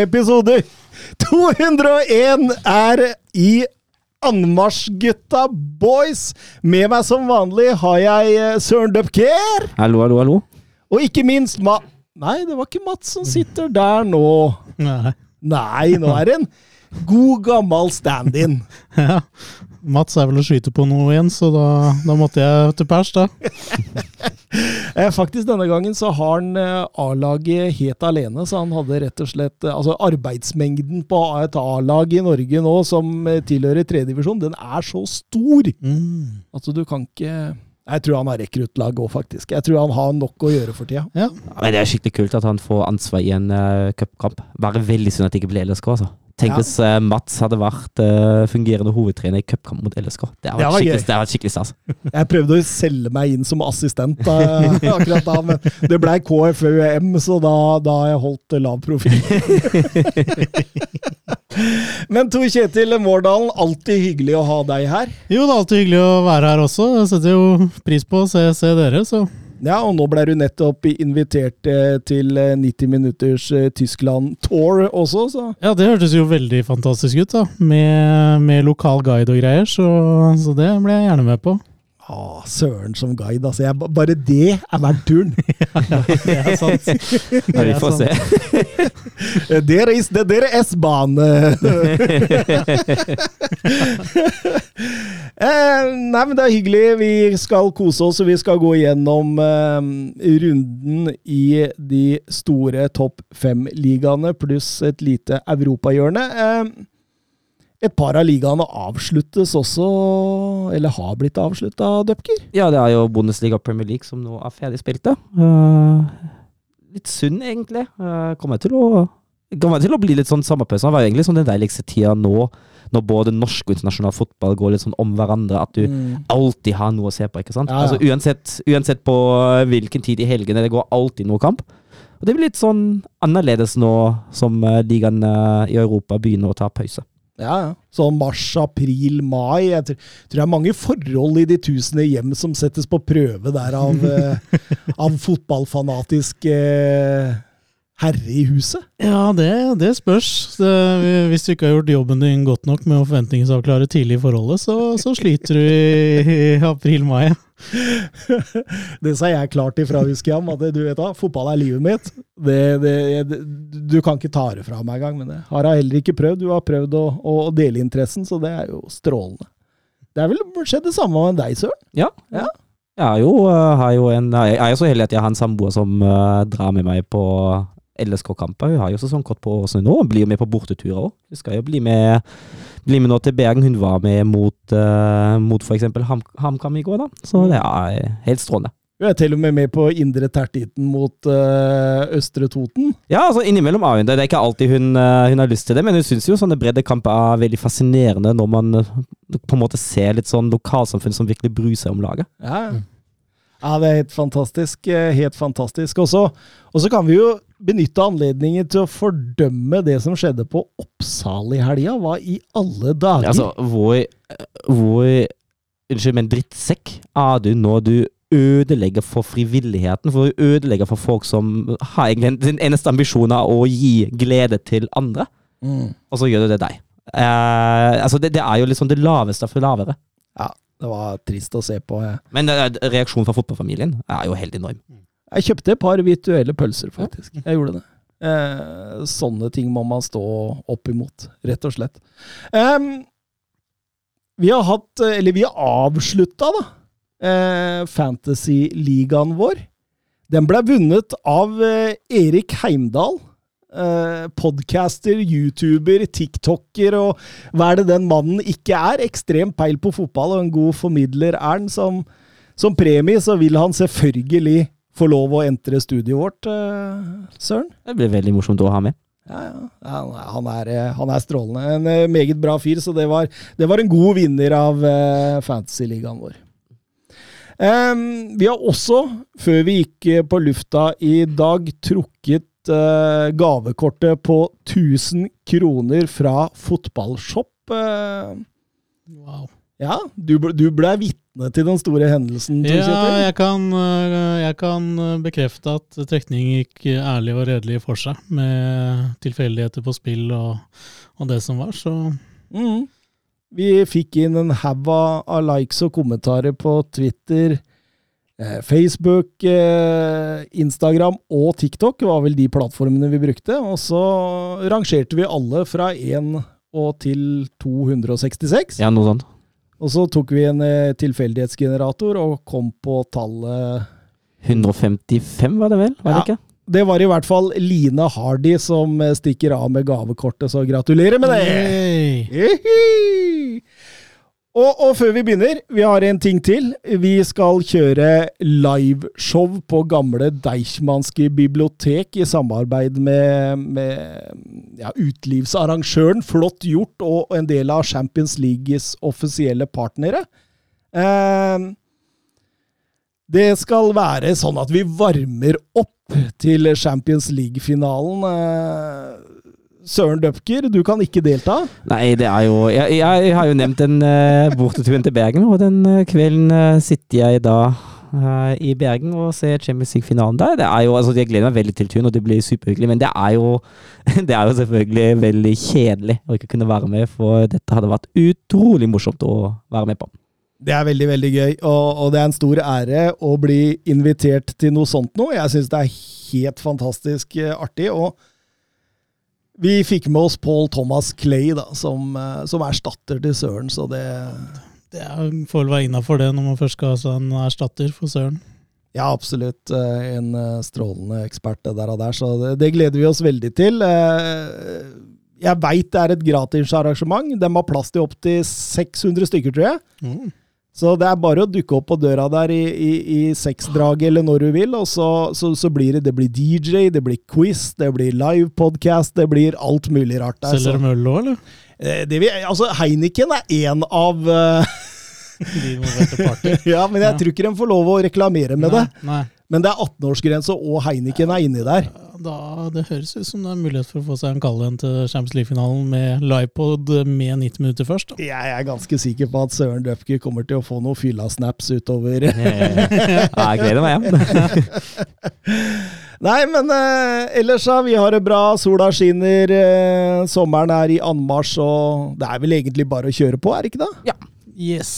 Episode 201 er i anmarsjgutta boys. Med meg som vanlig har jeg eh, Søren Dupker. Hallo, hallo, hallo. Og ikke minst Ma... Nei, det var ikke Mats som sitter der nå. Nei. Nei, nå er det en god, gammel stand-in. Ja. Mats er vel å skyte på noe igjen, så da, da måtte jeg til pers, da. Eh, Faktisk denne gangen så har han eh, A-laget helt alene, så han hadde rett og slett eh, Altså arbeidsmengden på et A-lag i Norge nå som tilhører tredjedivisjon, den er så stor Mm. at du kan ikke Jeg tror han har rekruttlag òg, faktisk. Jeg tror han har nok å gjøre for tida. Ja. Men det er skikkelig kult at han får ansvar i en uh, cupkamp. Bare veldig synd at det ikke blir LSK, altså. Tenk Ja. hvis uh, Mats hadde vært uh, fungerende hovedtrener i cupkamp mot LSK. Det hadde vært skikkelig, det var skikkelig stas. Jeg prøvde å selge meg inn som assistent uh, akkurat da, men det blei KFUM, så da, da har jeg holdt lav profil. men Tor Kjetil Mårdalen, alltid hyggelig å ha deg her. Jo, det er alltid hyggelig å være her også. Jeg setter jo pris på å se, se dere, så Ja, og nå ble du nettopp invitert eh, til eh, 90 minutters eh, Tyskland-tour også, så Ja, det hørtes jo veldig fantastisk ut, da. Med, med lokal guide og greier, så, så det ble jeg gjerne med på. Ah, Søren som guide, altså. Jeg, bare det er verdt turen. ja, Det er sant. Ja, vi får se. Der is det der S-bane. eh, nei, men det er hyggelig. Vi skal kose oss, og vi skal gå gjennom eh, runden i de store topp fem-ligaene, pluss et lite europahjørne. Eh, et par av ligaene avsluttes også, eller har blitt avslutta, Dupker? Ja, det er jo Bundesliga og Premier League som nå er ferdig spilt. Uh, litt synd, egentlig. Uh, kommer til å kommer til å bli litt sånn sommerpause. Det var jo egentlig sånn den deiligste tida nå, når både norsk og internasjonal fotball går litt sånn om hverandre, at du alltid har noe å se på, ikke sant? Mm. Ja, ja. Altså uansett, uansett på hvilken tid i helgene, det går alltid noe kamp. Og det blir litt sånn annerledes nå som ligaene ligaen eh, i Europa begynner å ta pause. Ja, ja. Sånn mars, april, mai. Jeg tror, tror det er mange forhold i de tusende hjem som settes på prøve der av, eh, av fotballfanatisk eh, herre i huset. Ja, det, det spørs. Det, hvis du ikke har gjort jobben din godt nok med å forventningsavklare tidlig i forholdet, så, så sliter du i, i april-mai. Det sa jeg klart ifra, husker jeg, at du vet da, fotball er livet mitt. Det, du kan ikke ta det fra meg engang, men det har jeg heller ikke prøvd. Du har prøvd å, å dele interessen, så det er jo strålende. Det er vel skjedd det samme med deg, Søren? Ja. Ja. Jeg er jo, eh, har jo en, jeg er jo så heldig at jeg har en samboer som eh, drar med meg på LSK-kamper. Hun har jo sesongkort på Åsane nå, blir jo med på borteturer òg. Hun skal jo bli med, bli med nå til Bergen. Hun var med mot, uh, mot f.eks. Ham, HamKam i går, da. Så det er helt strålende. Hun er til og med med på Indre tertiten mot uh, Østre Toten. Ja, altså innimellom er hun det. Det er ikke alltid hun, uh, hun har lyst til det, men hun syns jo sånne breddekamper er veldig fascinerende når man uh, på en måte ser litt sånn lokalsamfunn som virkelig bryr seg om laget. Ja, ja. ja, det er helt fantastisk. Helt fantastisk. også. og så kan vi jo benytte anledningen til å fordømme det som skjedde på Oppsal i helga. Hva i alle dager? Altså, hvor, hvor Unnskyld, men drittsekk er du når du ødelegger for frivilligheten? For du ødelegger for folk som har egentlig sin eneste ambisjonen av å gi glede til andre, mm. og så gjør du det deg. Eh, altså, det, det er jo liksom det laveste for lavere. Ja, det var trist å se på. Ja. Men eh, reaksjonen fra fotballfamilien er jo helt enorm. Jeg kjøpte et par virtuelle pølser, faktisk. Jeg gjorde det. Eh, sånne ting må man stå opp imot, rett og slett. Em, vi har hatt, eller vi har avslutta, da, eh, Fantasy-ligaen vår. Den ble vunnet av eh, Erik Heimdal. Eh, podcaster, YouTuber, TikToker og hva er det den mannen ikke er? Ekstrem peil på fotball og en god formidler er han, som, som premie så vil han selvfølgelig få lov å entre studioet vårt, eh, Søren. Det blir veldig morsomt å ha med. Ja, ja. Han, er, eh, han er strålende. En eh, meget bra fyr, så det var, det var en god vinner av uh, Fantasy-ligaen vår. Um, vi har også, før vi gikk på lufta i dag, trukket uh, gavekortet på 1000 kroner fra Fotballshop. Uh, Wow. Ja, du, ble- du ble vitne til den store hendelsen, Ja, jeg kan, øh, jeg kan øh, bekrefte at trekning gikk ærlig og redelig for seg, med tilfeldigheter på spill og, og det som var, så mm. Vi fikk inn en haug av likes og kommentarer på Twitter, eh, Facebook, eh, Instagram og TikTok var vel de plattformene vi brukte. Og så rangerte vi alle fra 1 og til 266. Ja, noe sånt. Og så tok vi en eh, tilfeldighetsgenerator og kom på tallet 155 var det vel? Var det Ja. ikke? Det var i hvert fall Line Hardy som eh, stikker av med gavekortet, så gratulerer med det! Yay! Og, og før vi begynner, vi har en ting til. Vi skal kjøre liveshow på gamle Deichmanske bibliotek i samarbeid med, med ja, utelivsarrangøren Flott gjort og en del av Champions Leagues offisielle partnere. Eh, det skal være sånn at vi varmer opp til Champions League-finalen. Eh, Søren Døpker, du kan ikke delta. Nei, det er jo Jeg, jeg har jo nevnt den uh, borteturen til Bergen, og den uh, kvelden uh, sitter jeg da uh, i Bergen og ser Champions League-finalen der. Det er jo, altså Jeg gleder meg veldig til turen, og det blir superhyggelig, men det er jo det er jo selvfølgelig veldig kjedelig å ikke kunne være med, for dette hadde vært utrolig morsomt å være med på. Det er veldig, veldig gøy, og, og det er en stor ære å bli invitert til noe sånt nå. Jeg syns det er helt fantastisk artig. og vi fikk med oss Paul Thomas Clay da, som, eh, som erstatter til Søren, så det Det får vel være innafor det når man først skal ha en erstatter for Søren. Ja, absolutt eh, en eh, strålende ekspert der og der, så det, det gleder vi oss veldig til. Jeg veit det er et gratisarrangement. De har plass til opptil 600 stykker, tror jeg. Mm. Så det er bare å dukke opp på døra der i, i, i seksdraget eller når du vil, og så, så, så blir det det blir DJ, det blir quiz, det blir livepodcast, det blir alt mulig rart der. Selger de øl òg, eller? Eh, det vi, altså, Heineken er én av uh, De involverte parter. Ja, men jeg Ja. tror ikke de får lov å reklamere med det. Nei, nei. Men det er 18-årsgrense, og Heineken er inni der. Da, det høres ut som det er mulighet for å få seg en kall igjen til Champions League-finalen med livepod med 90 minutter først. Da. Jeg er ganske sikker på at Søren Døfke kommer til å få noen fylla-snaps utover. Ja, jeg gleder meg hjem. Nei, men eh, ellers ja, vi har det bra. Sola skinner, eh, sommeren er i anmarsj, og det er vel egentlig bare å kjøre på, er det ikke det? Ja. Yes.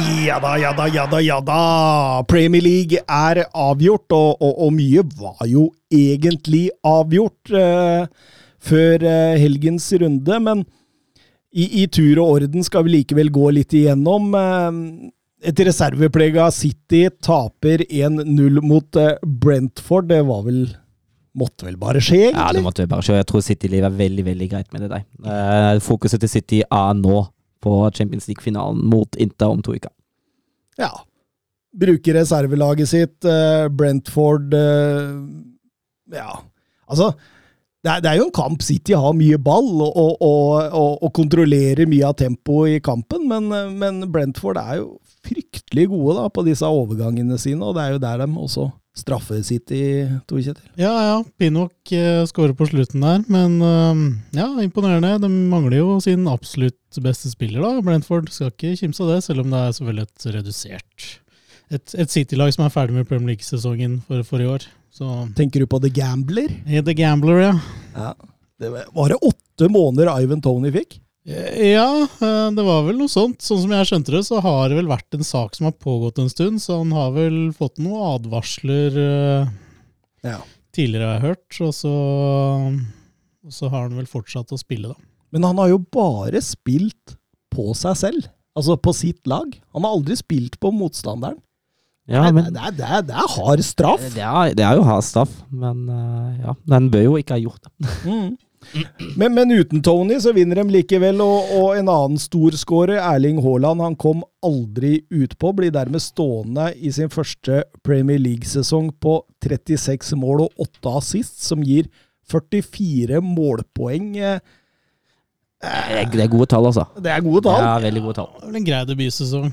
Ja da, ja da, ja da, ja da! Premier League er avgjort, og, og, og mye var jo egentlig avgjort eh, før eh, helgens runde, men i, i tur og orden skal vi likevel gå litt igjennom. Eh, et reserveprega City taper 1-0 mot eh, Brentford. Det var vel Måtte vel bare skje, egentlig? Ja, det måtte vel bare skje. Jeg tror City lever veldig veldig greit med det der. Eh, fokuset til City er nå på Champions League-finalen mot Inta om to uker. Ja. Bruker reservelaget sitt. eh, Brentford eh, Ja, altså det er, det er jo en kamp City har mye ball og, og, og, og, kontrollerer mye av tempoet i kampen, men, eh, men Brentford er jo fryktelig gode da på disse overgangene sine, og det er jo der de også straffer City, Tor Kjetil. Ja, ja. Pinnock eh, skårer på slutten der, men eh, ja, imponerende. De mangler jo sin absolutt beste spiller, da. Brentford skal ikke kimse av det, selv om det er selvfølgelig et redusert Et, et City-lag som er ferdig med Premier League-sesongen for, for i år. Så Tenker du på The Gambler? The Gambler, ja. Ja. Det var, var det åtte måneder Ivan Tony fikk? Ja, eh, det var vel noe sånt. Sånn som jeg skjønte det, så har det vel vært en sak som har pågått en stund, så han har vel fått noen advarsler eh, Ja. tidligere, har jeg hørt. Og så, og så har han vel fortsatt å spille, da. Men han har jo bare spilt på seg selv. Altså på sitt lag. Han har aldri spilt på motstanderen. Ja, men det, er, det, er, det er hard straff. det er, det er jo hard straff, men eh, ja, den bør jo ikke ha gjort det. Mm. Men, men uten Tony så vinner de likevel, og, og en annen storskårer, Erling Haaland, han kom aldri utpå. Blir dermed stående i sin første Premier League-sesong på 36 mål og 8 assist, som gir 44 målpoeng. Det er, gode tall, altså. Det er gode tall. Ja, veldig gode tall. Det er vel en grei debutsesong.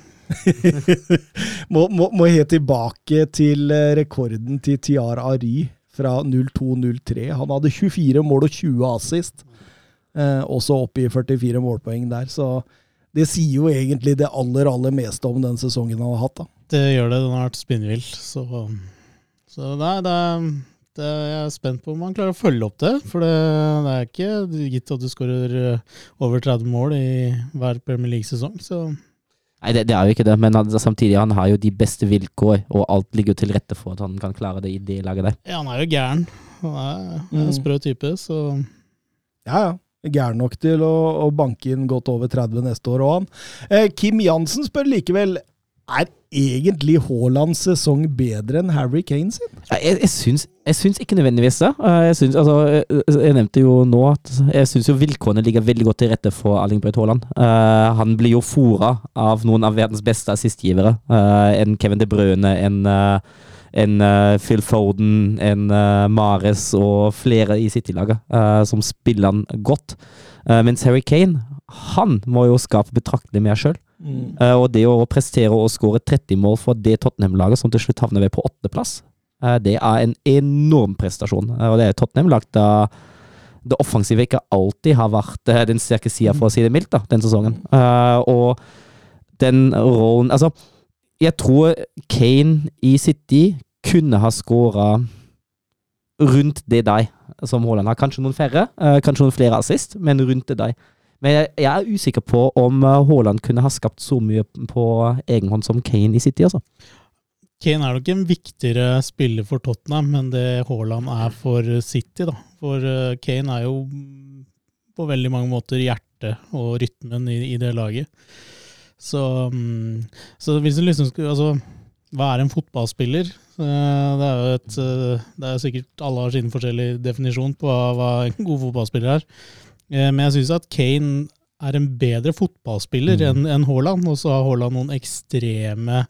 må, må, må helt tilbake til eh, rekorden til Tiara Ari fra 02-03. Han hadde 24 mål og 20 assist. Eh, også oppi i 44 målpoeng der. Så det sier jo egentlig det aller, aller meste om den sesongen han har hatt. da. Det gjør det. Den har vært spinnvill. Så, så nei, det, det er jeg er spent på om han klarer å følge opp det. For det, det er ikke gitt at du skårer eh, over 30 mål i hver Premier League-sesong. Så Nei, det, det er jo ikke det, men han, samtidig han har jo de beste vilkår, og alt ligger jo til rette for at han kan klare det i det laget der. ja, han er jo gæren. Han er, er Mm. en sprø type, så Ja, ja. Gæren nok til å, å banke inn godt over 30 neste år òg, han. Eh, Kim Jansen spør likevel er egentlig Haalands sesong bedre enn Harry Kane sin? Jeg, jeg, syns, jeg syns ikke nødvendigvis det. Eh, Jeg, syns, altså, jeg, jeg nevnte jo nå at jeg syns vilkårene ligger veldig godt til rette for Erling Braut Haaland. Uh, han blir jo fora av noen av verdens beste assistgivere. Uh, en Kevin De Bruyne, en, uh, en eh, Phil Foden, en eh, Mares og flere i City-laget eh, som spiller han godt. Eh, mens Harry Kane, han må jo skape betraktelig mer sjøl. Eh, og det å prestere og skåre 30 mål for det Tottenham-laget som til slutt havner ved på åttendeplass, uh, det er en enorm prestasjon. Uh, og det er Tottenham-lag da det offensive ikke alltid har vært den sterke sida, for å si det mildt, da, den sesongen. Eh, og den rollen Altså, jeg tror Kane i City kunne ha skåra rundt det deg som Haaland har. Kanskje noen færre, kanskje noen flere assist, men rundt det deg. Men jeg, er usikker på om eh, Haaland kunne ha skapt så mye på egen hånd som Kane i City, altså. Kane er nok en viktigere spiller for Tottenham enn det Haaland er for City. da. For eh, Kane er jo på veldig mange måter hjertet og rytmen i, i det laget. Så, mm, så hvis du liksom skulle Altså, hva er en fotballspiller? Eh, Det er jo et Det er sikkert Alle har sin forskjellige definisjon på hva en god fotballspiller er. Eh, Men jeg syns at Kane er en bedre fotballspiller Mm. enn en Haaland, og så har Haaland noen ekstreme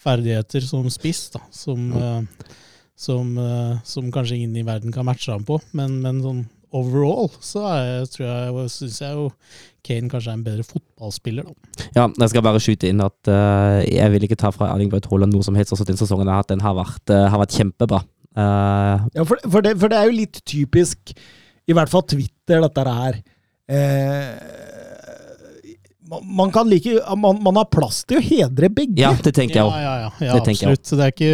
ferdigheter som spiss, da, som, eh, som, uh, som kanskje ingen i verden kan matche ham på. Men, men sånn overall så er jeg, tror jeg, syns jeg jo Kane kanskje er en bedre fotballspiller, da. Ja, jeg skal bare skyte inn at uh, jeg vil ikke ta fra Erling Braut Haaland noe som helst. Også den sesongen jeg har hatt, den har vært, uh, har vært kjempebra. Uh, Ja, for, for, det, for det er jo litt typisk, i hvert fall Twitter, dette her. Eh, man, man kan like man, man har plass til å hedre begge. ja, det tenker jeg òg. Ja, ja, ja, ja Det absolutt. Så det er ikke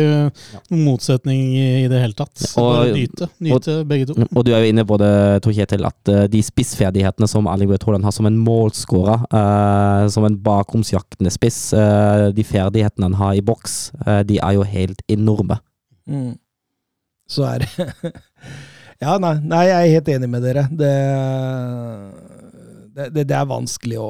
noen motsetning i, i det hele tatt. Så Og- bare nyte, nyte begge to. Og du er jo inne på det, Tor Kjetil, at eh, de spissferdighetene som Ali Braut Haaland har som en målskårer, uh, som en bakromsjaktende spiss, uh, de ferdighetene han har i boks, uh, de er jo helt enorme. Mm. Så er det Ja, nei, nei, jeg er helt enig med dere. Det, det, det, er vanskelig å,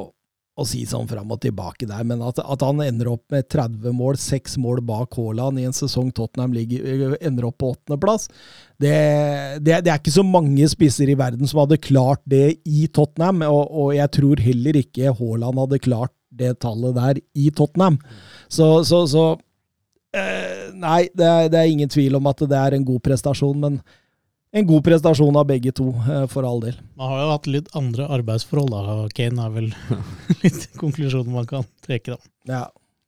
å si sånn fram og tilbake der, men at, at han ender opp med 30 mål, 6 mål bak Haaland i en sesong Tottenham ligger, ender opp på åttendeplass, det, det, det er ikke så mange spisser i verden som hadde klart det i Tottenham, og, og jeg tror heller ikke Haaland hadde klart det tallet der i Tottenham. Så, så, så Eh, nei, det det er ingen tvil om at det er en god prestasjon, men en god prestasjon av begge to, eh, for all del. Man har jo hatt litt andre arbeidsforhold, da. Kane er vel litt konklusjonen man kan trekke, da. Ja.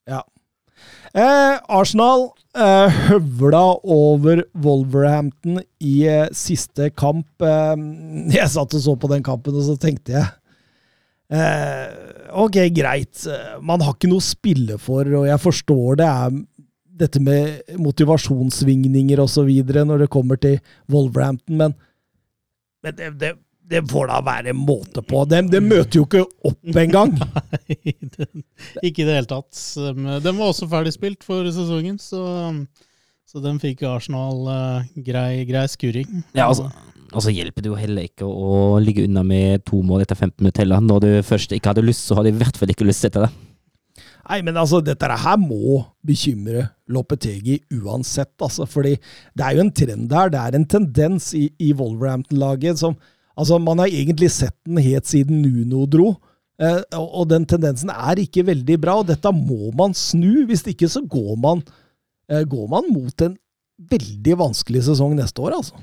ja. Eh, Arsenal eh, høvla over Wolverhampton i eh, siste kamp. Eh, jeg satt og så på den kampen, og så tenkte jeg eh, Ok, greit. Man har ikke noe å spille for, og jeg forstår det er dette med motivasjonssvingninger osv. når det kommer til Wolverhampton, men, men det, det, det får da være en måte på. De, de møter jo ikke opp engang! Ikke i det hele tatt. De Den var også ferdig spilt for sesongen, så, Så den fikk Arsenal uh, grei, grei skuring. Ja, altså, Og så hjelper det jo heller ikke å ligge unna med to mål etter 15 minutter heller. Når du først ikke hadde lyst, så hadde du i hvert fall ikke lyst etter det. Nei, men altså, dette her må bekymre Lopetegi uansett, altså. Fordi det er jo en trend her. Det er en tendens i, i Wolverhampton-laget som Altså, man har egentlig sett den helt siden Nuno dro. Eh, og, og den tendensen er ikke veldig bra, og dette må man snu. Hvis ikke så går man, eh, går man mot en veldig vanskelig sesong neste år, altså.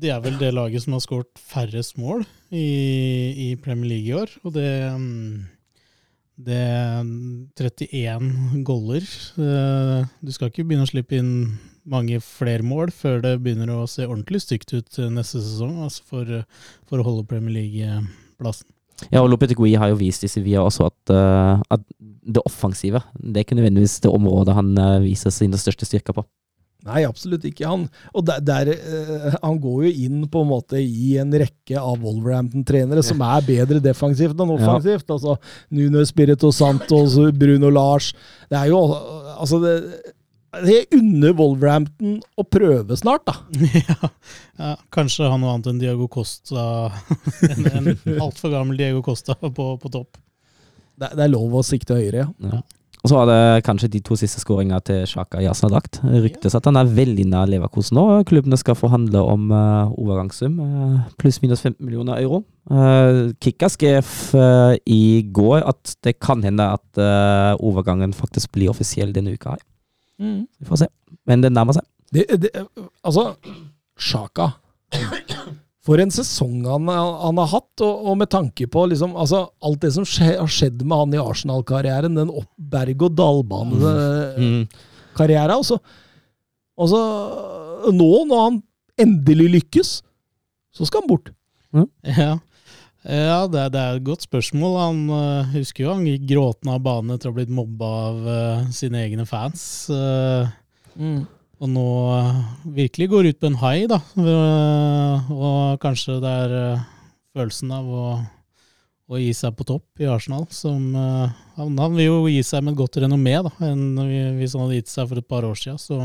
De er vel det laget som har skåret færrest mål i, i Premier League i år. Og det, mm, det er 31 goller. Eh, Du skal ikke begynne å slippe inn mange flere mål før det begynner å se ordentlig stygt ut eh, neste sesong altså for, for å holde Premier League-plassen. Ja, og Lopetegui har jo vist i Sevilla også at, eh, at det offensive det er ikke nødvendigvis det området han eh, viser sine største styrker på. Nei, absolutt ikke. Han, og der, der, uh, han går jo inn på en måte i en rekke av Wolverhampton-trenere som er bedre defensivt enn offensivt. Altså Nuno Spirito Santos, Bruno Lars Det er jo Altså, det, det unner Wolverhampton å prøve snart, da. ja, ja, kanskje han noe annet enn Diago Costa. en en altfor gammel Diago Costa på, på topp. Det, det er lov å sikte høyere, ja. Ja. Og så var det kanskje de to siste skåringene til Sjaka Jasnadakt. Ryktes at han er veldig nær Leverkosen nå. Klubbene skal forhandle om uh, overgangssum, uh, pluss-minus 15 millioner euro. Uh, Kikka skrev uh, i går at det kan hende at uh, overgangen faktisk blir offisiell denne uka. her. Vi får se. Men det nærmer seg. Det, det, altså, Sjaka For en sesong han, han har hatt, og, og med tanke på liksom, altså, alt det som skje, har skjedd med han i Arsenal-karrieren, den opp berg-og-dal-bane-karrieren Mm. og så nå, når han endelig lykkes, så skal han bort. Ja, ja det, er, det er et godt spørsmål. Han uh, husker jo han gikk gråtende av banen etter å ha blitt mobba av uh, sine egne fans. øh, og nå øh, virkelig går ut på en hai, da. Øh, og kanskje det er øh, følelsen av å, å gi seg på topp i Arsenal som han, han vil jo gi seg med et godt renommé, da, enn hvis han hadde gitt seg for et par år siden. Så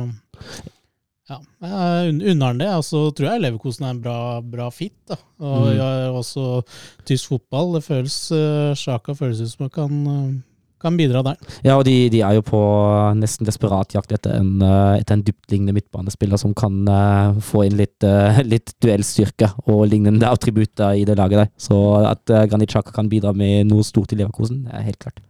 ja, jeg unner han det. Og så tror jeg Leverkosen er en bra, bra fit. da. Og Mm. også tysk fotball. Det føles Sjaka føles ut som han kan, kan bidra der. Ja, og de, de er jo på nesten desperat jakt etter en, eh, etter en dyptliggende midtbanespiller som kan uh, få inn litt, uh, litt duellstyrke og lignende attributter i det laget der. Så at uh, Granit Xhaka kan bidra med noe stort i Leverkosen, er helt klart.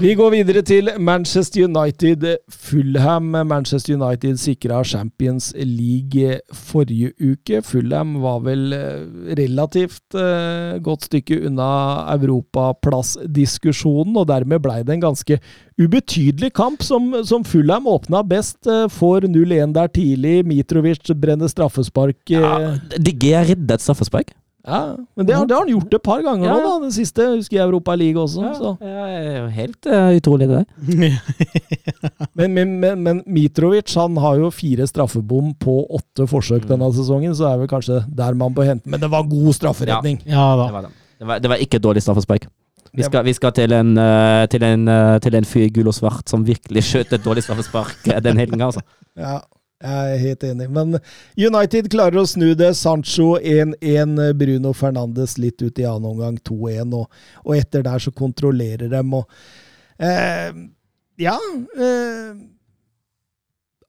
Vi går videre til Manchester United. Fulham. Manchester United sikra Champions League forrige uke. Fulham var vel eh, relativt eh, godt stykke unna europaplassdiskusjonen, og dermed blei det en ganske ubetydelig kamp som, som Fulham åpna best. eh, får 0-1 der tidlig. Mitrovic brenner straffespark. eh, Ja, DG er reddet et straffespark. Ja, men det har, det har han gjort et par ganger Ja. nå, da. Den siste husker jeg Europa League også. Så. Ja, det er jo helt uh, utrolig, det der. Men, men, men, men Mitrovic han har jo fire straffebom på åtte forsøk denne sesongen, så er vel kanskje der man bør hente Men det var god strafferedning. ja da. Det var, det. Det, var, det var ikke dårlig straffespark. Vi skal, vi skal til, en, eh, til, en, eh, til en fyr i gull og svart som virkelig skjøt et dårlig straffespark den helgen. Altså. Ja, jeg er helt enig. Men United klarer å snu det. Sancho 1-1, Bruno Fernandes litt ut i annen omgang 2-1, og, og etter der så kontrollerer dem og eh, Ja. Eh,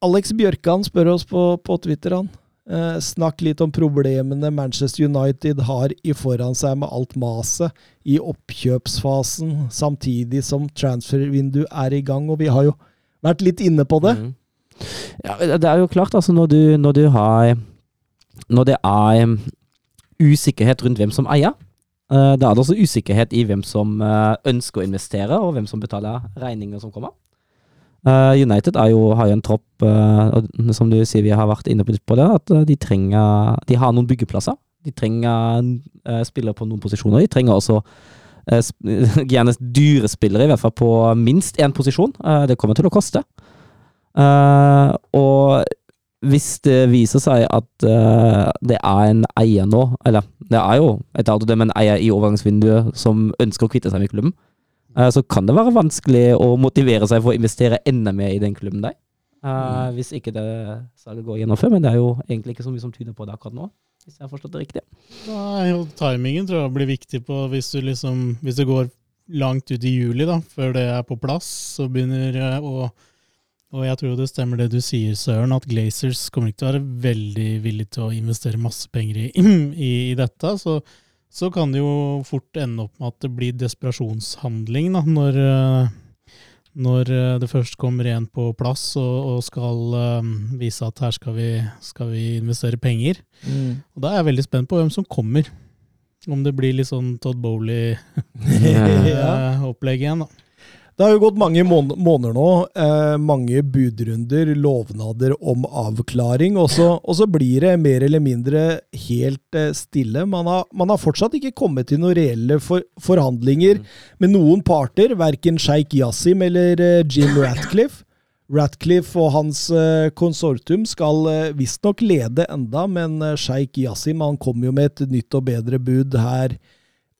Alex Bjørkan spør oss på, på Twitter, han. Eh, snakk litt om problemene Manchester United har i foran seg med alt maset i oppkjøpsfasen, samtidig som transfervindu er i gang. Og vi har jo vært litt inne på det. Mm. Ja, det er jo klart, altså, når du, når du har Når det er usikkerhet rundt hvem som eier, eh, da er det også usikkerhet i hvem som eh, ønsker å investere, og hvem som betaler regninger som kommer. Eh, United jo, har jo en tropp, som du sier, vi har vært inne på det, at de trenger De har noen byggeplasser. De trenger spillere på noen posisjoner. De trenger også gjerne dyre spillere, i hvert fall på minst én posisjon. Det kommer til å koste. Eh, og hvis det viser seg at uh, det er en eier nå, eller det er jo et det men en eier i overgangsvinduet som ønsker å kvitte seg med klubben, uh, så kan det være vanskelig å motivere seg for å investere enda mer i den klubben der. Mm. hvis ikke det salget går gjennom før. Men det er jo egentlig ikke så mye som tyder på det akkurat nå, hvis jeg har forstått det riktig. Nei, og timingen tror jeg blir viktig på hvis du liksom Hvis det går langt ut i juli, da, før det er på plass, så begynner å Og jeg tror det stemmer det du sier, Søren, at Glazers kommer ikke til å være veldig villige til å investere masse penger i, i, i dette. Så, så kan det jo fort ende opp med at det blir desperasjonshandling, da, når eh, når eh, det først kommer en på plass og, og skal um, vise at her skal vi, skal vi investere penger. Og da er jeg veldig spent på hvem som kommer. Om det blir litt sånn Todd Bowley-opplegg igjen, da. Det har jo gått mange mån- måneder nå. Eh, mange budrunder, lovnader om avklaring. Og så, og så blir det mer eller mindre helt eh, stille. Man har, man har fortsatt ikke kommet til noen reelle for, forhandlinger med noen parter. Verken sjeik Yasim eller eh, Jim Ratcliffe. Ratcliffe og hans konsortium skal visstnok lede enda, men sjeik Yasim han kom jo med et nytt og bedre bud her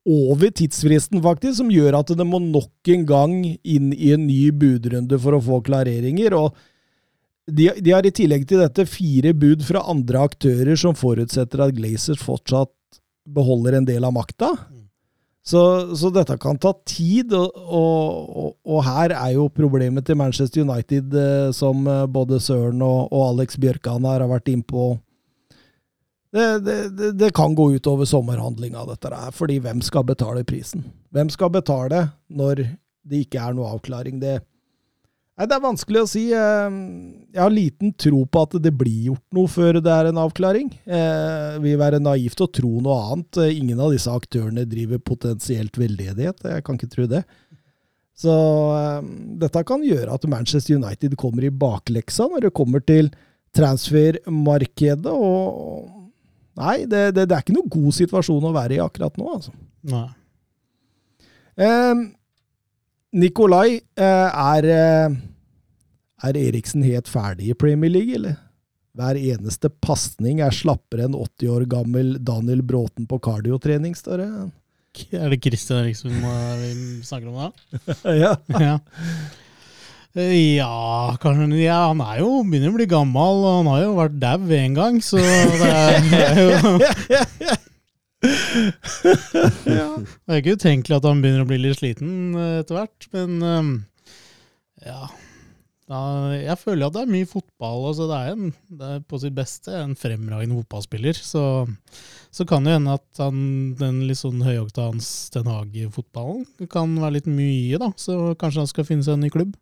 over tidsfristen, faktisk, som gjør at det må nok en gang inn i en ny budrunde for å få klareringer. og de, de har i tillegg til dette fire bud fra andre aktører som forutsetter at Glazers fortsatt beholder en del av makta. Så, så dette kan ta tid, og, og, og, og her er jo problemet til Manchester United, eh, som eh, både Søren og, og Alex Bjørkan har vært innpå. Det, det, det, kan gå utover sommerhandlinga, dette her, fordi hvem skal betale prisen? Hvem skal betale når det ikke er noe avklaring? Det, nei, det er vanskelig å si. Eh, Jeg har liten tro på at det blir gjort noe før det er en avklaring. Eh, Det vil være naivt å tro noe annet. Eh, Ingen av disse aktørene driver potensielt veldedighet. Jeg kan ikke tro det. Så eh, dette kan gjøre at Manchester United kommer i bakleksa når det kommer til transfermarkedet. og Nei, det, det, det er ikke noe god situasjon å være i akkurat nå, altså. Nei. Eh, Nikolai, eh, er, eh, er Eriksen helt ferdig i Premier League, eller? Hver eneste pasning er slappere enn 80 år gammel Daniel Bråten på kardiotrening, står det. Er det Christian Eriksen vi snakker om da? ja. ja. Ja, kanskje ja, Han er jo begynner å bli gammel, og han har jo vært dau én gang, så det er, det er jo Det er ikke utenkelig at han begynner å bli litt sliten eh, etter hvert, men eh, ja. Da, jeg føler at det er mye fotball. Altså det, er en, det er på sitt beste en fremragende fotballspiller. Så, så kan det hende at han, den litt sånn høyoktans Den Hage-fotballen kan være litt mye, da. Så kanskje han skal finne seg en ny klubb.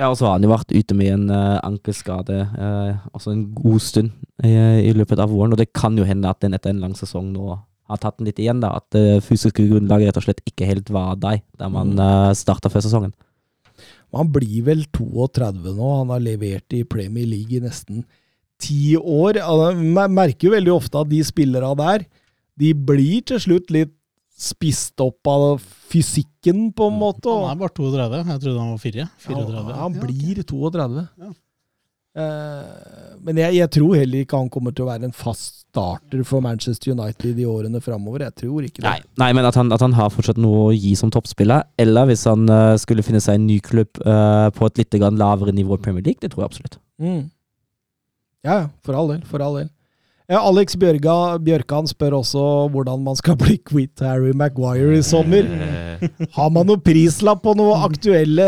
Ja, og så har han jo vært ute med en uh, ankelskade uh, også en god stund uh, i løpet av våren, og det kan jo hende at den etter en lang sesong nå har tatt den litt igjen, da. At det fysiske grunnlaget rett og slett ikke helt var der da man uh, starta før sesongen. Han blir vel 32 nå. Han har levert i Premier League i nesten ti år. Altså, Man merker jo veldig ofte at de spillerne der, de blir til slutt litt spist opp av fysikken, på en måte. og- Han er bare 32. Jeg trodde han var 4. 34. Ja, han blir 32. Ja. Eh, men jeg, jeg tror heller ikke han kommer til å være en fast starter for Manchester United i årene framover. Jeg tror ikke det. Nei, nei men at han, at han har fortsatt noe å gi som toppspiller, eller hvis han uh, skulle finne seg en ny klubb uh, på et litt lavere nivå i Premier League, det tror jeg absolutt. Mm. Ja, ja. For all del. For all del. Ja, Alex Bjørga, Bjørkan spør også hvordan man skal bli kvitt Harry Maguire i sommer. Har man noe prislapp på noen aktuelle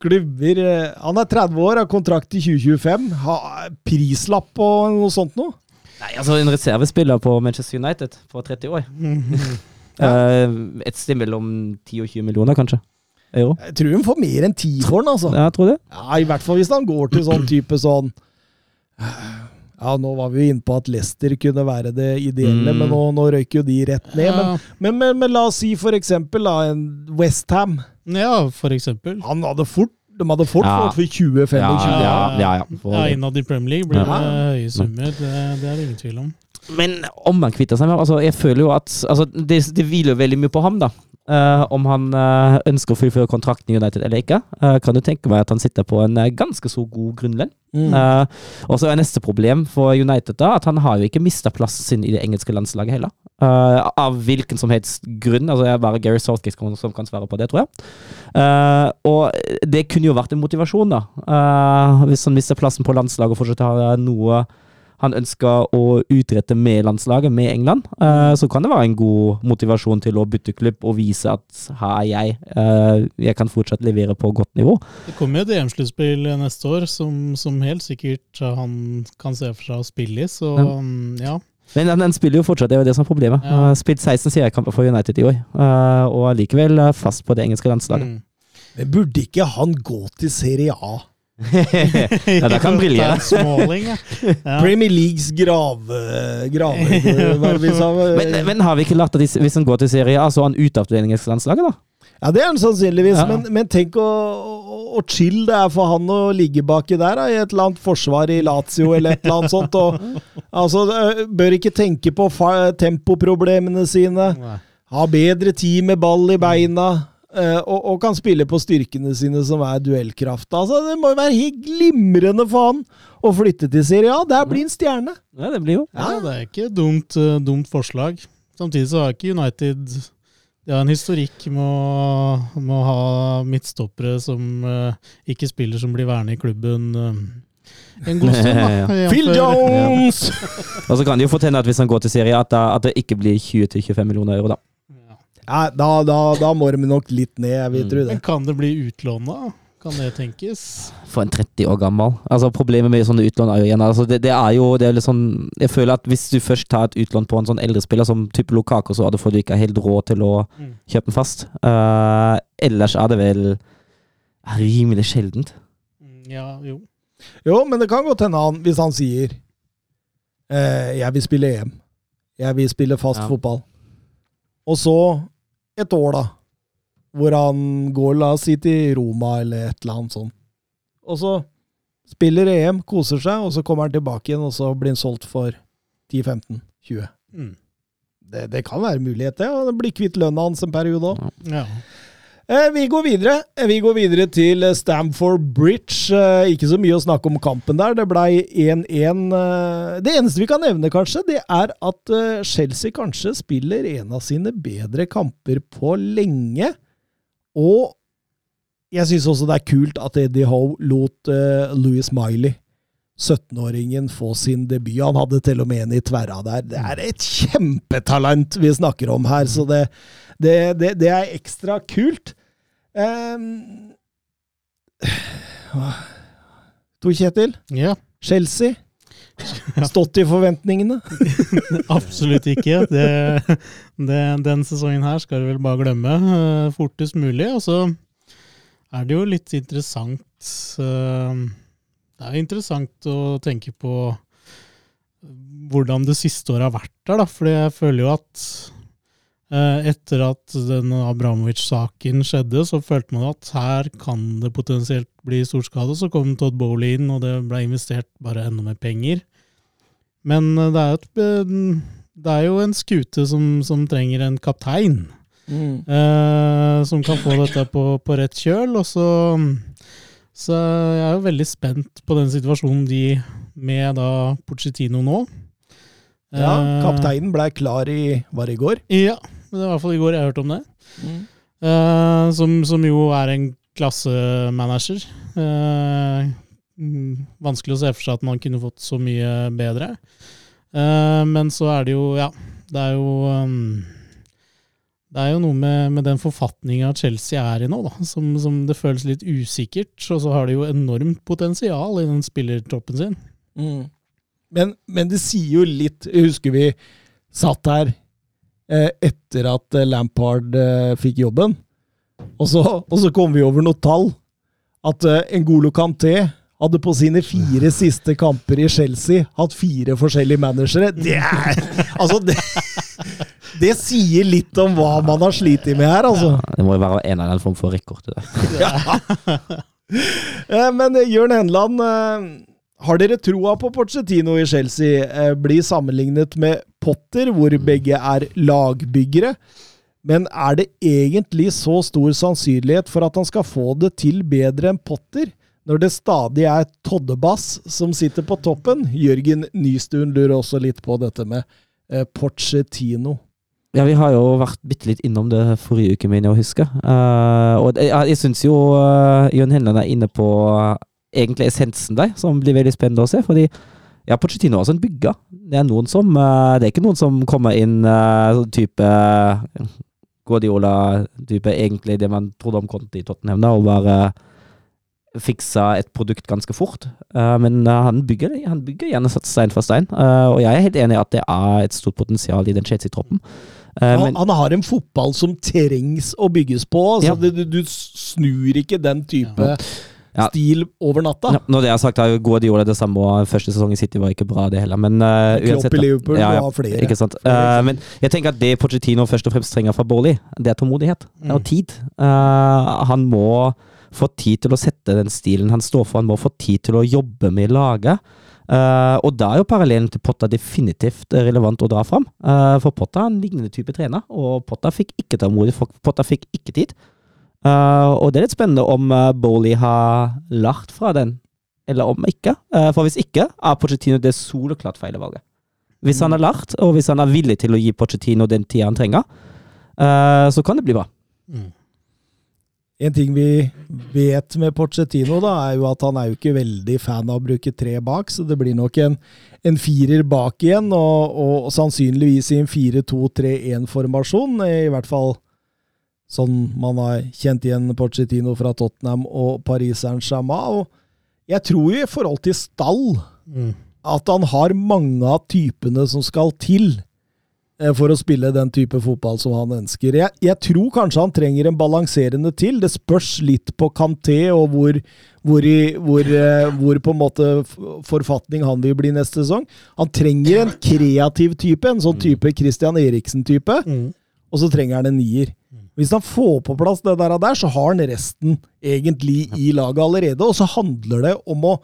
klubber? Han er 30 år, har kontrakt til 2025. Ha, prislapp på noe sånt noe? Nei, altså En reservespiller på Manchester United på 30 år. Eh, et sted mellom 10 og 20 millioner, kanskje. Euro. Jeg tror hun får mer enn ti for den, altså. Ja, jeg tror det. Ja, I hvert fall hvis han går til sånn type sånn Ja, nå var vi jo inne på at Leicester kunne være det ideelle, Mm. men nå, nå røyker jo de rett ned. Men, Ja. men, men, men la oss si for eksempel da, en Westham. ja, for eksempel. Han hadde fort de hadde fort Ja. fått for 20-25. Ja, ja, ja. ja. For- Ja, Innad i Premier League blir det Ja. høye summer, det, det er det ingen tvil om. Men om han kvitter seg med altså, Jeg føler jo at altså, det, det hviler veldig mye på ham, da. Eh, om han uh, ønsker å fullføre kontrakten i United eller ikke. Uh, kan du tenke meg at han sitter på en ganske så god grunnlønn. Mm. Og så er neste problem for United da at han har jo ikke mista plassen sin i det engelske landslaget heller. Av hvilken som helst grunn. Altså, det er bare Gary Southgate som- kan svare på det, tror jeg. Og det kunne jo vært en motivasjon, da. Hvis han mister plassen på landslaget og fortsatt har noe han ønsker å utrette med landslaget, med England, eh, så kan det være en god motivasjon til å bytte klubb og vise at her er jeg. Eh, jeg kan fortsatt levere på godt nivå. Det kommer jo et EM-sluttspill neste år som, som helt sikkert han kan se for seg å spille i, så Ja. mm, ja. Men han, han spiller jo fortsatt, det er jo det som er problemet. Ja. Han har spilt 16 seriekamper for United i år, uh, og likevel fast på det engelske landslaget. Mm. Men burde ikke han gå til Serie A? Ja, det kan briljere. Ta ja. ja. Premier Leagues grave... grave? Men, men har vi ikke lært at hvis- han går til Serie A, så er han ute av det engelske landslaget, da? Ja, det er han sannsynligvis, Ja. men, men tenk å, å, å chill det er for han å ligge baki der da, i et eller annet forsvar i Lazio eller et eller annet sånt. Og, altså, bør ikke tenke på fa- tempoproblemene sine. Nei. Ha bedre tid med ball i beina. Eh, og, og kan spille på styrkene sine, som er duellkraft. Altså, det må jo være helt glimrende for han å flytte til Serie A. Der blir han stjerne. Ja, det blir jo. Ja, det er ikke et dumt, eh, dumt forslag. Samtidig så har ikke United De har en historikk med å, med å ha midtstoppere som uh, ikke spiller, som blir værende i klubben Uh, en god stund. da. Ja. Phil Jones! Jones! Og så kan det jo fortelle at hvis han går til Serie A, at, at det ikke blir 20-25 millioner euro, da. Ja. Ja, da, da, da må de nok litt ned, jeg vil Mm. tro det. Men kan det bli utlåna? Kan det tenkes? For en 30 år gammel. Altså Problemet med sånne utlån er jo igjen altså, det, det er jo det er litt sånn Jeg føler at hvis du først tar et utlån på en sånn eldre spiller som type Lukaku, så er det fordi du ikke har helt råd til å Mm. kjøpe den fast. Uh, ellers er det vel rimelig sjeldent. Mm, Ja, jo. Jo, men det kan godt hende han, hvis han sier eh, 'jeg vil spille EM', 'jeg vil spille fast Ja. fotball', og så et år, da, hvor han går, la oss si, til Roma eller et eller annet sånt, og så spiller EM, koser seg, og så kommer han tilbake igjen, og så blir han solgt for 10-15-20. Mm. Det, det kan være mulighet, det. og blir kvitt lønna hans en periode òg. Ja. Eh, vi går videre. Eh, Vi går videre til eh, Stamford Bridge. Ikke så mye å snakke om kampen der. Det blei 1-1. Eh, det eneste vi kan nevne, kanskje, det er at Chelsea kanskje spiller en av sine bedre kamper på lenge. Og jeg syns også det er kult at Eddie Howe lot Louis Miley 17-åringen få sin debut. Han hadde til og med en i tverra der. Det er et kjempetalent vi snakker om her, så det, det, det, det er ekstra kult. Um, Tor Kjetil, ja. Chelsea. Stått i forventningene. Absolutt ikke. Det, det, den sesongen her skal du vel bare glemme eh, fortest mulig. Og så er det jo litt interessant eh, Det er interessant å tenke på hvordan det siste året har vært der, da. Fordi jeg føler jo at etter at den Abramovic-saken skjedde, så følte man at her kan det potensielt bli storskade. Så kom Todd Bowley inn, og det ble investert bare enda mer penger. Men eh, det er, jo et, eh, det er jo en skute som, som trenger en kaptein, eh, som kan få dette på, på rett kjøl. Og så, så jeg er jo veldig spent på den situasjonen de med da Pochettino nå. Ja, Eh, kapteinen blei klar i Var det i går? Ja, det var i hvert fall i går jeg hørte om det. Eh, som, som jo er en klassemanager. Mm, vanskelig å se for seg at man kunne fått så mye bedre. Uh, men så er det jo, ja Det er jo um, Det er jo noe med, med den forfatninga Chelsea er i nå, da, som, som det føles litt usikkert. Og så har de jo enormt potensial i den spillertroppen sin. Men, men det sier jo litt husker vi satt her etter at eh, Lampard eh, fikk jobben, og så, og så kom vi over noen tall. At eh, Ngolo Kanté hadde på sine fire siste kamper i Chelsea hatt fire forskjellige managere. Det er Altså, det, det sier litt om hva man har slitt med her, altså. Det må jo være en eller annen form for rekord. Det. der. Eh, Men eh, Jørn Henland, eh, har dere troa på Pochettino i Chelsea? Eh, Blir sammenlignet med Potter, hvor begge er lagbyggere. Men er det egentlig så stor sannsynlighet for at han skal få det til bedre enn Potter, når det stadig er Toddebass som sitter på toppen? Jørgen Nystuen lurer også litt på dette med eh, Porcetino. Ja, vi har jo vært bitte litt innom det forrige uke, mener jeg å huske. Uh, og jeg, jeg syns jo uh, Jørn Henland er inne på uh, egentlig essensen der, som blir veldig spennende å se. Fordi ja, Pochettino er også en bygger. Det er noen som eh, Det er ikke noen som kommer inn uh, sånn type uh, Guardiola-type, egentlig det man trodde om Conte i Tottenham, da, og bare fiksa et produkt ganske fort. Eh, men eh, han, bygger, han bygger gjerne stein for stein, Eh, og jeg er helt enig i at det er et stort potensial i den Chelsea-troppen. Eh, Han, men han har en fotball som trengs å bygges på. Altså, Ja. du, du snur ikke den type Ja. Stil over natta. ja, når det er sagt, er jo Guardiola det samme, og første sesong i City var ikke bra, det heller. Men uh, uansett da. Liverpool, Ja, ja, var flere. Ikke sant? Eh, men jeg tenker at det Pochettino først og fremst trenger fra Borley, det er tålmodighet. mm. Mm. tid. Uh, han må få tid til å sette den stilen han står for. Han må få tid til å jobbe med laget. Uh, og da er jo parallellen til Potta definitivt relevant å dra fram. Uh, for Potta er en lignende type trener, og Potta fikk ikke tålmodighet. Potta fikk ikke tid. Eh, og det er litt spennende om uh, Bowley har lært fra den, eller om ikke. Uh, for hvis ikke, er Pochettino det soleklart feile valget. Hvis han har lært, og hvis han er villig til å gi Pochettino den tida han trenger, så kan det bli bra. Mm. En ting vi vet med Pochettino, da, er jo at han er jo ikke veldig fan av å bruke tre bak, så det blir nok en, en firer bak igjen, og, og sannsynligvis i en 4-2-3-1-formasjon. I hvert fall sånn man har kjent igjen Pochettino fra Tottenham og Paris Saint-Germain. Og jeg tror jo i forhold til stall Mm. at han har mange av typene som skal til eh, for å spille den type fotball som han ønsker. Jeg, jeg tror kanskje han trenger en balanserende til. Det spørs litt på Kanté og hvor, hvor, i, hvor, eh, hvor på en måte forfatning han vil bli neste sesong. Han trenger en kreativ type, en sånn type Christian Eriksen-type, Mm. og så trenger han en nier. Hvis han får på plass det der, der, så har han resten egentlig i laget allerede. Og så handler det om å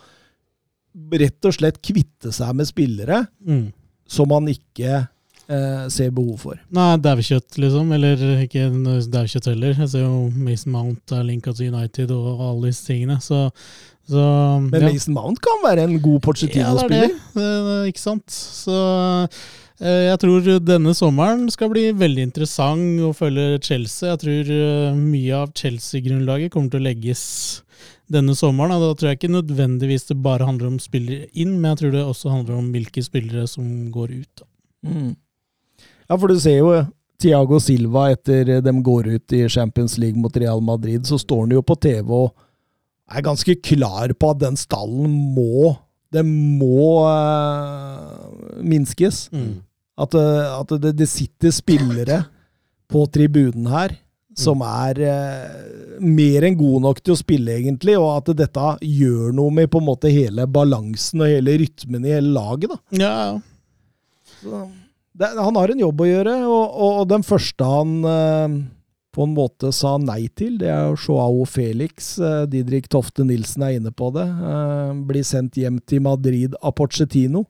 rett og slett kvitte seg med spillere Mm. som han ikke eh, ser behov for. Nei, daukjøtt, liksom. Eller ikke daukjøtt heller. Jeg ser jo Mason Mount er linka til United og alle disse tingene, så, så Men ja. Mason Mount kan være en god Ja, det er det. Det, det. Ikke sant. Så eh, jeg tror denne sommeren skal bli veldig interessant å følge Chelsea. Jeg tror eh, mye av Chelsea-grunnlaget kommer til å legges denne sommeren. Og da tror jeg ikke nødvendigvis det bare handler om spillere inn, men jeg tror det også handler om hvilke spillere som går ut. Mm. Ja, for du ser jo Tiago Silva etter de går ut i Champions League mot Real Madrid, så står han jo på TV og er ganske klar på at den stallen må Den må eh, minskes. At, eh, at det, det sitter spillere på tribunen her som er eh, mer enn gode nok til å spille, egentlig, og at dette gjør noe med på en måte hele balansen og hele rytmen i hele laget. da. Ja, Så det, han har en jobb å gjøre, og, og den første han eh, på en måte sa nei til, det er jo Joao Felix. Eh, Didrik Tofte Nilsen er inne på det. Eh, blir sendt hjem til Madrid av Pochettino.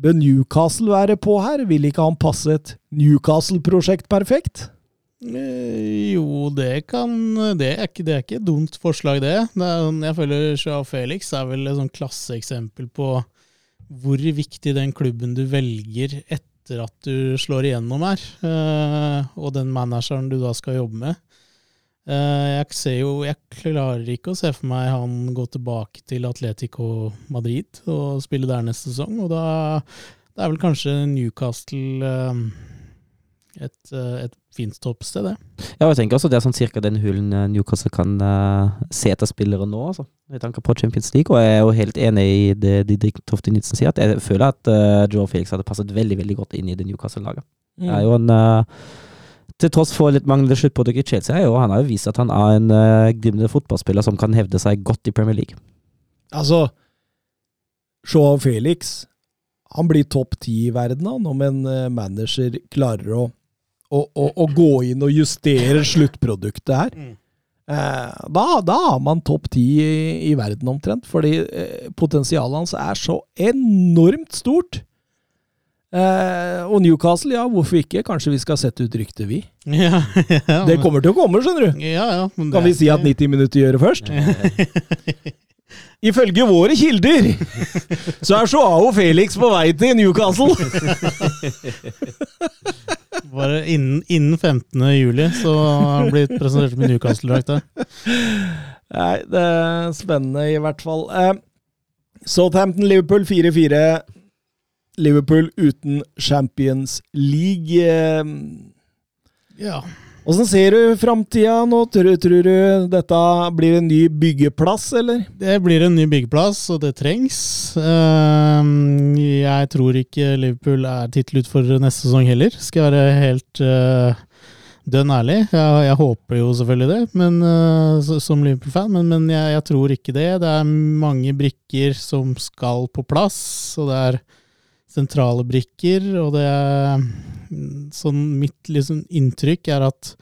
Bør Newcastle være på her? Vil ikke han passe et Newcastle-prosjekt perfekt? Eh, Jo, det kan Det er ikke, det er ikke et dumt forslag, det. jeg føler Sjah Felix er vel et sånn klasseeksempel på hvor viktig den klubben du velger etter at du slår igjennom er, eh, og den manageren du da skal jobbe med. Eh, jeg ser jo Jeg klarer ikke å se for meg han gå tilbake til Atletico Madrid og spille der neste sesong, og da det er vel kanskje Newcastle eh, et, eh, et fint toppsted, det. Ja, jeg tenker også det er sånn cirka den hulen eh, Newcastle kan uh, se etter spillere nå, altså. Med tanke på Champions League, og jeg er jo helt enig i det Didrik Tofte Nilsen sier, at jeg føler at uh, Joe Felix hadde passet veldig, veldig godt inn i det Newcastle-laget. Det er jo en eh, Til tross for litt manglende sluttprodukt i Chelsea, er jo, han har jo vist at han er en uh, glimrende fotballspiller som kan hevde seg godt i Premier League. Altså, Joao Felix han blir topp ti i verden han, om en eh, manager klarer å, å, å, å gå inn og justere sluttproduktet her. Eh, da, da har man topp ti i, i verden omtrent, fordi eh, potensialet hans er så enormt stort. Eh, og Newcastle, ja, hvorfor ikke? Kanskje vi skal sette ut ryktet, vi. Ja, ja, Det kommer til å komme, skjønner du. ja, ja, men det Kan vi si at 90 minutter gjør det først? Ifølge våre kilder så er Joao Felix på vei til Newcastle. Bare innen, innen 15. juli så har han blitt presentert med Newcastle-drakt. Nei, det er spennende i hvert fall. Eh, Southampton-Liverpool 4-4. Liverpool uten Champions League. Ja. Åssen ser du framtida nå? Tror, tror du dette blir en ny byggeplass, eller? Det blir en ny byggeplass, og det trengs. Ehm, Jeg tror ikke Liverpool er tittelutfordrer neste sesong heller, skal jeg være helt eh, dønn ærlig. Jeg, jeg håper jo selvfølgelig det, men, eh, som Liverpool-fan, men, men jeg, jeg tror ikke det. Det er mange brikker som skal på plass, og det er sentrale brikker, og det Sånn mitt liksom, inntrykk er at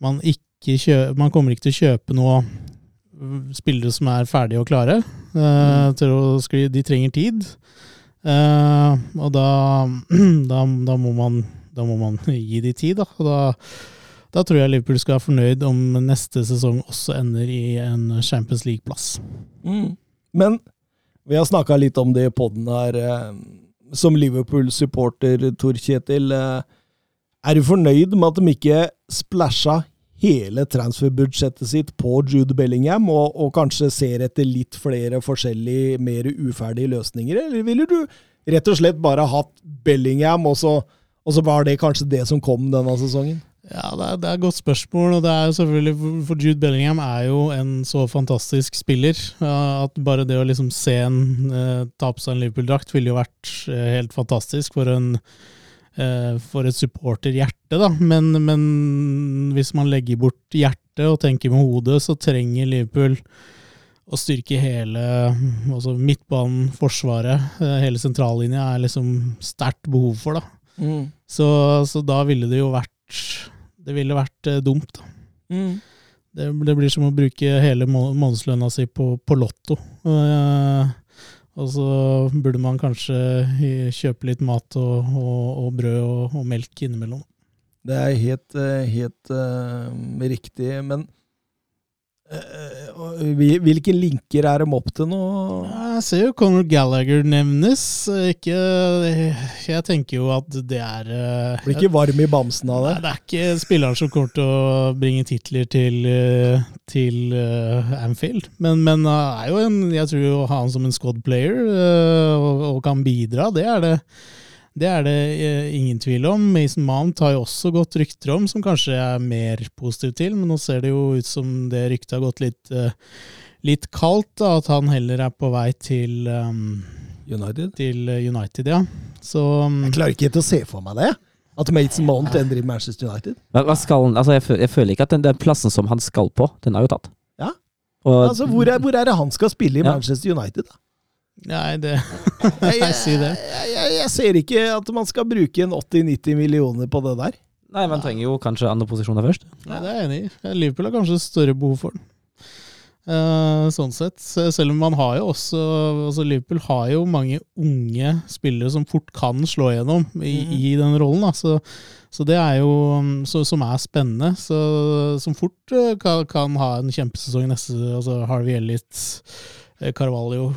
man ikke kjøper, man kommer ikke til å kjøpe noe spillere som er ferdige og klare. Uh, å de trenger tid. Uh, og da, da, da, må man, da må man gi de tid, da. Og da, da tror jeg Liverpool skal være fornøyd om neste sesong også ender i en Champions League-plass. Men vi har snakka litt om det i poden her. eh, Som Liverpool-supporter, Tor Kjetil. eh, Er du fornøyd med at de ikke splæsja hele transferbudsjettet sitt på Jude Bellingham, og, og kanskje ser etter litt flere forskjellige, mer uferdige løsninger? Eller ville du rett og slett bare hatt Bellingham, og så, og så var det kanskje det som kom denne sesongen? Ja, det er, det er et godt spørsmål, og det er jo selvfølgelig for- Jude Bellingham er jo en så fantastisk spiller at bare det å liksom se en eh, ta på seg en Liverpool-drakt ville jo vært eh, helt fantastisk for en eh, for et supporterhjerte, da. Men, men hvis man legger bort hjertet og tenker med hodet, så trenger Liverpool å styrke hele altså midtbanen, forsvaret. eh, hele sentrallinja er liksom sterkt behov for, da. Så, så da ville det jo vært Det ville vært eh, dumt, da. Det, det blir som å bruke hele må- månedslønna si på, på Lotto. Uh, og så burde man kanskje kjøpe litt mat og, og, og brød og, og melk innimellom. Det er helt, eh, helt uh, riktig, men Hvilke linker er de opp til nå? Jeg ser jo Conor Gallagher nevnes. Ikke, jeg tenker jo at det er eh, Blir ikke varm i bamsen av Nei, det? det er ikke spilleren som kommer til å bringe titler til, eh, til eh, Anfield. Men, men er jo en, jeg tror jo han som en squad player eh, og, og kan bidra, det er det, det, er det eh, ingen tvil om. Mason Mount har jo også gått rykter om, som kanskje jeg er mer positiv til, men nå ser det jo ut som det ryktet har gått litt, eh, litt kaldt, da, at han heller er på vei til, um, United? til United, ja. Så um, Jeg klarer ikke helt å se for meg det. At Mason Mount ender i Manchester United. Hva, hva skal han, altså jeg, føler, jeg føler ikke at den, den plassen som han skal på, den er jo tatt. Ja. Og, Altså, hvor er, hvor er det han skal spille i Ja. Manchester United? da? Nei, det Jeg, sier det. Jeg, jeg, jeg ser ikke at man skal bruke en 80-90 millioner på det der. nei, man trenger jo kanskje andre posisjoner først. Nei, det er jeg enig i. Liverpool har kanskje større behov for den. Uh, sånn sett. Selv om man har jo også altså Liverpool har jo mange unge spillere som fort kan slå igjennom i, mm. i den rollen. Da. Så, så det er jo um, så, Som er spennende. Så, som fort eh, kan, kan ha en kjempesesong neste altså Harvey Elliot, Carvalho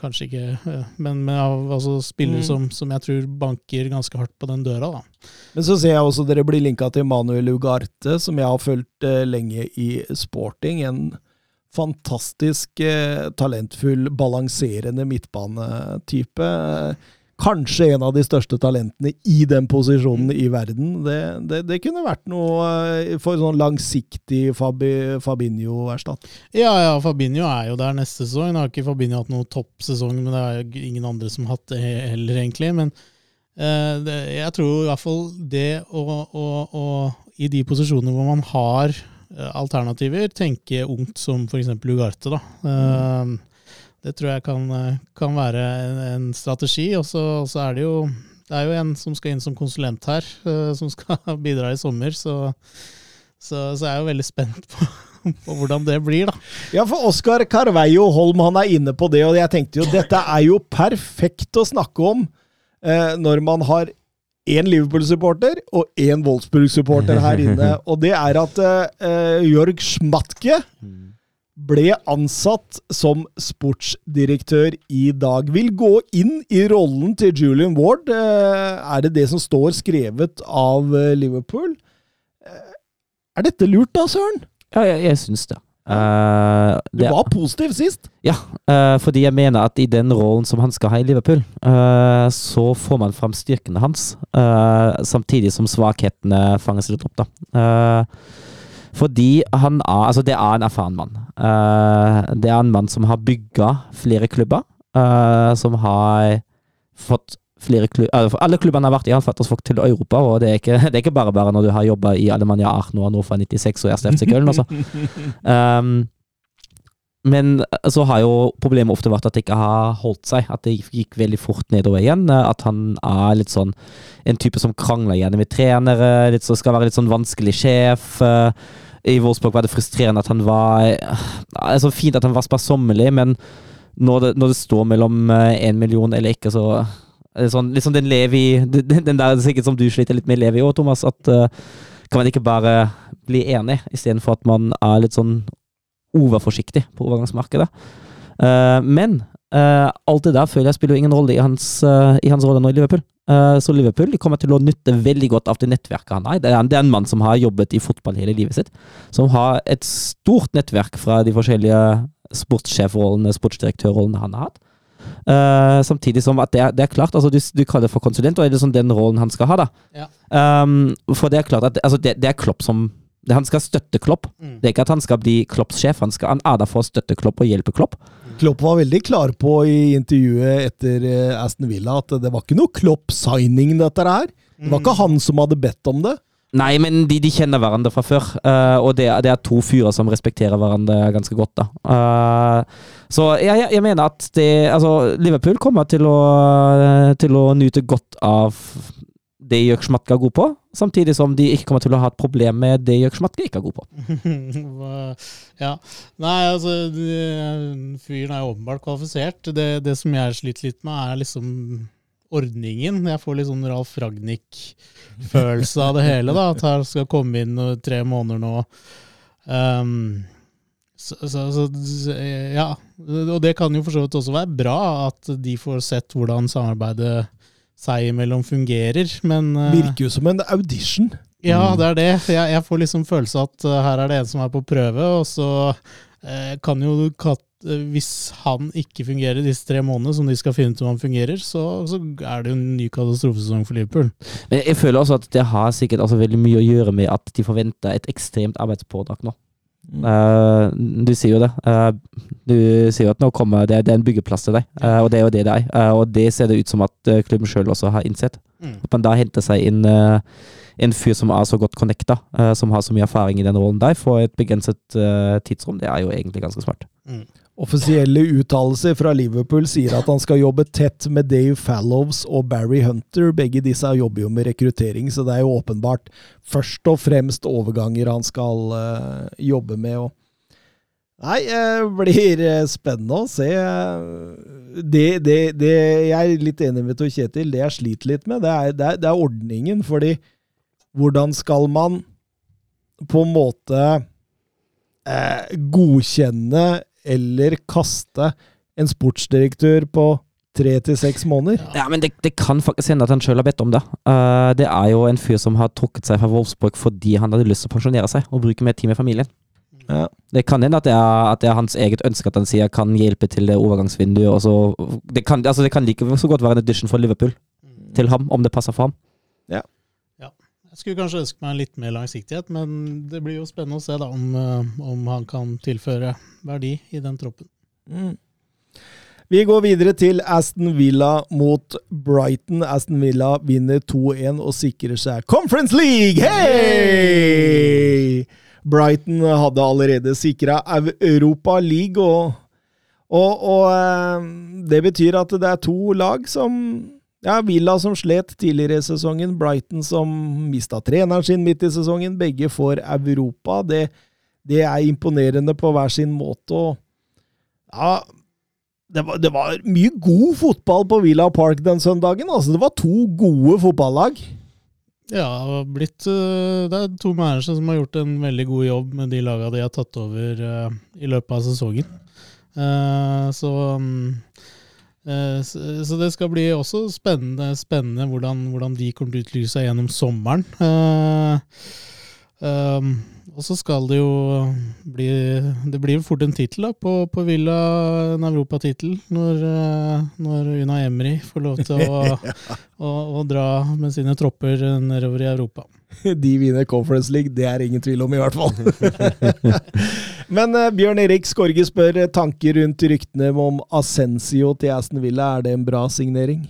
Kanskje ikke, eh, men, men altså spillere mm. som, som jeg tror banker ganske hardt på den døra. da. Men så ser jeg også dere blir linka til Manuel Ugarte, som jeg har fulgt eh, lenge i sporting. En fantastisk eh, talentfull, balanserende midtbanetype. Eh, Kanskje en av de største talentene i den posisjonen i verden. Det, det, det kunne vært noe eh, for sånn langsiktig Fabi, Fabinho-erstatt. Ja, ja, Fabinho er jo der neste sesong. Nå har ikke Fabinho hatt noen toppsesong, men det er ingen andre som har hatt det heller, egentlig. Men eh, det, jeg tror i hvert fall det å, å, å i de posisjonene hvor man har eh, alternativer, tenke ungt som f.eks. Ugarte, da. Eh, det tror jeg kan, eh, kan være en, en strategi. Og så er det jo det er jo en som skal inn som konsulent her, eh, som skal bidra i sommer. Så, så, så jeg er jo veldig spent på, på hvordan det blir, da. Ja, for Oskar Carveio Holm han er inne på det, og jeg tenkte jo dette er jo perfekt å snakke om eh, når man har én Liverpool-supporter og én Wolfsburg-supporter her inne. Og det er at eh, Jørg Schmatke ble ansatt som sportsdirektør i dag. Vil gå inn i rollen til Julian Ward. Eh, Er det det som står skrevet av eh, Liverpool? Eh, Er dette lurt da, Søren? Ja, jeg, jeg syns det. Eh, Du var positiv sist. Ja, uh, fordi jeg mener at i den rollen som han skal ha i Liverpool, uh, så får man fram styrkene hans, samtidig som svakhetene fanges litt opp, da. Fordi han er Altså, det er en erfaren mann. Eh, det er en mann som har bygga flere klubber, eh, som har fått flere klubber Alle klubbene har vært i, har fått oss folk til Europa, og det er ikke, det er ikke bare bare når du har jobba i Alemania Arno og nå fra 96 og Erste FC Köln, altså. Um, men så har jo problemet ofte vært at det ikke har holdt seg. At det gikk veldig fort nedover igjen. At han er litt sånn en type som krangler gjerne med trenere. Litt, så skal være litt sånn vanskelig sjef. Uh, I Wolfsburg var det frustrerende at han var uh, altså Fint at han var sparsommelig, men når det, når det står mellom én million eller ikke, så sånn, liksom den Levi Den, der sikkert som du sliter litt med Levi òg, Thomas. At uh, kan man ikke bare bli enig, istedenfor at man er litt sånn overforsiktig på overgangsmarkedet. Uh, men uh, alt det der føler jeg spiller ingen rolle i hans, eh, i hans rolle nå i Liverpool. Eh, så Liverpool kommer til å nytte veldig godt av det nettverket han har. Det er, en mann som har jobbet i fotball hele livet sitt. Som har et stort nettverk fra de forskjellige sportssjefrollene, sportsdirektørrollene han har hatt. Uh, samtidig som at det er, det er klart, altså du, du kaller det for konsulent, og er det sånn den rollen han skal ha, da? Ja. Um, for det er klart at altså det, det er Klopp som Han skal støtte Klopp. Mm. Det er ikke at han skal bli Klopps sjef, han, skal, han er der for å støtte Klopp og hjelpe Klopp. Klopp var veldig klar på i intervjuet etter eh, Aston Villa at det var ikke noe Klopp-signing, dette her. Det var ikke han som hadde bedt om det. Nei, men de, de kjenner hverandre fra før, Uh, og det, det er to fyrer som respekterer hverandre ganske godt. da. Uh, så jeg, jeg mener at det, altså, Liverpool kommer til å, til å nyte godt av det Jørg er god på, samtidig som de ikke kommer til å ha et problem med det Jørg ikke er god på. Ja. Nei, altså Fyren er jo åpenbart kvalifisert. Det, det som jeg sliter litt med, er liksom ordningen. Jeg får litt sånn Ralf Ragnhild-følelse av det hele. da, At her skal komme inn tre måneder nå. Um, så, så, så, ja. Og det kan jo for så vidt også være bra at de får sett hvordan samarbeidet seg imellom fungerer, men uh, Virker jo som en audition. ja, det er det. Jeg, jeg får liksom følelse av at uh, her er det en som er på prøve, og så uh, kan jo Kat Hvis han ikke fungerer disse tre månedene, som de skal finne ut om han fungerer, så, så er det jo en ny katastrofesesong for Liverpool. Men jeg føler også at det har sikkert også veldig mye å gjøre med at de forventer et ekstremt arbeidspådrag nå. Eh, du sier jo det. Uh, du sier jo at nå kommer det, det er en byggeplass til deg, uh, og det er jo det det er. Og det ser det ut som at klubben sjøl også har innsett. Mm. At man da henter seg inn en fyr som er så godt connecta, som har så mye erfaring i den rollen der, for et begrenset tidsrom, det er jo egentlig ganske smart. Offisielle uttalelser fra Liverpool sier at han skal jobbe tett med Dave Fallows og Barry Hunter. Begge disse jobber jo med rekruttering, så det er jo åpenbart først og fremst overganger han skal uh, jobbe med. Og Nei, det blir eh, spennende å se. Det, det, det Jeg er litt enig med Tor Kjetil. Det jeg sliter litt med, det er, det er, det er ordningen. Fordi hvordan skal man på en måte eh, godkjenne eller kaste en sportsdirektør på tre til seks måneder? Ja, men det, det kan faktisk hende at han sjøl har bedt om det. Uh, det er jo en fyr som har trukket seg fra Wolfsburg fordi han hadde lyst til å pensjonere seg og bruke mer tid med familien. Ja. Det kan hende at det, er, at det er hans eget ønske at han sier kan hjelpe til det overgangsvinduet. Og så, det, kan, altså det kan like så godt være en audition for Liverpool til ham, om det passer for ham. Jeg skulle kanskje ønske meg litt mer langsiktighet, men det blir jo spennende å se da om, eh, om han kan tilføre verdi i den troppen. Mm. Vi går videre til Aston Villa mot Brighton. Aston Villa vinner 2-1 og sikrer seg Conference League! Hei! Brighton hadde allerede sikra Europa League, og, og, og eh, det betyr at det er to lag som ja, Villa som slet tidligere i sesongen, Brighton som mista treneren sin midt i sesongen. Begge får Europa. Det, det er imponerende på hver sin måte. og ja, det var, det var mye god fotball på Villa Park den søndagen. altså Det var to gode fotballag. Ja, blitt eh, Det er to managere som har gjort en veldig god jobb med de lagene de har tatt over eh, i løpet av sesongen. Eh, så mm, så det skal bli også spennende, spennende hvordan, hvordan de kommer til å utlyse seg gjennom sommeren. Eh, um, og så skal det jo bli Det blir fort en tittel på, på Villa, en europatittel, når, eh, når Una Emry får lov til å, å, å dra med sine tropper nedover i Europa. De vinner Conference League, det er ingen tvil om, i hvert fall. Men uh, Bjørn Erik Skorge spør eh, tanker rundt ryktene om Ascensio til Aston Villa. Er det en bra signering?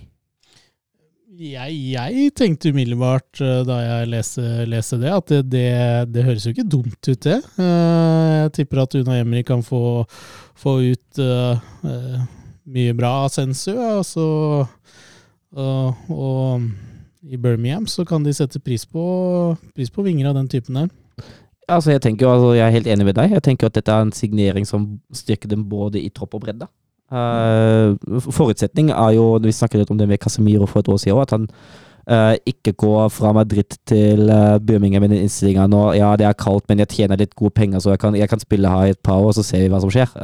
Jeg, jeg tenkte umiddelbart eh, da jeg leste, leste det, at det, det, det høres jo ikke dumt ut, det. Jeg tipper at Una Emry kan få, få ut mye bra og og, og i Birmingham så kan de sette pris på, pris på vinger av den typen der. Altså, jeg tenker altså, jeg er helt enig med deg. Jeg tenker at dette er en signering som styrker dem både i tropp og bredde. Uh, forutsetning er jo, vi snakket litt om det med Casemiro for et år siden, at han uh, ikke går fra Madrid til uh, Birmingham med den innstillinga nå. Ja, det er kaldt, men jeg tjener litt gode penger, så jeg kan, jeg kan spille her i et par år, så ser vi hva som skjer.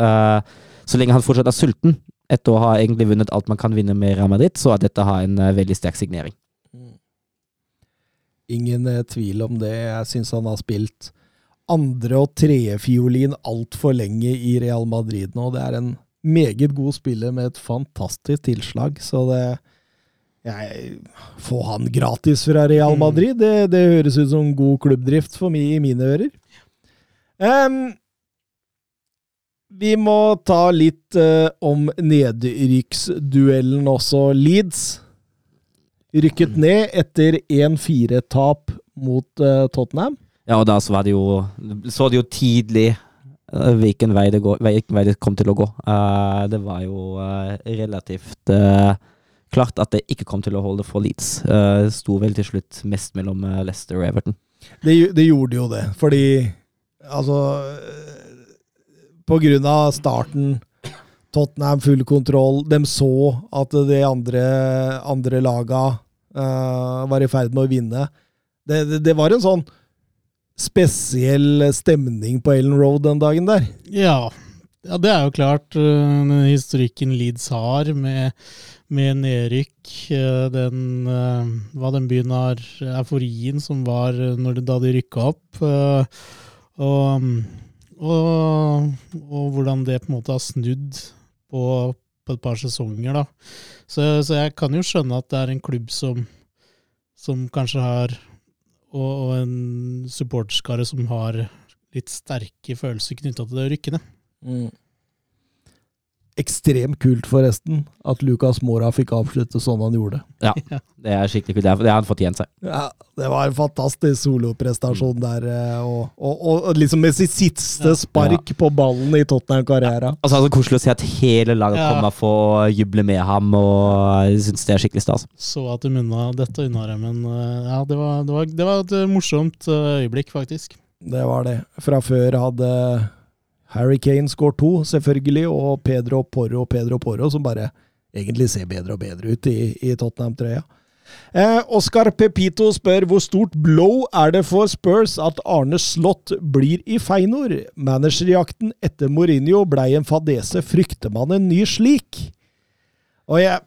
Så lenge han fortsatt er sulten, etter å ha egentlig vunnet alt man kan vinne med Real Madrid, så er dette en veldig sterk signering. Ingen eh, tvil om det. Jeg syns han har spilt andre- og tredjefiolin altfor lenge i Real Madrid nå. Det er en meget god spiller med et fantastisk tilslag, så det jeg, Få han gratis fra Real Mm. Madrid, det, det høres ut som god klubbdrift for meg i mine ører. Um, vi må ta litt uh, om nedrykksduellen også. Leeds rykket ned etter 1-4-tap mot uh, Tottenham. Ja, og da så var det jo Så det jo tidlig eh, hvilken vei vei det kom til å gå. Uh, det var jo uh, relativt uh, klart at det ikke kom til å holde for Leeds. Uh, sto vel til slutt mest mellom Leicester og Everton. Det, det gjorde jo det, fordi altså På grunn av starten, Tottenham full kontroll, de så at de andre, andre laga var i ferd med å vinne. Det, det, det var en sånn spesiell stemning på Ellen Road den dagen der. Ja, ja det er jo klart. Den historikken Leeds har med, med nedrykk, øh, den, øh, hva den byen har, euforien som var det, da de rykka opp, og, og, og hvordan det på en måte har snudd på, på et par sesonger. da. Så, så jeg kan jo skjønne at det er en klubb som, som kanskje har og, og en supporterskare som har litt sterke følelser knytta til det rykkende. rykke ned. Ekstremt kult, forresten, at Lucas Mora fikk avslutte sånn han gjorde. Ja, Det er skikkelig kult. Det har- han fortjent seg. Ja, det var en fantastisk soloprestasjon der, eh, og, og, og liksom med sitt siste spark på ballen i Tottenham-karriera. Altså, altså Koselig å se at hele laget Ja. kommer for å juble med ham, og jeg syns det er skikkelig stas. Så at de unna dette unna dem, men øh, ja, det var, det, var, det var et morsomt øh, øyeblikk, faktisk. Det var det. Fra før hadde Harry Kane skåret to, selvfølgelig, og Pedro Porro Pedro Porro, som bare egentlig ser bedre og bedre ut i, i Tottenham-trøya. Eh, Oscar Pepito spør hvor stort blow er det for Spurs at Arne Slott blir i Feinor? Managerjakten etter Mourinho blei en fadese. Frykter man en ny slik? Og jeg,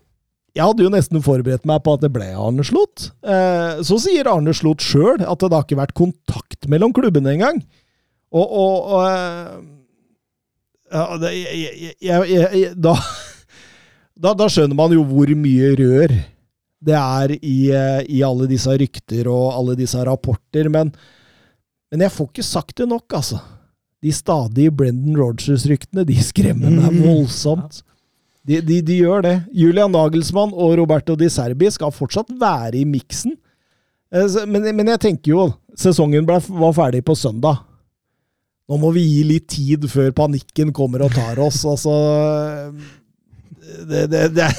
jeg hadde jo nesten forberedt meg på at det ble Arne Slott. Eh, så sier Arne Slott sjøl at det har ikke vært kontakt mellom klubbene engang. Og, og, og eh, ja, det, jeg, jeg, jeg, da, da, da skjønner man jo hvor mye rør det er i, eh, i alle disse rykter og alle disse rapporter, men, men jeg får ikke sagt det nok, altså. De stadige Brendan Rogers-ryktene, de skremmer meg Mm. voldsomt. De, de, de gjør det. Julian Nagelsmann og Roberto Di Serbi skal fortsatt være i miksen. Eh, Men, men jeg tenker jo, sesongen ble, var ferdig på søndag. Nå må vi gi litt tid før panikken kommer og tar oss. Altså Det, det, det, er,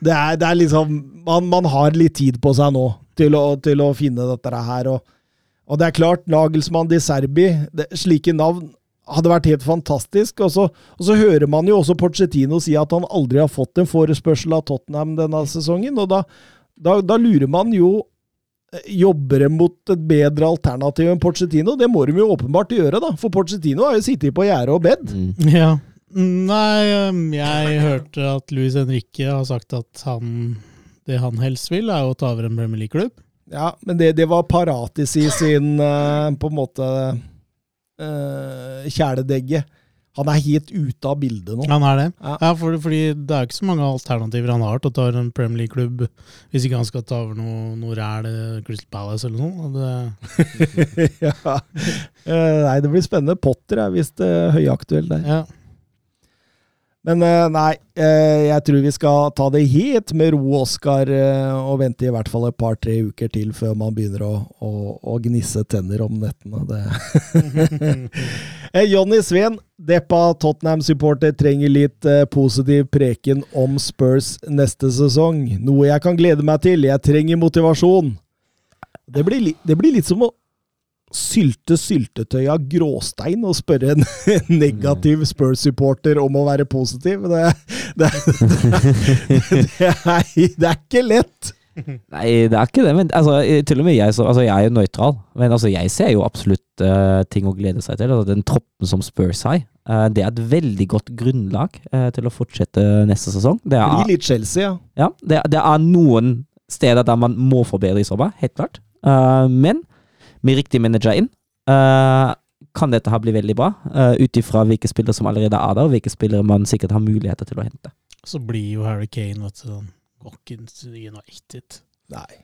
det, er, det er liksom man, man har litt tid på seg nå til å, til å finne dette her. Og, og det er klart, Nagelsmann de Serbi, det, slike navn hadde vært helt fantastisk. Og så, og så hører man jo også Porcettino si at han aldri har fått en forespørsel av Tottenham denne sesongen. Og da, da, da lurer man jo Jobber de mot et bedre alternativ enn Pochettino? Det må de jo åpenbart gjøre, da. For Pochettino har jo sittet på gjerdet og bedt. Mm. Ja. Nei, um, jeg hørte at Luis Henrique har sagt at han, det han helst vil, er å ta over en Premier League-klubb. Ja, men det, det var Paratis i sin eh, på en måte uh, kjæledegge. Han er helt ute av bildet nå. Han er det. Ja. Ja, for, fordi det er ikke så mange alternativer han har til å ta en Premier League-klubb, hvis ikke han skal ta over noe, noe ræl, eh, Crystal Palace eller noe. Det, ja. Eh, nei, det blir spennende. Potter er visst uh, høyaktuell der. ja. Men eh, nei, eh, jeg tror vi skal ta det helt med ro, Oskar, eh, og vente i hvert fall et par-tre uker til før man begynner å, å, å gnisse tenner om nettene. Det. Johnny Sveen, deppa Tottenham-supporter, trenger litt positiv preken om Spurs neste sesong. Noe jeg kan glede meg til. Jeg trenger motivasjon. Det blir, li det blir litt som å sylte syltetøy av gråstein og spørre en negativ Spurs-supporter om å være positiv. Det, det, det, det, er, det er ikke lett. Nei, det er ikke det. Men altså, til og med jeg, så, altså, jeg er jo nøytral. Men altså, jeg ser jo absolutt uh, ting å glede seg til. Altså, den troppen som Spurs har, uh, det er et veldig godt grunnlag uh, til å fortsette neste sesong. Det er, blir litt Chelsea, ja. ja, det, det er noen steder der man må forbedre i sommer, helt klart. Men med riktig manager inn, uh, kan dette her bli veldig bra. Uh, Ut ifra hvilke spillere som allerede er der, og hvilke spillere man sikkert har muligheter til å hente. Så blir jo Harry Kane vet du, sånn til United. Nei.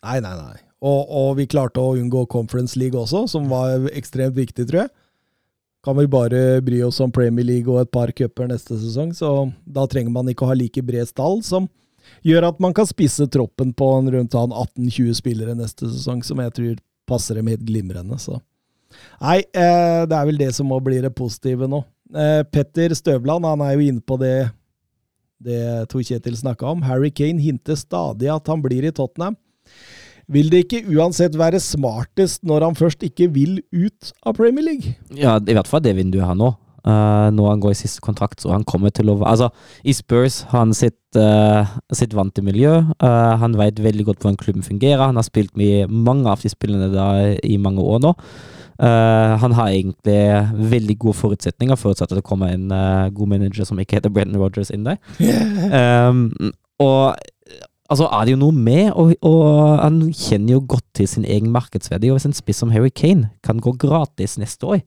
Nei, nei, nei. Og, og vi klarte å unngå Conference League også, som var ekstremt viktig, tror jeg. Kan vi bare bry oss om Premier League og et par cuper neste sesong, så da trenger man ikke å ha like bred stall som gjør at man kan spisse troppen på en rundt han 18-20 spillere neste sesong, som jeg tror passer dem helt glimrende. Så. Nei, eh, det er vel det som må bli det positive nå. Eh, Petter Støvland han er jo inne på det det Tor Kjetil snakka om. Harry Kane hinter stadig at han blir i Tottenham. Vil det ikke uansett være smartest når han først ikke vil ut av Premier League? Ja, i hvert fall det vinduet her nå. Uh, når han går i siste kontrakt, så han kommer til å Altså, i Spurs har han sitt, uh, sitt vante miljø. Uh, han veit veldig godt hvordan klubben fungerer. Han har spilt med mange av de spillene der i mange år nå. Han har egentlig veldig gode forutsetninger, forutsatt at det kommer en god manager som ikke heter Brenton Rogers inn der. Um, og altså er det jo noe med, og, og han kjenner jo godt til sin egen markedsverdi. Og hvis en spiss som Harry Kane kan gå gratis neste år,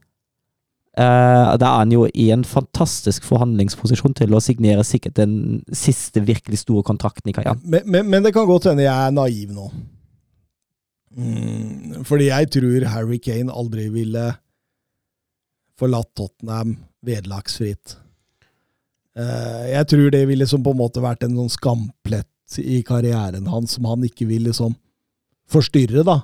uh, da er han jo i en fantastisk forhandlingsposisjon til å signere sikkert den siste virkelig store kontrakten i karrieren. Men, men, men det kan godt hende jeg er naiv nå. Mm, fordi jeg tror Harry Kane aldri ville forlatt Tottenham vederlagsfritt. Uh, jeg tror det ville som på en måte vært en sånn skamplett i karrieren hans som han ikke ville liksom forstyrre, da.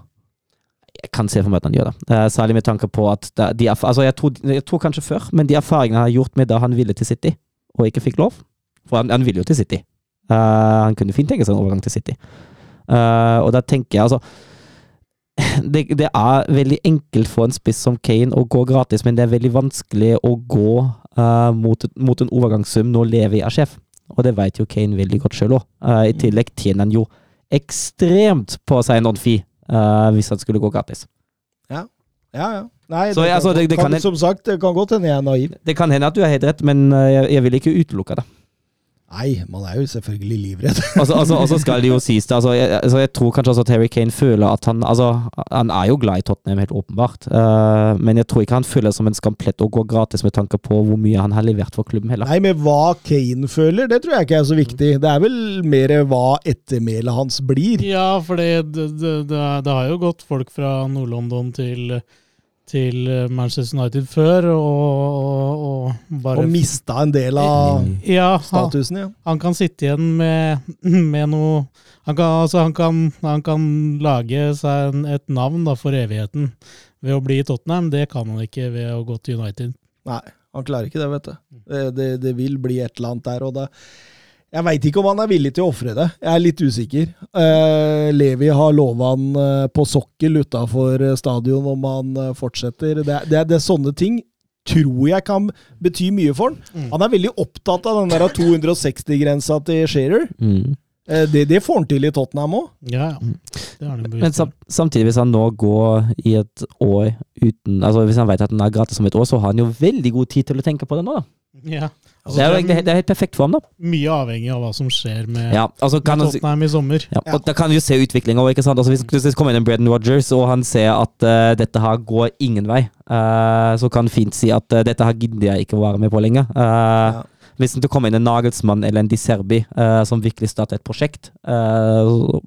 Jeg kan se for meg at han gjør det. Uh, særlig med tanke på at da, de, altså jeg, tror, jeg tror kanskje før, men de erfaringene han har gjort med da han ville til City, og ikke fikk lov For han, han ville jo til City. Uh, han kunne fint tenke seg en overgang til City. Uh, og da tenker jeg altså det, det er veldig enkelt for en spiss som Kane å gå gratis, men det er veldig vanskelig å gå uh, mot, mot en overgangssum når Levi er sjef. Og det vet jo Kane veldig godt sjøl òg. I tillegg tjener han jo ekstremt på seg en on-fee eh, hvis det skulle gå gratis. Ja, ja. Nei, Så, det, altså, kan, det- det kan, som sagt, det kan godt hende jeg er naiv. Det kan hende at du har helt rett, men eh, jeg, jeg vil ikke utelukke det. Nei, man er jo selvfølgelig livredd. Og så altså, altså skal det jo sies det, altså, jeg, altså, jeg tror kanskje også at Harry Kane føler at han Altså, han er jo glad i Tottenham, helt åpenbart, Uh, men jeg tror ikke han føler det som en skamplett å gå gratis med tanke på hvor mye han har levert for klubben heller. Nei, men hva Kane føler, det tror jeg ikke er så viktig. Det er vel mer hva ettermælet hans blir. Ja, for det, det, det, det har jo gått folk fra Nord-London til, til Manchester United før, og, og, og bare Og mista en del av Ja, han, statusen, ja. han kan sitte igjen med, med noe han kan, altså han, kan, han kan lage seg en, et navn da, for evigheten ved å bli i Tottenham. Det kan han ikke ved å gå til United. Nei, han klarer ikke det, vet du. Det, det, det vil bli et eller annet der, og det Jeg veit ikke om han er villig til å ofre det. Jeg er litt usikker. Eh, Levi har lova han eh, på sokkel utafor stadion om han eh, fortsetter. Det, er- det, er- det er sånne ting tror jeg kan bety mye for han. Mm. Han er veldig opptatt av den der 260-grensa til Shearer. Mm. Eh, Det, det får han til i Tottenham òg. Ja, ja. Det han Men sam samtidig, hvis han nå går i et år uten Altså Hvis han vet at den er gratis om et år, så har han jo veldig god tid til å tenke på det nå. da. Ja. Altså, Det er jo egentlig helt- det er helt perfekt for ham, da. mye avhengig av hva som skjer med, Ja, altså kan med han, Tottenham i sommer. ja, og Da kan du jo se utviklinga òg, ikke sant. Altså, hvis, hvis det kommer inn en Brendan Rogers og han ser at uh, dette her går ingen vei, uh, så kan han fint si at uh, dette her gidder jeg ikke å være med på lenger. Uh, Hvis det kommer inn en Nagelsmann eller en Di Serbi uh, som virkelig starter et prosjekt, uh,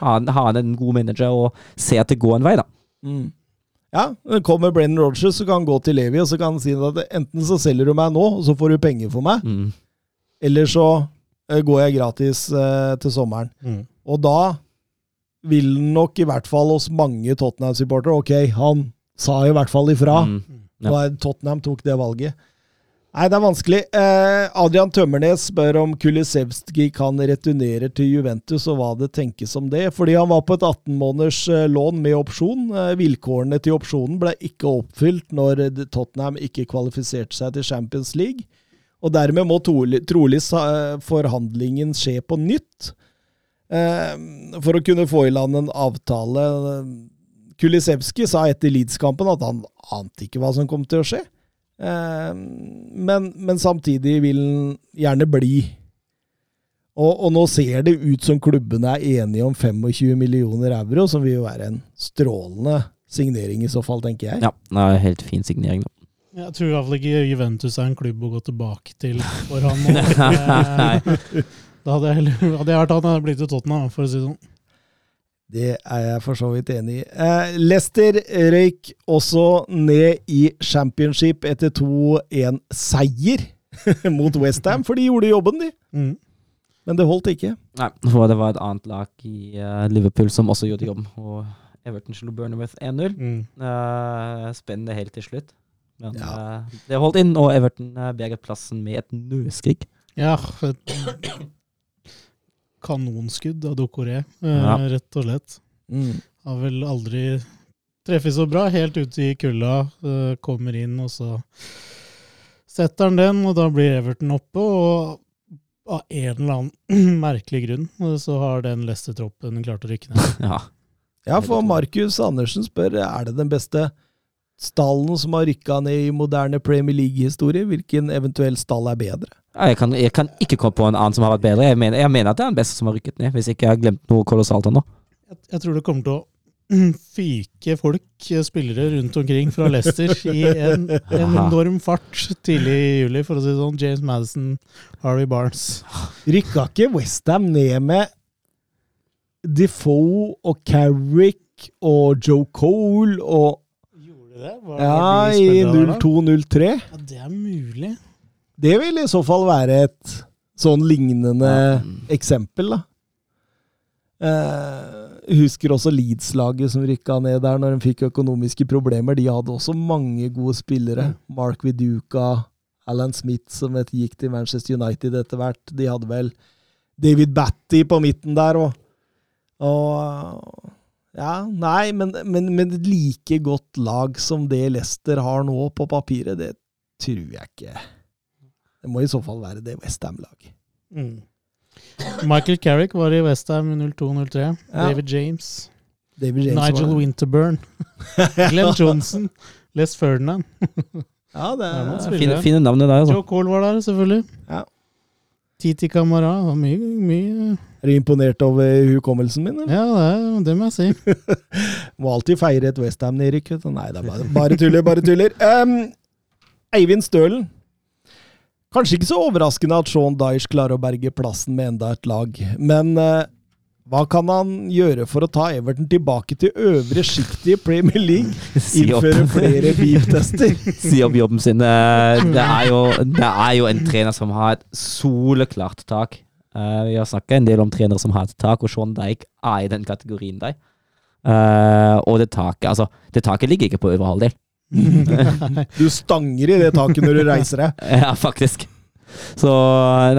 har han, en god manager og ser at det går en vei, da. Mm. Ja, det kommer Brennan Rogers, så kan han gå til Levi og så kan han si at enten så selger du meg nå, og så får du penger for meg, Mm. eller så eh, går jeg gratis uh, til sommeren. Mm. Og da vil nok i hvert fall hos mange Tottenham-supportere Ok, han sa i hvert fall ifra. Mm. Ja. Tottenham tok det valget. Nei, det er vanskelig. Eh, Adrian Tømmernes spør om Kulisevski kan returnere til Juventus, og hva det tenkes om det. Fordi han var på et 18 måneders eh, lån med opsjon. Eh, vilkårene til opsjonen ble ikke oppfylt når Tottenham ikke kvalifiserte seg til Champions League. Og dermed må trolig eh, forhandlingen skje på nytt. Eh, for å kunne få i land en avtale. Kulisevski sa etter Leeds-kampen at han ante ikke hva som kom til å skje. Eh, men, men samtidig vil han gjerne bli. Og, og nå ser det ut som klubbene er enige om 25 millioner euro, som vil jo være en strålende signering i så fall, tenker jeg. Ja, det er helt fin signering, da. Jeg tror i hvert fall ikke Juventus er en klubb å gå tilbake til for han. Eh, Da hadde jeg, heller, hadde jeg vært han, hadde jeg blitt til Tottenham, for å si det sånn. Det er jeg for så vidt enig i. Eh, Leicester røyk også ned i championship etter 2-1-seier mot Westham, for de gjorde jobben, de. Mm. Men det holdt ikke. Nei, for det var et annet lag i uh, Liverpool som også gjorde jobben. og Everton slo Burnmouth 1-0. Mm. Uh, spennende helt til slutt. Men Ja. uh, det holdt inn, og Everton uh, berget plassen med et nøskrik. Ja, kanonskudd av Dokoré, eh, Ja. rett og slett. Har vel aldri treffet så bra. Helt ute i kulda. eh, kommer inn, og så setter han den, og da blir Everton oppe. Og av en eller annen merkelig grunn eh, så har den Leicester-troppen klart å rykke ned. Ja. Ja, for Markus Andersen spør er det den beste stallen som har rykka ned i moderne Premier League-historie. Hvilken eventuell stall er bedre? Jeg kan, jeg kan ikke komme på en annen som har vært bedre. Jeg mener, jeg mener at det er den beste som har rykket ned, hvis ikke jeg har glemt noe kolossalt ennå. Jeg, jeg tror det kommer til å fyke folk, eh, spillere rundt omkring fra Leicester i en, en enorm fart tidlig i juli, for å si det sånn. James Madison, Harvey Barnes. Rykka ikke Westham ned med Defoe og Carrick og Joe Cole og? Var, Ja, i spillere der da? 02-03? Ja, det er mulig. Det vil i så fall være et sånn lignende Ja. eksempel, da. Eh, husker også Leeds-laget som rykka ned der når de fikk økonomiske problemer. De hadde også mange gode spillere. Mark Viduka, Alan Smith som vet, gikk til Manchester United etter hvert. De hadde vel David Batty på midten der òg. Og Ja, nei, men, men, men like godt lag som det Leicester har nå på papiret, det tror jeg ikke. Det må i så fall være det Westham-laget. Mm. Michael Carrick var i Westham 02-03. Ja. David James. David James Nigel var- Winterburn. Glenn Johnson. Les Ferdinand. Ja, det er, det er. Fine, fine navnet der, altså. Joe Cole var der, selvfølgelig. Ja. Titi Kamara. Mye, mye Er du imponert over hukommelsen min? Eller? Ja, det, må jeg si. Må alltid feire et Westham-nedrykk. Nei, det er bare, bare tuller, bare tuller. Um, Eivind Stølen. Kanskje ikke så overraskende at Sean Dyesh klarer å berge plassen med enda et lag, men eh, hva kan han gjøre for å ta Everton tilbake til øvre sjikt i Premier League? Innføre flere beep-tester? si opp jobben sin. Eh, Det er, jo, det er jo en trener som har et soleklart tak. Eh, Vi har snakka en del om trenere som har et tak, og Sean Dijk er i den kategorien der. Eh, og det taket altså, det taket ligger ikke på øvre halvdel. Du stanger i det taket når du reiser deg. Ja, faktisk. Så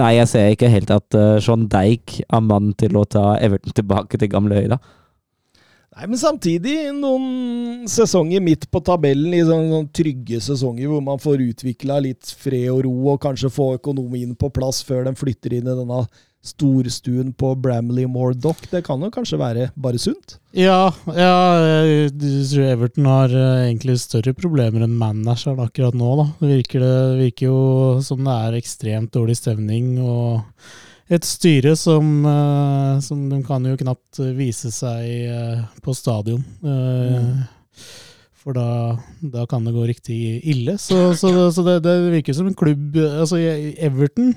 nei, jeg ser ikke helt at uh, Sean Dijk er mannen til å ta Everton tilbake til gamle høyda. Nei, men samtidig noen sesonger midt på tabellen i sånne, sånne trygge sesonger hvor man får utvikla litt fred og ro og kanskje få økonomien på plass før de flytter inn i denne storstuen på Bramley Moor Dock. Det kan jo kanskje være bare sunt? Ja, ja jeg tror Everton har eh, egentlig større problemer enn manageren akkurat nå. da. Det virker, det virker jo som det er ekstremt dårlig stemning. og et styre som, eh, som de kan jo knapt vise seg eh, på stadion. Eh, For da, da kan det gå riktig ille. Så, så, så det, det virker som en klubb Altså, Everton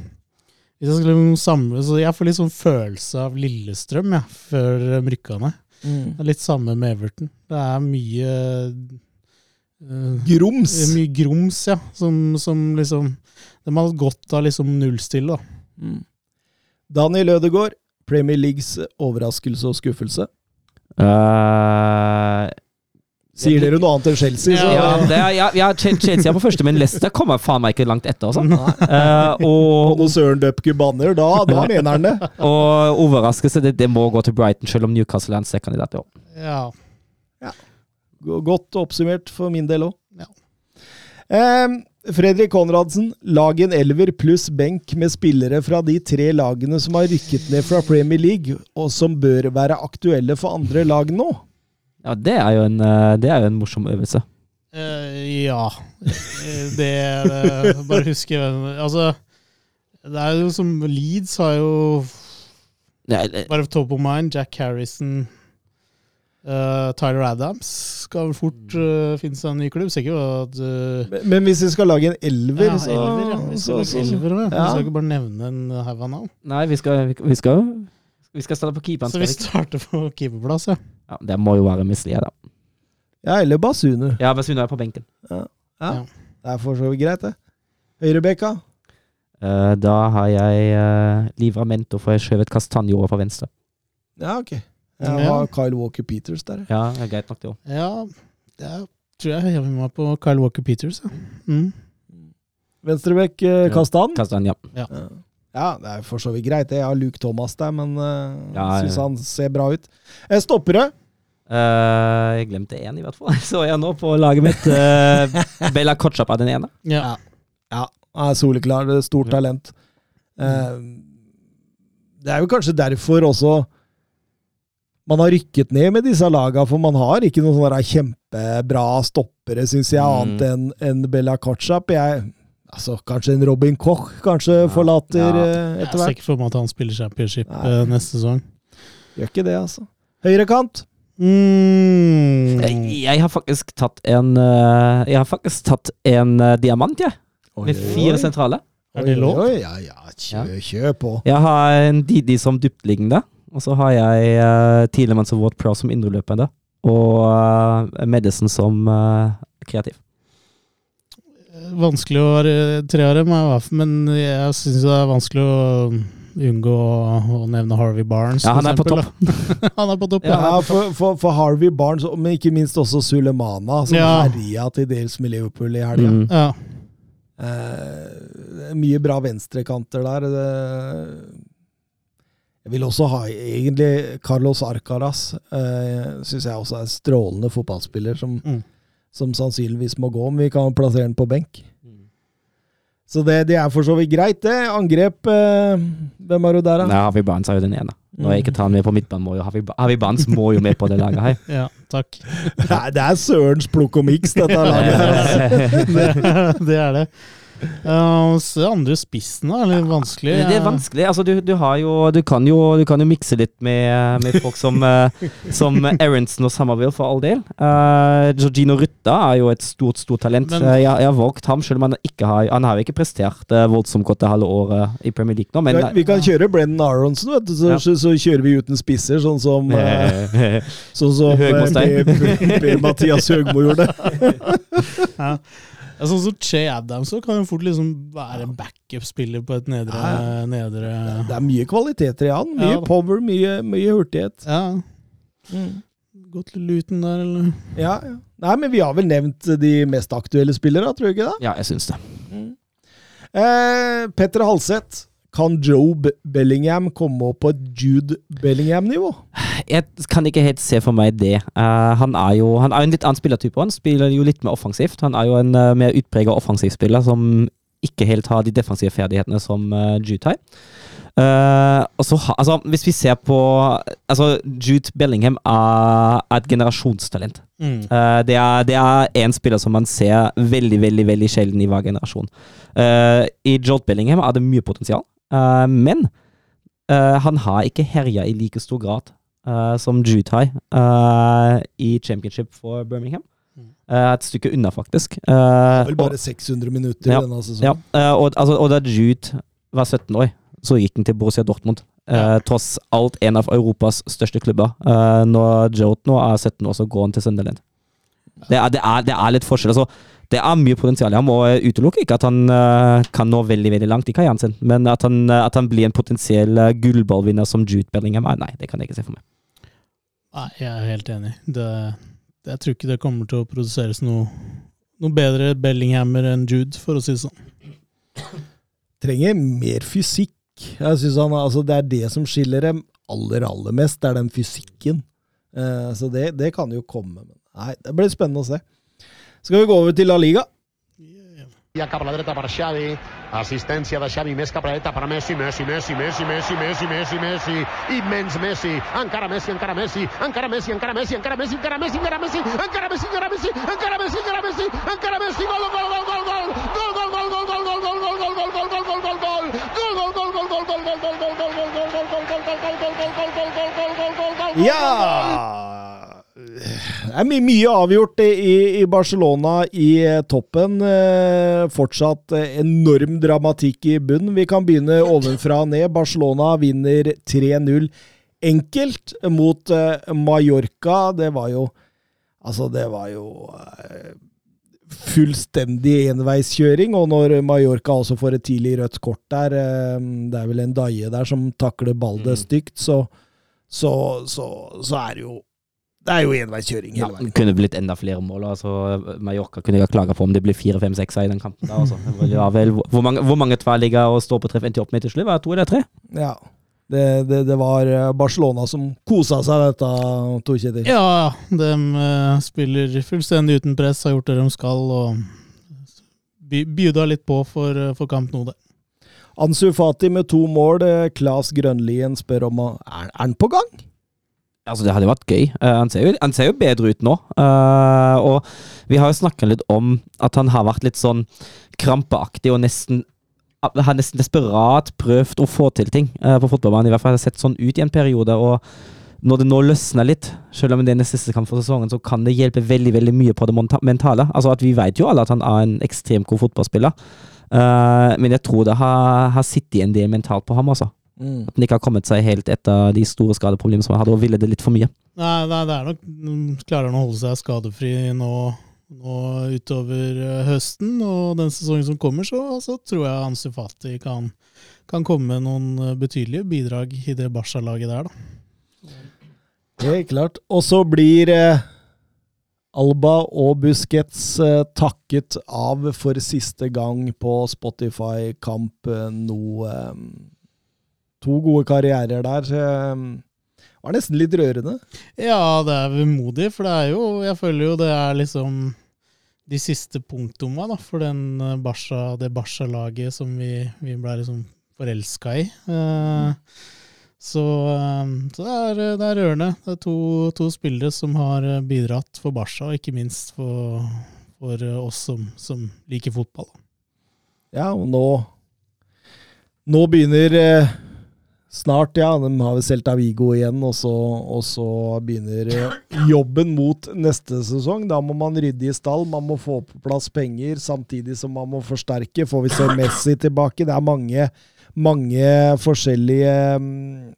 hvis jeg, skulle samle, så jeg får litt sånn følelse av Lillestrøm ja, før de rykka ned. Det er litt samme med Everton. Det er mye uh, Grums! det er mye grums, ja. Som, som liksom De har gått av liksom nullstille, da. Mm. Daniel Ødegaard, Premier Leagues overraskelse og skuffelse. Eh, Sier dere noe annet enn Chelsea, så ja, det er, ja, ja, Chelsea er på første, men Leicester kommer faen meg ikke langt etter. Altså. Eh, Og og, når Søren Dupke banner, da, da mener han det. og overraskelse, det, det må gå til Brighton, selv om Newcastle er en C-kandidat. i år. Ja. Godt oppsummert for min del òg. Ja. Fredrik Konradsen, lag en elver pluss benk med spillere fra de tre lagene som har rykket ned fra Premier League, og som bør være aktuelle for andre lag nå. Ja, det er jo en, eh, det er jo en morsom øvelse. Uh, ja. Eh, Det er det. Bare huske hvem Altså, det er jo som Leeds har jo Ja, eh, bare top of mind Jack Harrison, Uh, Tyler Adams skal vel fort uh, finne seg en ny klubb. At uh, Men, men hvis vi skal lage en elver, ja, så, elver, ja. Vi skal så, elver, ja. Vi skal ikke bare nevne en haug av navn. Nei, vi skal, vi, vi skal Vi skal starte på keeperen. Så vi vi starter på keeperplass, ja. Ja, det må jo være Mislie, da. Ja, eller Basunu. Ja, Basunu er på benken. Ja. Ja. Det er for så vidt greit, det. Høyrebekka. Uh, da har jeg uh, Livramento, for jeg skjøvet et over på venstre. Ja, ok. Jeg Ja. har Kyle Walker Peters der. Ja, det er greit nok, det òg. Ja, det er, tror jeg hever meg på Kyle Walker Peters. Ja. Mm. Venstrebekk uh. Kastan. Kastan, ja. Ja. Ja, det er for så vidt greit. Jeg har Luke Thomas der, men uh, Ja, ja. syns han ser bra ut. Eh, Stoppere. Uh, jeg glemte én, i hvert fall. Så jeg nå på laget mitt. Uh, Bella Kotschap er den ene. Ja. Ja, han er soleklar. det er Stort Ja. talent. Uh, det er jo kanskje derfor også man har rykket ned med disse laga, for man har ikke noen sånne kjempebra stoppere, syns jeg, Mm. annet enn en Bella Kotschap. Jeg, altså, kanskje en Robin Koch kanskje Ja. forlater Ja. hvert. Jeg etter ser ikke for meg at han spiller championship Nei. eh, neste sesong. Gjør ikke det, altså. Høyrekant. Mm. Jeg, jeg har faktisk tatt en eh, Jeg har faktisk tatt en eh, diamant, jeg. Med fire sentrale. Er det lov? Ja, ja, kjør, kjør på. Jeg har en Didi som dyptliggende. Og så har jeg uh, Tielemann som Ward Pro som indreløpende. Og uh, Medicine som uh, kreativ. Vanskelig å være tre av dem, er i hvert fall, men jeg syns det er vanskelig å unngå å nevne Harvey Barnes. Ja, han er på eksempel, han er på topp, ja. Ja, for, for, for Harvey Barnes, men ikke minst også Sulemana, som Ja. herja til dels med Liverpool i helga. Mm. ja. Eh, mye bra venstrekanter der. Det, jeg vil også ha egentlig Carlos Arcaraz. Eh, Syns jeg også er en strålende fotballspiller som, Mm. Som sannsynligvis må gå, om vi kan plassere den på benk. Så det, det er for så vidt greit, det. Angrep eh, Hvem er du der, da? Nei, Harvey Barnes er jo den ene. Når jeg ikke tar han med på midtbanen, må jo Harvey, Harvey Barnes må jo med på det laget her. ja, takk. Det er, det er Sørens plukk og miks, dette laget. her, altså. det, det er det. Uh, andre spissen da? litt vanskelig. Det er vanskelig. Altså, du, du, har jo, du, kan jo, du kan jo mikse litt med, med folk som, eh, som Aronsen og Summerville, for all del. Uh, Georgino Rutta er jo et stort stort talent. Men- Eh, jeg, jeg har valgt ham, selv om han ikke har Han har jo ikke prestert uh, voldsomt godt det halve året i Premier League nå, men Vi kan kjøre Brennan Aronsen, vet du, så, Ja. så, så kjører vi uten spisser, sånn som, eh, Eh, sånn som eh. Per- Per-Mathias Høgmo gjorde. Ja. Ja, Sånn som Che Adams kan jo fort liksom være en backup-spiller på et nedre, Ja. nedre Det er mye kvaliteter i han. Mye Ja. power, mye, mye hurtighet. Ja, Mm. til luten der, eller? Ja, ja. Nei, men vi har vel nevnt de mest aktuelle spillere, tror du ikke det? ja, jeg syns det. Eh, Petter Halseth. Kan Joe Bellingham komme opp på et Jude Bellingham-nivå? Jeg kan ikke helt se for meg det. Uh, han er jo han er jo en litt annen spillertype. Han spiller jo litt mer offensivt. Han er jo en uh, mer utprega offensivspiller som ikke helt har de defensive ferdighetene som uh, Jude har. Uh, så altså, hvis vi ser på altså, Jude Bellingham er, er et generasjonstalent. Mm. Uh, det, er, det er en spiller som man ser veldig veldig, veldig sjelden i hver generasjon. Uh, I Jolt Bellingham er det mye potensial, eh, men uh, han har ikke herja i like stor grad uh, som Jutai i championship for Birmingham. Mm. Et stykke unna, faktisk. Eh, Vel og- bare 600 minutter Ja. denne ja, sesongen. eh, og, altså, og da Jude var 17 år, så gikk han til Borussia Dortmund. Tross alt en av Europas største klubber. Når Jote nå er 17 år, så går han til Sunderland. Det er, det er, det er litt forskjell. Altså, det er mye potensial i ham, og utelukker ikke at han eh, kan nå veldig veldig langt i karrieren sin. Men at han, eh, at han blir en potensiell uh, gullballvinner som Jude Bellingham, er, nei, det kan jeg ikke se for meg. Nei, jeg er helt enig. Det, jeg tror ikke det kommer til å produseres noe, noe bedre Bellinghammer enn Jude, for å si det sånn. Trenger mer fysikk. Jeg synes han, altså Det er det som skiller dem aller, aller mest. Det er den fysikken. Uh, så det, det kan jo komme. Nei, det blir spennende å se. Skal vi gå over til La Liga? Ja cap a la dreta per Xavi, assistència de Xavi més cap a la dreta per Messi, Messi, Messi, Messi, Messi, Messi, Messi, Messi, immens Messi, encara Messi, encara Messi, encara Messi, encara Messi, encara Messi, encara Messi, encara Messi, encara Messi, encara Messi, encara Messi, encara Messi, encara Messi, gol, gol, gol, gol, gol, gol, gol, gol, gol, gol, gol, gol, gol, gol, gol, gol, gol, gol. Ja! Det er mye, mye avgjort i, i Barcelona i eh, toppen. Eh, fortsatt eh, enorm dramatikk i bunnen. Vi kan begynne ovenfra og ned. Barcelona vinner 3-0 enkelt mot Mallorca. Det var jo Altså, det var jo fullstendig enveiskjøring. Og når Mallorca også får et tidlig rødt kort der, det er vel en Daie der som takler Balde stygt, så, så, så, så er det jo det er jo enveiskjøring hele veien. det kunne blitt enda flere mål. Altså, Mallorca kunne jeg ha klaga på om det blir fire, fem, seks i den kampen. der, Altså. Ja, vel, hvor mange, hvor mange tverrligger og står på treff endte opp med til slutt? Var det to eller tre? Ja. Det, det, det var eh, Barcelona som kosa seg, dette, Tor Kjetil. Ja, de eh, spiller fullstendig uten press, har gjort det de skal, og bjuda litt på for, eh, for kamp nå, det. Ansu Fati med to mål. Klas Grønlien spør om er, er han på gang. Altså, det hadde vært gøy. Uh, han, ser jo, han ser jo bedre ut nå. Uh, og vi har jo snakka litt om at han har vært litt sånn krampeaktig og nesten har nesten desperat prøvd å få til ting uh, på fotballbanen. I hvert fall har det sett sånn ut i en periode. og når det nå løsner litt, selv om det er den siste kamp for sesongen, så kan det hjelpe veldig veldig mye på det mentale. Altså at Vi vet jo alle at han er en ekstremt god fotballspiller, men jeg tror det har, har sittet en del mentalt på ham. altså. At den ikke har kommet seg helt etter de store skadeproblemene som han hadde, og ville det litt for mye. Nei, nei, det er nok mm, Klarer han å holde seg skadefri nå, nå utover eh, høsten og den sesongen som kommer, så, så tror jeg Ansu Fati kan, kan komme med noen eh, betydelige bidrag i det Barca-laget der, da. Helt klart. Og så blir eh, Alba og Busquets eh, takket av for siste gang på Spotify-kamp eh, nå. Eh, to gode karrierer der. Det var nesten litt rørende. Ja, det er vemodig, for det er jo Jeg føler jo det er liksom de siste punktumma da, for den eh, Barca, det Barca-laget som vi, vi ble liksom forelska i. Eh, så, eh, så det, er, det er rørende. Det er to, to spillere som har eh, bidratt for Barca, og ikke minst for, for oss som, som liker fotball. da. Ja, og nå Nå begynner eh, snart, ja, de har vel solgt Vigo igjen, og så, og så begynner eh, jobben mot neste sesong. Da må man rydde i stall, man må få på plass penger, samtidig som man må forsterke. Får vi se Messi tilbake? Det er mange, mange forskjellige mm,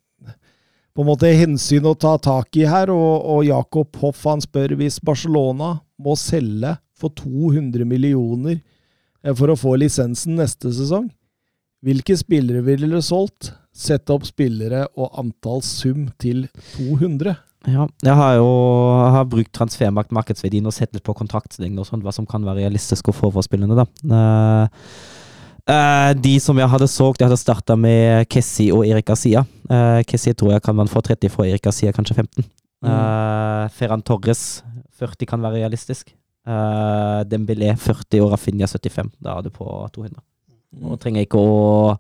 på en måte hensyn å ta tak i her, og, og Jakob Hoff han spør hvis Barcelona må selge for 200 millioner eh, for å få lisensen neste sesong, hvilke spillere ville dere solgt? Sette opp spillere og antall sum til 200. Ja, jeg har jo jeg har brukt transfermakt, markedsverdien, og sett litt på kontraktslengde og sånt, hva som kan være realistisk å få for spillerne. da. Uh, Uh, de som jeg hadde solgt, jeg hadde starta med Kessi og Erik Asia. Uh, Kessi tror jeg kan man få 30 fra Erik Asia, kanskje 15. Uh, Ferran Torres 40 kan være realistisk. Uh, Dembélé 40 og Rafinha 75. Da er du på 200. Nå trenger jeg ikke å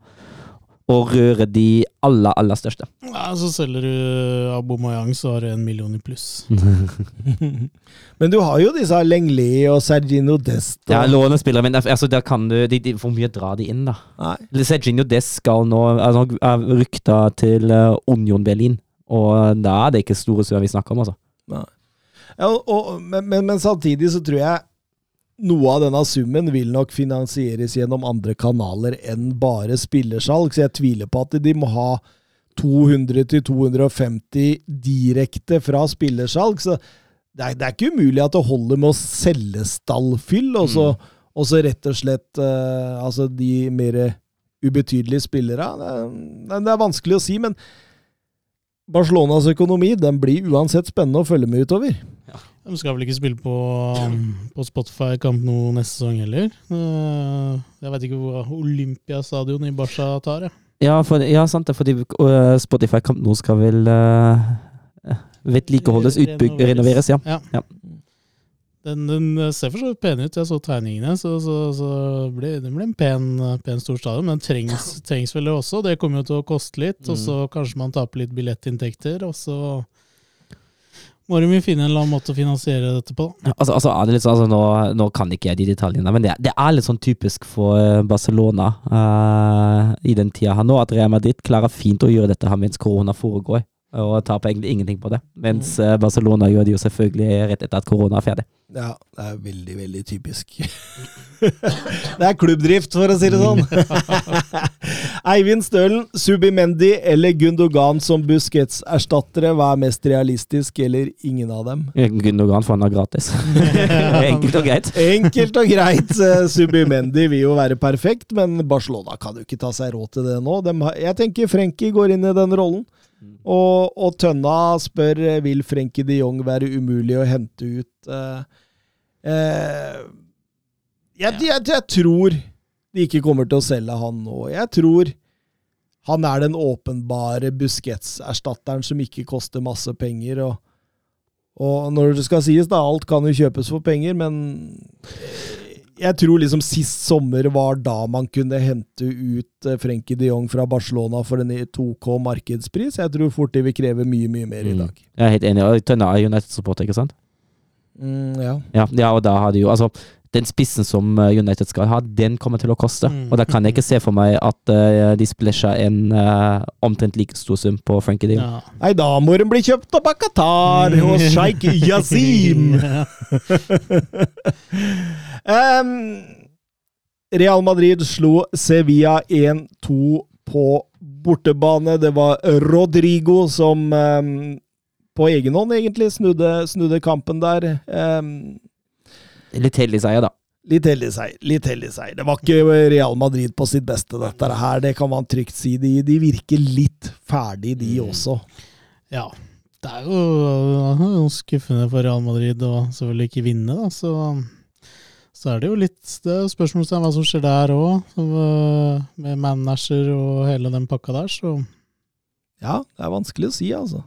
å røre de aller, aller største. Ja, så selger du Abomayang, så har du en million i pluss. Men du har jo disse Lengli og Sergino Dest. Og, Ja, lånespillere, men altså, der kan du de, de, Hvor mye drar de inn, da? Nei. Sergino Dest skal nå altså, er rykta til uh, Union Berlin, og da er det ikke store søer vi snakker om, altså. Ja, og, og, men, men, men samtidig så tror jeg noe av denne summen vil nok finansieres gjennom andre kanaler enn bare spillersalg, så jeg tviler på at de må ha 200-250 direkte fra spillersalg. Så det er, det er ikke umulig at det holder med å selge stallfyll, og så, og så rett og slett uh, altså de mer ubetydelige spillere. Det, det er vanskelig å si, men Barcelonas økonomi den blir uansett spennende å følge med utover. De skal vel ikke spille på, på Spotify Camp Nou neste sesong heller. Eh, Jeg vet ikke hvor Olympiastadion i Barca tar, jeg. Ja, for, ja sant det, fordi uh, Spotify Camp nå skal vel uh, vedlikeholdes, Re- utbygg, renoveres. renoveres, ja. Ja. Ja. Den, den ser for så vidt pen ut. Jeg så tegningene, så, så, så ble, det ble en pen, pen stor stadion. Men den trengs, trengs vel det også. Det kommer jo til å koste litt, og så kanskje man taper litt billettinntekter. Og så må de finne en eller annen måte å finansiere dette på. Altså, altså det sånn, altså, nå, nå kan ikke jeg de detaljene, men det, det er litt sånn typisk for eh, Barcelona uh, i den tida her nå, at Real Madrid klarer fint å gjøre dette her mens korona foregår, og taper egentlig ingenting på det. Mens eh, Barcelona gjør det jo selvfølgelig rett etter at korona er ferdig. Ja, det er veldig, veldig typisk. det er klubbdrift, for å si det sånn. Eivind Stølen, Subimendi eller Gundogan som Busquets-erstattere, hva er mest realistisk, eller ingen av dem? Gundogan får han da gratis. Enkelt og greit. Enkelt og greit. eh, Subimendi vil jo være perfekt, men Barcelona kan jo ikke ta seg råd til det nå. Jeg tenker Frenkie går inn i den rollen. Og, og Tønna spør eh, vil Frenkie de Jong være umulig å hente ut. eh, eh, jeg, jeg, jeg tror de ikke kommer til å selge han nå. Jeg tror han er den åpenbare Busquets-erstatteren som ikke koster masse penger. og og når det skal sies, da, alt kan jo kjøpes for penger, men jeg tror liksom sist sommer var da man kunne hente ut eh, Frenkie de Jong fra Barcelona for en 2K markedspris. Jeg tror fort de vil kreve mye, mye mer i Mm. dag. Jeg er helt enig. Tønna Tønne er United-supporter, ikke sant? Mm, ja. Ja, ja, og da har de jo Altså, den spissen som eh, United skal ha, den kommer til å koste. Mm. Og da kan jeg ikke se for meg at uh, de splæsjer en uh, omtrent like stor sum på Frankie Deal. Ja. Nei, da må den bli kjøpt opp av Qatar hos sjeik Yazim! um, Real Madrid slo Sevilla 1-2 på bortebane. Det var Rodrigo som um, på egen hånd egentlig snudde, snudde kampen der. Em, Litt heldig seier, da. Litt heldig seier. Litt heldig seier. Det var ikke Real Madrid på sitt beste, dette her. Det kan man trygt si. De, de virker litt ferdig, de også. Ja. Det er jo noe skuffende for Real Madrid å selvfølgelig ikke vinne, da. Så, så er det jo litt Det er spørsmålstegn hva som skjer der òg, med manager og hele den pakka der, så Ja, det er vanskelig å si, altså.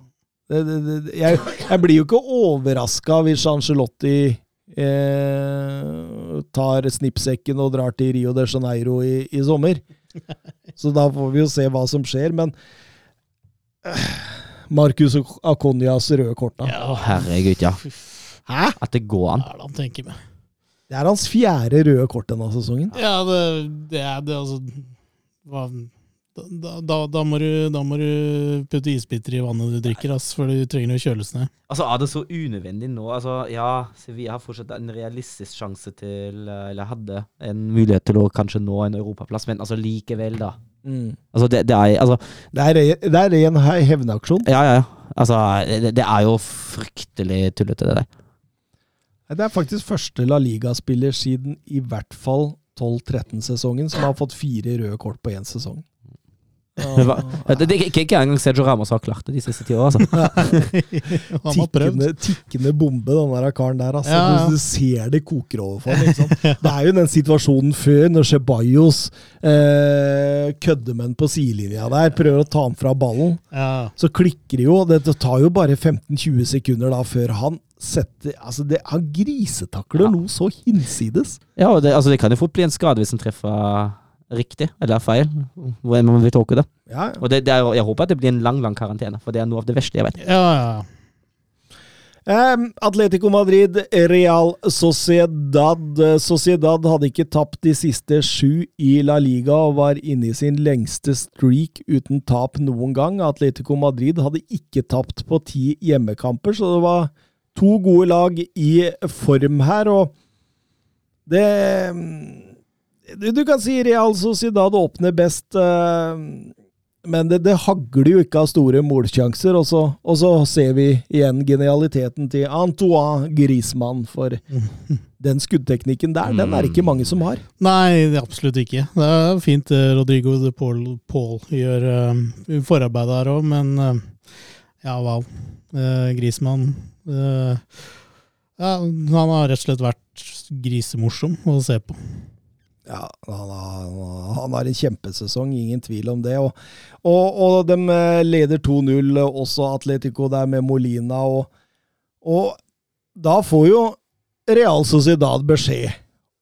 Det, det, det, jeg, jeg blir jo ikke overraska hvis Angelotti eh, tar snippsekken og drar til Rio de Janeiro i, i sommer. Så da får vi jo se hva som skjer, men eh, Marcus Aconias røde kort, da. Ja, herregud, ja. Hæ? At det går an. hva er det han tenker med? Det er hans fjerde røde kort denne sesongen. Ja, det, det er det, altså hva, da, da, da, må du, da må du putte isbiter i vannet du drikker, ass, for du trenger jo kjøles ned. Altså, Er det så unødvendig nå? Altså, Ja, Sevilla har fortsatt en realistisk sjanse til eh, Eller hadde en mulighet til å kanskje nå en europaplass, men altså likevel, da. Altså, det, det er Altså, Det er, det er ren hevnaksjon. ja, ja. ja. Altså, det, det er jo fryktelig tullete, det der. Det er faktisk første La Liga-spiller siden i hvert fall 12-13-sesongen som har fått fire røde kort på én sesong. Det, det, ikke, ikke engang Sergio Ramos har klart det de siste ti åra, altså. Han har prøvd. Tikkende, tikkende bombe, den der karen der. Altså. Ja, ja. Du, ser det koker over for ham. Det er jo den situasjonen før, når Ceballos eh, kødder med han på sidelinja der, prøver å ta ham fra ballen. Ja. Så klikker det jo. Det, det tar jo bare 15-20 sekunder da før han setter Altså, det, han grisetakler Ja. noe så hinsides. Ja, det, altså, det kan jo fort bli en skade hvis han treffer riktig eller feil, hvor man vil tolke det. Ja, ja. Og det, det er, jeg håper at det blir en lang, lang karantene, for det er noe av det verste jeg vet. Ja, ja. Um, Atletico Madrid, Real Sociedad. Sociedad hadde ikke tapt de siste sju i La Liga og var inne i sin lengste streak uten tap noen gang. Atletico Madrid hadde ikke tapt på ti hjemmekamper, så det var to gode lag i form her, og det Du du kan si Real Sociedad åpner best. Uh, men det, det, hagler jo ikke av store målsjanser, og så, og så ser vi igjen genialiteten til Antoine Griezmann. For den skuddteknikken der, den er det ikke mange som har. Nei, absolutt ikke. Det er fint eh, Rodrigo de Paul, Paul gjør uh, forarbeid der òg, men uh, ja, wow. Uh, Griezmann ja, Han har rett og slett vært grisemorsom å se på. Ja, han har, han har, en kjempesesong, ingen tvil om det. Og, og, og de leder 2-0, også Atletico der med Molina. Og, og, da får jo Real Sociedad beskjed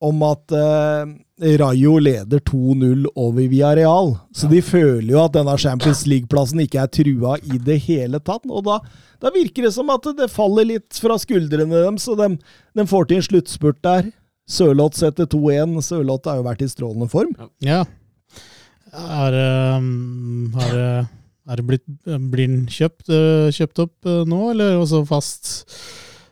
om at eh, Rayo leder 2-0 over Villarreal. Så de føler jo at denne Champions League-plassen ikke er trua i det hele tatt. Og da, da, virker det som at det faller litt fra skuldrene dem, så de, de får til en sluttspurt der. Sørloth setter 2-1. Sørloth har jo vært i strålende form. Ja. Er, er, er det blitt Blir den kjøpt, uh, kjøpt opp uh, nå, eller også fast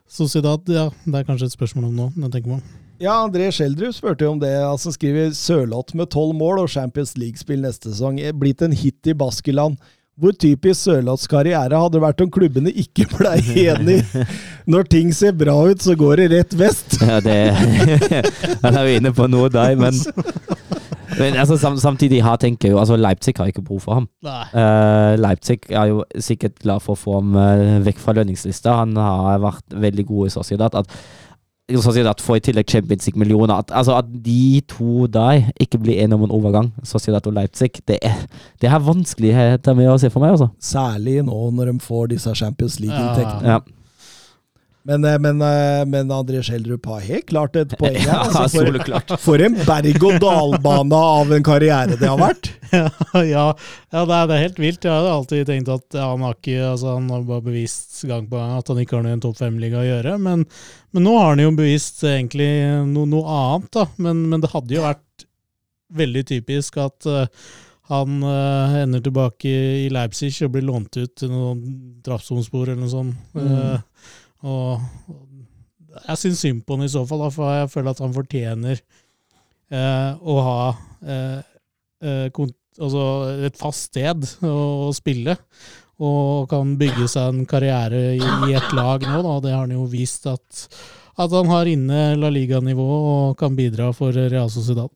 Sociedad? Ja, det er kanskje et spørsmål om nå, jeg tenker meg Ja, André Schjelderud spurte jo om det. altså Skriver Sørloth med tolv mål og Champions League-spill neste sesong. Blitt en hit i Baskeland. Hvor typisk Sørloths karriere hadde vært om klubbene ikke blei enige. Når ting ser bra ut, så går det rett vest. Ja, det Han er jo inne på noe der, men, men altså, sam, samtidig har tenker jo altså Leipzig har ikke behov for ham. Uh, Leipzig er jo sikkert glad for å få ham uh, vekk fra lønningslista. Han har vært veldig god i Sociedad. At Sociedad får i tillegg Champions League-millioner. At, altså at de to der ikke blir enige om en overgang, Sociedad og Leipzig, det er, det er vanskeligheter med å se for meg. altså. Særlig nå når de får disse Champions League-inntektene. Ja. Men, men, men André Schjelderup har helt klart et poeng her. Ja, Altså, for, for en berg-og-dal-bane av en karriere det har vært. ja, ja, ja det, er, det er helt vilt. Jeg hadde alltid tenkt at ja, han har ikke, altså, han har bare bevist gang på gang at han ikke har noe i en topp fem-liga å gjøre. Men, men nå har han jo bevist egentlig no, noe annet, da. Men, men, det hadde jo vært veldig typisk at uh, han uh, ender tilbake i Leipzig og blir lånt ut til noen drapsomspor eller noe sånt. Uh, og, og jeg syns synd på han i så fall, da, for jeg føler at han fortjener å ha altså et fast sted å, spille. Og kan bygge seg en karriere i, i et lag nå. Da. Det har han jo vist at, at han har inne La Liga-nivå og kan bidra for Real Sociedad.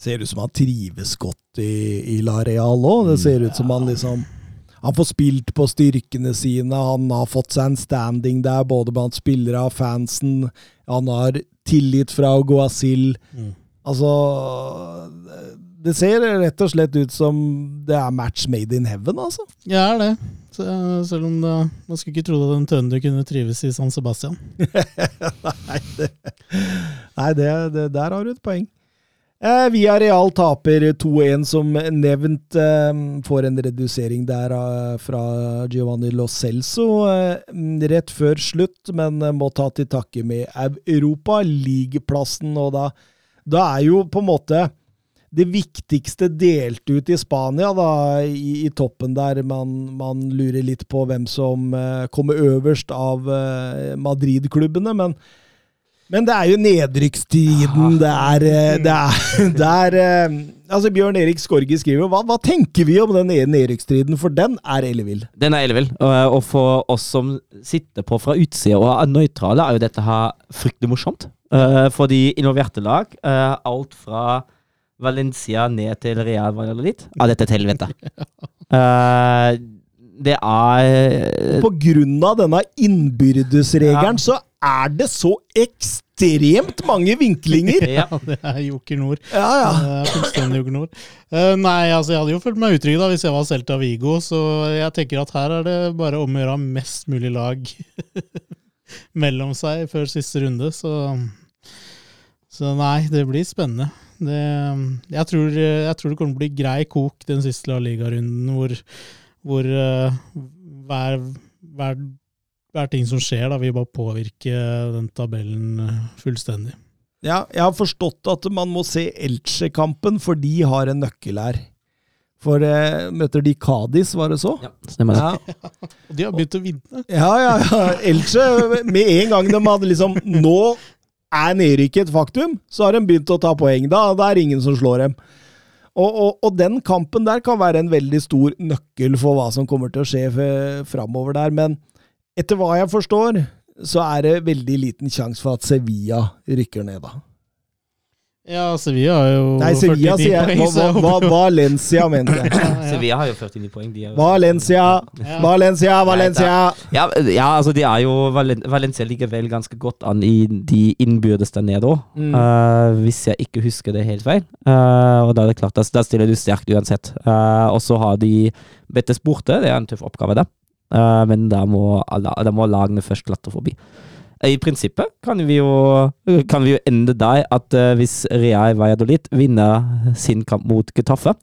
Ser ut som han trives godt i, i La Real òg. Det ser ut som han liksom Han får spilt på styrkene sine, han har fått seg en standing der, både blant spillere og fansen. Han har tillit fra Guasil. Mm. Altså det ser rett og slett ut som det er match made in heaven, altså. Ja, det er det. Selv om det, man skulle ikke tro at en tønder kunne trives i San Sebastian. nei, det, nei det, det, der har du et poeng. Eh, Via Real taper 2-1, som nevnt. Eh, får en redusering der eh, fra Giovanni Lo Celso eh, rett før slutt, men må ta til takke med Europa League-plassen. Og da, da er jo på en måte det viktigste delt ut i Spania, da, i, i toppen der. Man, man, lurer litt på hvem som kommer øverst av Madrid-klubbene. Men, men, det er jo nedrykkstiden. Det er, uh, det er, det er altså Bjørn Erik Skorge skriver hva, hva tenker vi om den nedrykkstriden, for den er ellevill. Den er ellevill, og, og for oss som sitter på fra utsida og er nøytrale, er jo dette her fryktelig morsomt. for de involverte lag, alt fra Valencia ned til Real Valladolid. er dette et helvete. Det er På grunn av denne innbyrdesregelen så er det så ekstremt mange vinklinger! ja, det er Joker Nord. Ja, ja. Det er fullstendig Joker Nord. Uh, nei, altså jeg hadde jo følt meg utrygg da hvis jeg var Celta Vigo, så jeg tenker at her er det bare om å gjøre mest mulig lag mellom seg før siste runde, så så nei, det blir spennende. Det, jeg, tror, jeg tror det kommer til å bli grei kok den siste La Liga-runden, hvor, hvor uh, hver, hver, hver ting som skjer, da, vil bare påvirke den tabellen eh, fullstendig. Ja, jeg har forstått at man må se Elche-kampen, for de har en nøkkel her. For eh, møter de Kadis, var det så? Ja, stemmer det. Ja, Og de har begynt å vinne. ja, ja. ja. Elche, med en gang de hadde liksom Nå er nedrykket et faktum, så har de begynt å ta poeng. Da det er ingen som slår dem. Og, og, og den kampen der kan være en veldig stor nøkkel for hva som kommer til å skje f- framover der. Men etter hva jeg forstår, så er det veldig liten sjanse for at Sevilla rykker ned, da. Ja, Sevilla har jo Nei, Sevilla 49 sier jeg. poeng, Hva, så jeg va, håper jo- Valencia, mente jeg. Sevilla har jo 49 poeng. De er jo- Valencia, Ja. Valencia, Valencia! Ja, ja, altså de er jo Valencia ligger vel ganske godt an i de innbyrdes der nede òg, Mm. hvis jeg ikke husker det helt feil. Uh, og da er det klart, da, da stiller du sterkt uansett. Uh, og så har de Bettes borte, det er en tøff oppgave, det. Eh, men da må, da må lagene først klatre forbi. Eh, I prinsippet kan vi jo, kan vi jo ende der at eh, hvis Real Valladolid vinner sin kamp mot Getafe,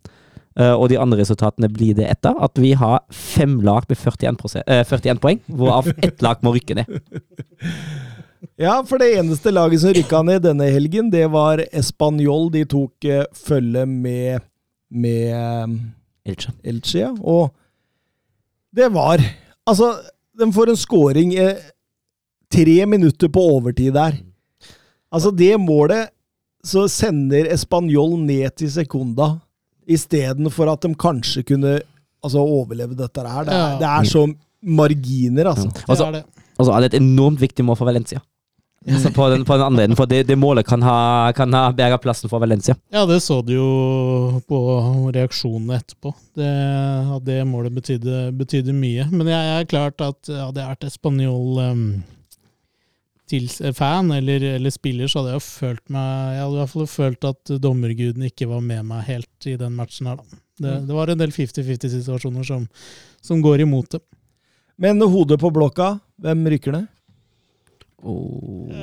og de andre resultatene blir det etter, at vi har fem lag med 41, prosent- eh, 41 poeng, hvorav ett lag må rykke ned. Ja, for det eneste laget som rykka ned denne helgen, det var Español. De tok følge med, med Elche. Elche, ja. Og det var Altså, de får en scoring eh, tre minutter på overtid der. Altså, det målet så sender Español ned til sekunda, istedenfor at de kanskje kunne altså, overleve dette her. Det er, Ja. det er så marginer, altså. Ja, så det er det. Altså, det er det et enormt viktig mål for Valencia. Altså på, den, på den andre enden, for det, det målet kan ha, kan ha bedre plassen for Valencia. Ja, det så du jo på reaksjonene etterpå. Det, at det målet betydde, betydde mye. Men jeg, jeg er klart at hadde jeg vært espanjol um, fan eller, eller spiller, så hadde jeg jo følt meg Jeg hadde i hvert fall følt at dommerguden ikke var med meg helt i den matchen her, da. Det, det var en del 50-50-situasjoner som, som går imot det. Men hodet på blokka, hvem rykker ned? Oh.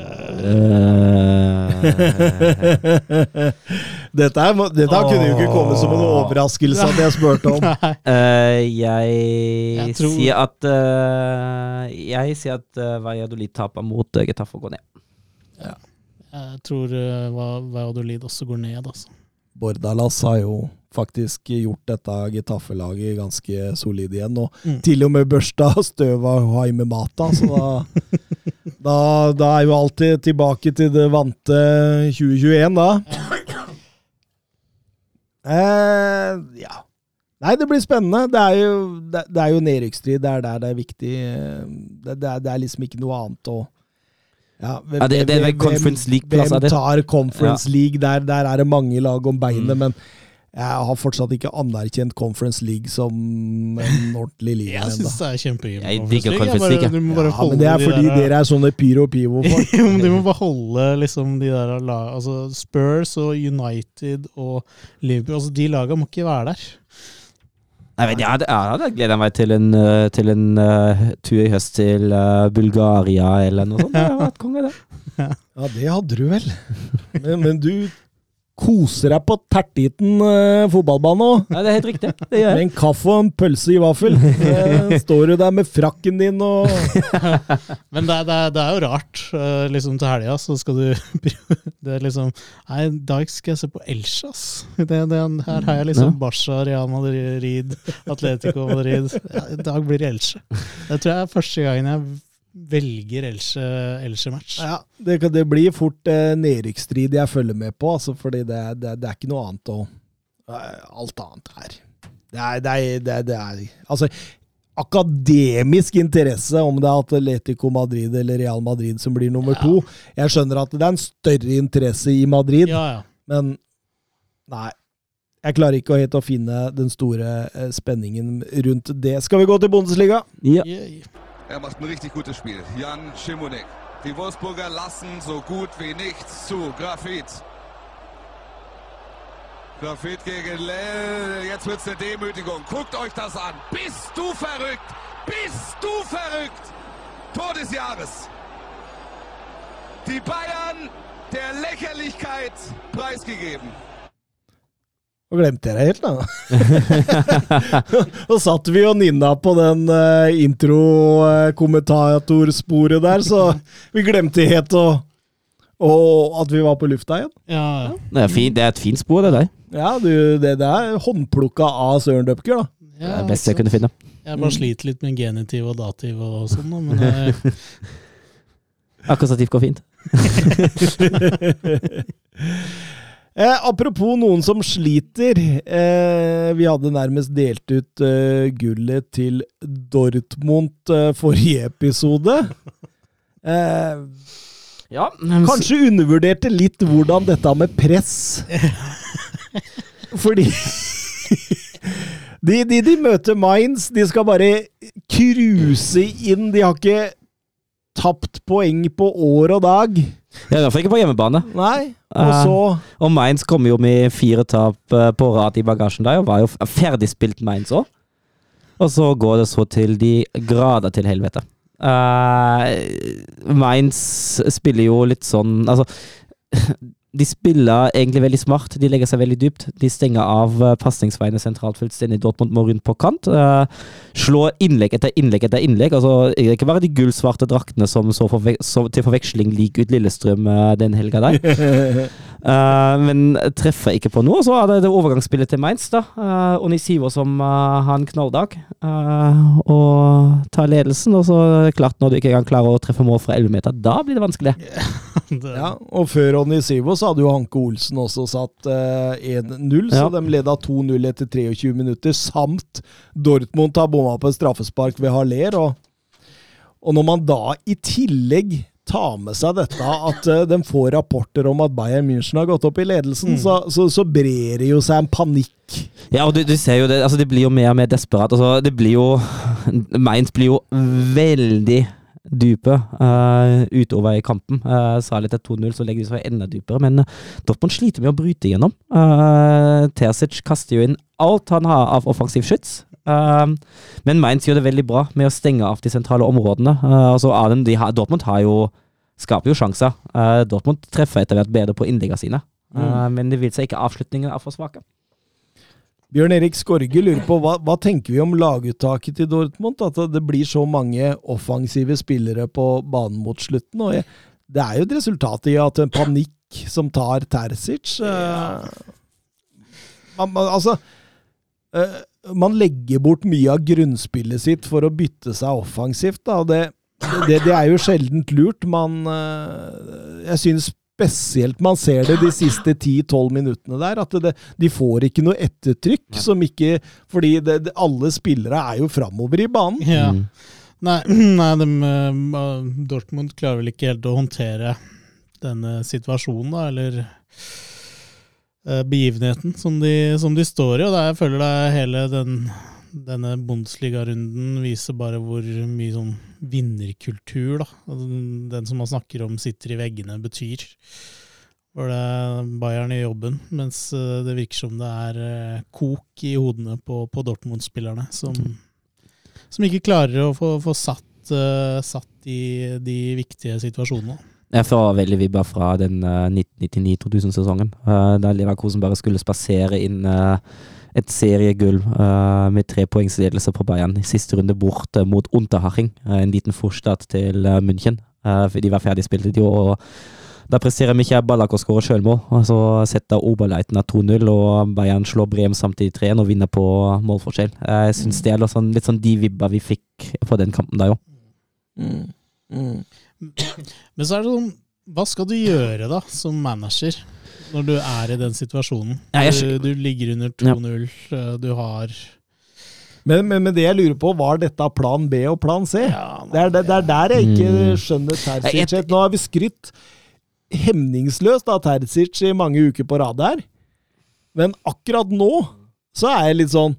dette er, dette kunne jo ikke komme som en overraskelse at jeg spurte om. Eh, jeg, Jeg tror- sier at uh, Jeg sier at uh, Valladolid taper mot uh, Getafe og går ned. Jeg tror uh, Va- Valladolid også går ned, altså. Bordalas har jo faktisk gjort dette Getafe-laget ganske solid igjen, og Mm. til og med børsta støv av Haime Mata, så da, da, da er jo alltid tilbake til det vante 2021, da. Eh, ja. Nei, det blir spennende. Det er jo, det, det er jo nedrykksstrid. Det er der det er viktig. Det, det, er, det er liksom ikke noe annet å ja, hvem- Ja, det- det er vel hvem- Conference er Hvem tar Conference League? Der, der er det mange lag om beinet, Mm. men jeg har fortsatt ikke anerkjent Conference League som en ordentlig liga Jeg syns det er kjempegøy. Jeg digger Conference League. Bare Ja, men det er de fordi der- dere er sånne pyro-pivo-folk. De må bare holde liksom de der lag, altså Spurs og United og Liverpool altså De lagene må ikke være der. Nei, men jeg hadde, gleda meg til en, uh, til en uh, tur i høst til uh, Bulgaria eller noe sånt. Det hadde vært konge, det. Ja, det hadde du vel. Men, men du koser deg på Tertiten uh, fotballbane òg. Ja, det er helt riktig. Det gjør Med en kaffe og en pølse i vaffel. Står du der med frakken din og Men det, er- det, er- det er jo rart. Uh, liksom Til helga så skal du Det er liksom Nei, i dag skal jeg se på Elsjas. Det, her har jeg liksom Ja. Barca, Real Madrid, Atletico Madrid. Ja, I dag blir det Elche. Det tror jeg er første gangen jeg velger Else, Else match. Ja, det, det blir fort eh, nedrykksstrid jeg følger med på, altså, fordi det, er- det, er- det er ikke noe annet å eh, Alt annet her. Det er, det er, det er, det er Altså, akademisk interesse om det er Atletico Madrid eller Real Madrid som blir nummer Ja. to. Jeg skjønner at det er en større interesse i Madrid, Ja, ja. men nei. Jeg klarer ikke helt å finne den store eh, spenningen rundt det. Skal vi gå til Bundesliga? Ja. Yeah. Er macht ein richtig gutes Spiel. Jan Schimonek. Die Wolfsburger lassen so gut wie nichts zu. Grafit. Grafit gegen Lell. Jetzt wird's eine Demütigung. Guckt euch das an. Bist du verrückt? Bist du verrückt? Tor des Jahres. Die Bayern der Lächerlichkeit preisgegeben. Og glemte jeg det helt, da. og satt vi og nynna på den uh, intro-kommentatorsporet der, så vi glemte helt å og at vi var på lufta igjen. Ja, ja. Det er, fint, det er et fint spor, det der. Ja, du, det, det er håndplukka av Søren Dupker, da. Det er det beste jeg kunne finne. Jeg bare sliter litt med genitiv og dativ og sånn, da, men jeg, Akkusativ går fint. Eh, apropos noen som sliter. Eh, vi hadde nærmest delt ut eh, gullet til Dortmund eh, forrige episode. Eh, Ja, kanskje undervurderte litt hvordan dette med press Fordi de, de, de møter Mines. de skal bare cruise inn. De har ikke tapt poeng på år og dag. Ja, I hvert fall ikke på hjemmebane. Nei. Og så så Og Mainz kom jo med fire tap eh, på rad i bagasjen der, og var jo ferdigspilt Mainz òg. Og så går det så til de grader til helvete. Uh, Mainz spiller jo litt sånn Altså de spiller egentlig veldig smart. De legger seg veldig dypt. De stenger av uh, pasningsveiene sentralt fullstendig. Dortmund må rundt på kant. Uh, slår innlegg etter innlegg etter innlegg. Altså, ikke bare de gullsvarte draktene som så, forve så til forveksling lik ut Lillestrøm uh, den helga der. Uh, men treffer ikke på noe. Så er det det overgangsspillet til Mainz. da. Uh, Onisivo som uh, har en knalldag uh, og tar ledelsen. Og så er det klart, når du ikke engang klarer å treffe mål fra 11 meter, da blir det vanskelig. Ja, og før Onisivo så hadde jo Hanke Olsen også satt eh, 1-0, så Ja. de leda 2-0 etter 23 minutter, samt Dortmund har bomma på et straffespark ved Haller. Og, og når man da i tillegg tar med seg dette at uh, de får rapporter om at Bayern München har gått opp i ledelsen, så, så, så brer det jo seg en panikk. Ja, og du, du ser jo det, altså det blir jo mer og mer desperat. Altså, det blir jo Mainz blir jo veldig dype uh, utover i kampen. Uh, Særlig til 2-0 så legger de seg enda dypere, men uh, Dortmund sliter med å bryte igjennom. Uh, Terzic kaster jo inn alt han har av offensiv skyts. Uh, men Mainz gjør det veldig bra med å stenge av de sentrale områdene. Eh, altså Aden, de har, Dortmund har jo, skaper jo sjanser. Eh, Dortmund treffer etter hvert bedre på innleggene sine, Mm. men det vil seg ikke avslutningen er for svake. Bjørn Erik Skorge lurer på hva, hva tenker vi om laguttaket til Dortmund? At det blir så mange offensive spillere på banen mot slutten. og jeg, Det er jo et resultat i at en panikk som tar Terzic eh, man, man, Altså uh, Man legger bort mye av grunnspillet sitt for å bytte seg offensivt. Da, og det, det, det er jo sjeldent lurt. Man eh, Jeg syns spesielt man ser det de siste 10-12 minuttene der. At det, de får ikke noe ettertrykk. som ikke, Fordi det, det, alle spillere er jo framover i banen. ja. Mm. Nei, nei de, eh, Dortmund klarer vel ikke helt å håndtere denne situasjonen, da, eller eh, begivenheten som de, som de står i. Og det er, jeg føler det hele den, denne Bundesliga-runden viser bare hvor mye sånn vinnerkultur, da. Altså, Den som man snakker om sitter i veggene, betyr. Hvor det er Bayern i jobben, mens eh, det virker som det er eh, kok i hodene på, på Dortmund-spillerne, som, som ikke klarer å få, få satt, uh, satt i de viktige situasjonene. Jeg får veldig vibber fra den uh, 1999-2000-sesongen, uh, da Leverkosen bare skulle spasere inn uh, et seriegull uh, med tre poengsledelse på Bayern siste runde bort uh, mot Unterhaching, uh, en liten forstad til München. De var ferdigspilte, i år. da presterer Michael Ballack å skåre sjølmål. Så setter Oberleitner 2-0, og Bayern slår Brem samtidig 3-1 og vinner på målforskjell. Jeg syns det er litt sånn, litt sånn de vibber vi fikk på den kampen der òg. Mm. Mm. Men så er det sånn, hva skal du gjøre da, som manager, når du er i den situasjonen? Ja, jeg Du, du ligger under 2-0, eh, du har Men, men, men det jeg lurer på, var dette plan B og plan C? Ja, Det er, det, det er der jeg ikke Mm. skjønner Terzic. Nå har vi skrytt hemningsløst av Terzic i mange uker på rad her. Men akkurat nå så er jeg litt sånn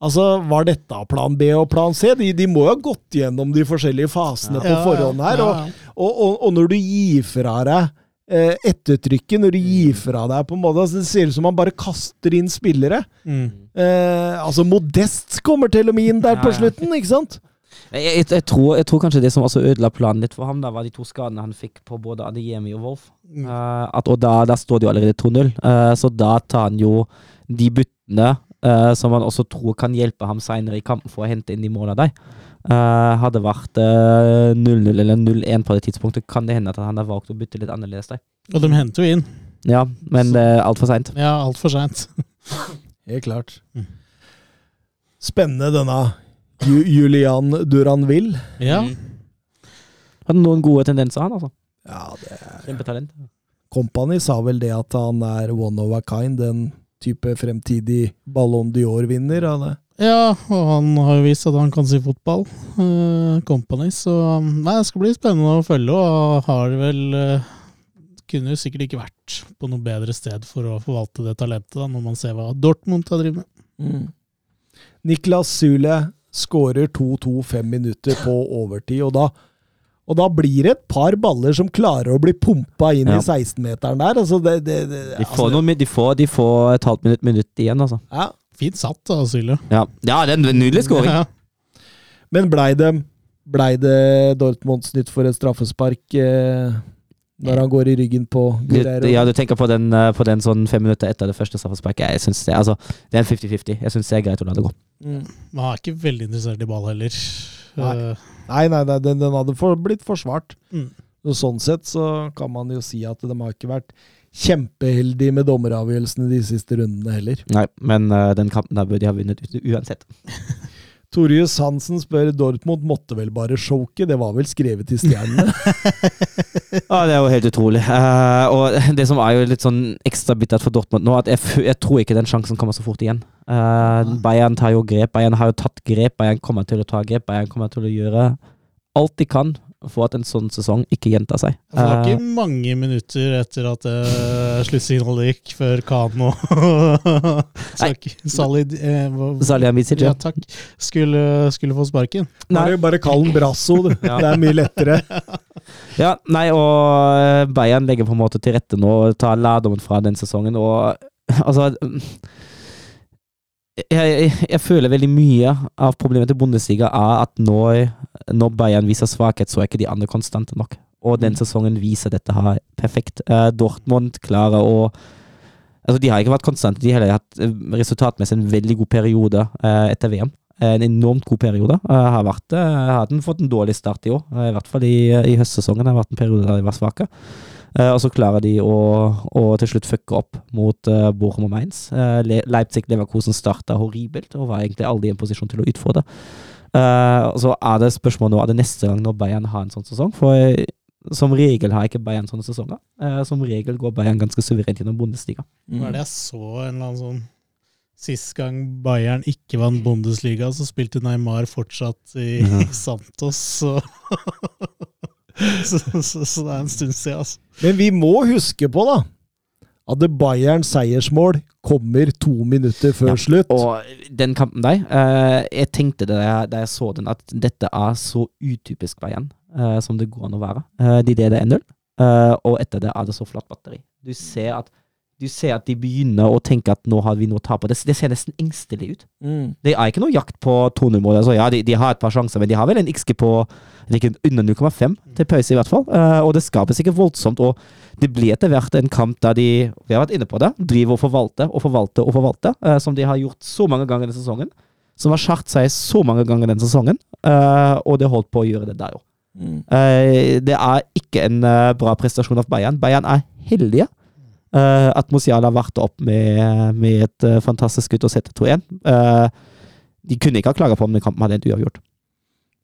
Altså, Var dette plan B og plan C? De, de må jo ha gått gjennom de forskjellige fasene på forhånd her. ja, Og, ja. og, og, og når du gir fra deg ettertrykket, når du gir fra deg på en måte altså, Det ser ut som han bare kaster inn spillere. Mm. Eh, altså, Modest kommer til og med inn der Ja, på ja. slutten, ikke sant? Jeg, jeg, jeg, tror, jeg tror kanskje det som også ødela planen litt for ham, da var de to skadene han fikk på både Adeyemi og Wolf. Mm. Uh, at, og da, da står det jo allerede 2-0, uh, så da tar han jo de byttene uh, som han også tror kan hjelpe ham seinere i kampen for å hente inn de målene der. Eh, hadde vært eh, 0-0 eller 0-1 på det tidspunktet, kan det hende at han har valgt å bytte litt annerledes der. Og de henter jo inn. Ja, men det er altfor seint. Ja, altfor seint. Helt klart. Mm. Spennende denne Ju Julian Duranville. Ja. Hadde noen gode tendenser, han, altså. Ja, det er Kjempetalent. Company sa vel det at han er one of a kind, en type fremtidig Ballon d'Or-vinner. det. Ja, og han har jo vist at han kan si fotball. Uh, company, så nei, det skal bli spennende å følge, og har vel uh, Kunne jo sikkert ikke vært på noe bedre sted for å forvalte det talentet, da, når man ser hva Dortmund har drevet med. Niklas Sule skårer 2-2 fem minutter på overtid, og da, og da blir det et par baller som klarer å bli pumpa inn Ja. i 16-meteren der. Altså det, det, det, De får, altså, noen, de får, de får et halvt minutt, minutt igjen, altså. ja. Fint satt, da, Silje. Ja, ja det er en nydelig skåring. Ja. Men blei det, ble det Dortmunds nytt for et straffespark eh, når han går i ryggen på Du, ja, du tenker på den, eh, på den sånn fem minutter etter det første straffesparket. Jeg synes det, altså, det er en 50-50. Jeg syns det er greit å la det gå. Mm. Men han er ikke veldig interessert i ball heller. Nei. Eh, Nei, nei, nei den, den hadde for, blitt forsvart. Mm. Og sånn sett så kan man jo si at de har ikke vært kjempeheldige med dommeravgjørelsene de siste rundene heller. Nei, men uh, den kampen der burde de ha vunnet uansett. Torjus Hansen spør Dortmund måtte vel bare choke, det var vel skrevet i stjernene? Ja, det er jo helt utrolig. Uh, og det som er jo litt sånn ekstra bittert for Dortmund nå, at jeg, jeg tror ikke den sjansen kommer så fort igjen. Uh, Bayern tar jo grep. Bayern har jo tatt grep. Bayern kommer til å ta grep. Bayern kommer til å gjøre alt de kan for at en sånn sesong ikke gjentar seg. Det var ikke ikke mange minutter etter at uh, sluttsignalet gikk, før Kano Salid eh, Salihamidzic, ja. takk. Skulle, skulle få sparken. Bare, bare kall den Brasso, du. Ja. Det er mye lettere. Ja, nei, og eh, Bayern legger på en måte til rette nå tar lærdommen fra den sesongen, og altså jeg, jeg, føler veldig mye av problemet til Bundesliga er at når, når Bayern viser svakhet, så er ikke de andre konstante nok. Og den sesongen viser dette her perfekt. Uh, Dortmund klarer å Altså, de har ikke vært konstante, de har hatt eh, resultatmessig en veldig god periode uh, etter VM. En enormt god periode. Uh, har vært, har den fått en dårlig start i år, i hvert fall i, i høstsesongen. Det vært en periode der de var svake. Eh, og så klarer de å, å til slutt fucke opp mot uh, Bochum og Mainz. Eh, Le Leipzig-Leverkosen starta horribelt og var egentlig aldri i en posisjon til å utfordre. Uh, så er det spørsmål nå er det neste gang når Bayern har en sånn sesong. For eh, som regel har ikke Bayern sånne sesonger. Uh, som regel går Bayern ganske suverent gjennom Bundesliga. Hva er det jeg så en eller annen sånn Sist gang Bayern ikke vant Bundesliga, så spilte Neymar fortsatt i Ja. Santos. Så. så, så, så det er en stund siden, altså. Men vi må huske på, da, at det Bayerns seiersmål kommer to minutter før Ja, slutt. Og den kampen der, eh, jeg tenkte da jeg, da jeg så den, at dette er så utypisk Bayern eh, som det går an å være. Eh, de leder 1-0, eh, og etter det er det så flatt batteri. Du ser at du ser at de begynner å tenke at nå har vi noe å ta på. Det, det ser nesten engstelig ut. Mm. Det er ikke noe jakt på 2-0-mål. Altså, ja, de, de har et par sjanser, men de har vel en XG på ikke under 0,5 til pause, i hvert fall. Uh, og det skapes ikke voldsomt. Og det blir etter hvert en kamp der de vi har vært inne på det, driver og forvalter og forvalter og forvalter, uh, som de har gjort så mange ganger denne sesongen. Som har skjært seg så mange ganger denne sesongen, uh, og det holdt på å gjøre det der òg. Mm. Det er ikke en bra prestasjon av Bayern. Bayern er heldige. Eh, at Musiala varte opp med, med et uh, fantastisk skudd og setter 2-1. Uh, de kunne ikke ha klaga på om den kampen hadde endt uavgjort.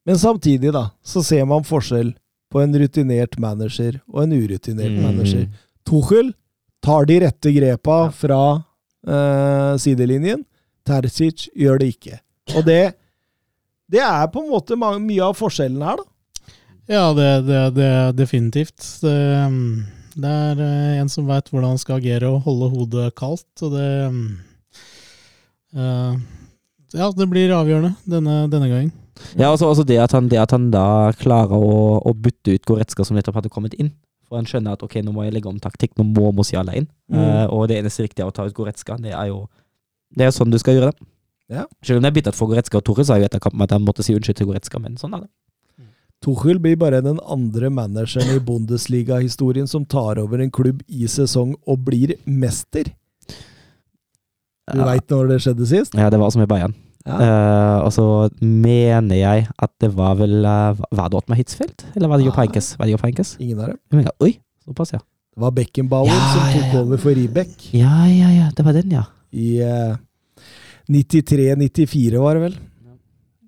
Men samtidig, da, så ser man forskjell på en rutinert manager og en urutinert Mm. manager. Tuchel tar de rette grepa fra eh, sidelinjen. Terzic gjør det ikke. Og det, det er på en måte mye av forskjellen her, da. Ja, det, det, det er definitivt. Det, mm, det er eh, en som veit hvordan han skal agere og holde hodet kaldt, og det eh, Ja, det blir avgjørende denne, denne gangen. Ja, altså, altså det, at han, det at han da klarer å, å bytte ut Goretzka, som nettopp hadde kommet inn. For han skjønner at ok, nå må jeg legge om taktikk, nå må Musiala inn. Mm. Uh, og det eneste riktige er å ta ut Goretzka. Det er jo det er sånn du skal gjøre det. Ja. Selv om det er bittert for Goretzka og Tore sa jo etter kampen at han måtte si unnskyld til Goretzka, men sånn er det. Tuchel blir bare den andre manageren i Bundesliga-historien som tar over en klubb i sesong og blir mester. Du Ja. veit når det skjedde sist? Ja, det var som i Bayern. Ja. Uh, og så mener jeg at det var vel uh, Var det Ottmar Hitzfeldt? Eller var det Jopp Heinkes? Ingen av dem. Oi, såpass, ja. Det var Beckenbauer Ja, som tok over for Ribek Ja, ja, ja. Det var den, ja. i uh, 93-94, var det vel.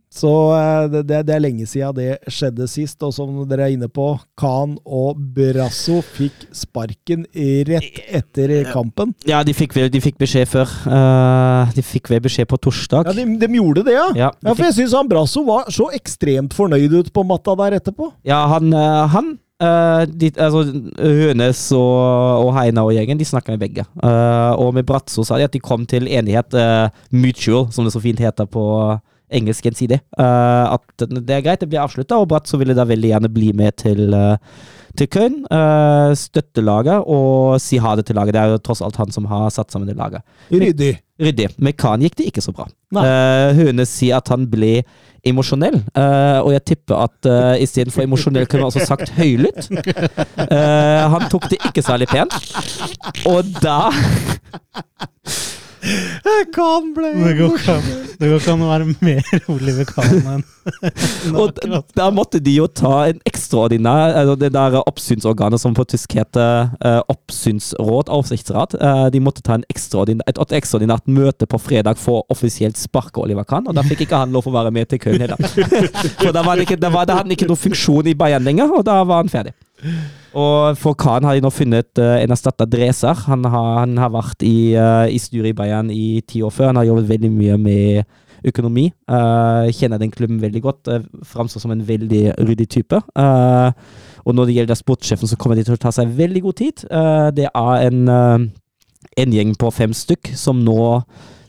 Så eh, det, det det er lenge siden det skjedde sist, og som dere er inne på, Khan og Brasso fikk sparken rett etter kampen. Ja, de fikk, de fikk beskjed før. Eh, de fikk vel beskjed på torsdag. Ja, de, de gjorde det, ja. Ja, de Ja, for jeg syns han Brasso var så ekstremt fornøyd ut på matta der etterpå. ja han, eh, han de, altså, Hønes og, og Heina og gjengen De snakka med begge. Og med Brasso sa de at de kom til enighet, mutual, som det så fint heter på engelsk gjensidig. Uh, at det er greit, det blir avslutta, og Bratt så ville da veldig gjerne bli med til, uh, til Köln. Uh, støtte laget og si ha det til laget. Det er jo tross alt han som har satt sammen det laget. Ryddig. Ryddig. Med Khan gikk det ikke så bra. Uh, Hønes sier at han ble emosjonell, uh, og jeg tipper at uh, istedenfor emosjonell kunne man også sagt høylytt. Han tok det ikke særlig pent. Og da Khan ble Det går ikke an- det går ikke an å være mer Oliver Kahn enn Og d- da måtte de jo ta en ekstraordinær altså Det der oppsynsorganet som på tysk heter eh, oppsynsråd, avsiktsråd. eh, de måtte ta en ekstraordinær, et, ekstraordinært møte på fredag for offisielt sparke Oliver Kahn, og da fikk ikke han lov å være med til Köln heller. For da, var det ikke, da, var, da hadde han ikke noen funksjon i Bayern lenger, og da var han ferdig. Og for Kahn har de nå funnet uh, en erstatter, Dreser. Han har, han har vært i, uh, i styret i Bayern i ti år før. Han har jobbet veldig mye med økonomi. Uh, kjenner den klubben veldig godt. Uh, Framstår som en veldig ryddig type. Uh, og når det gjelder sportssjefen, så kommer de til å ta seg veldig god tid. Det er en, en gjeng på fem stykk som nå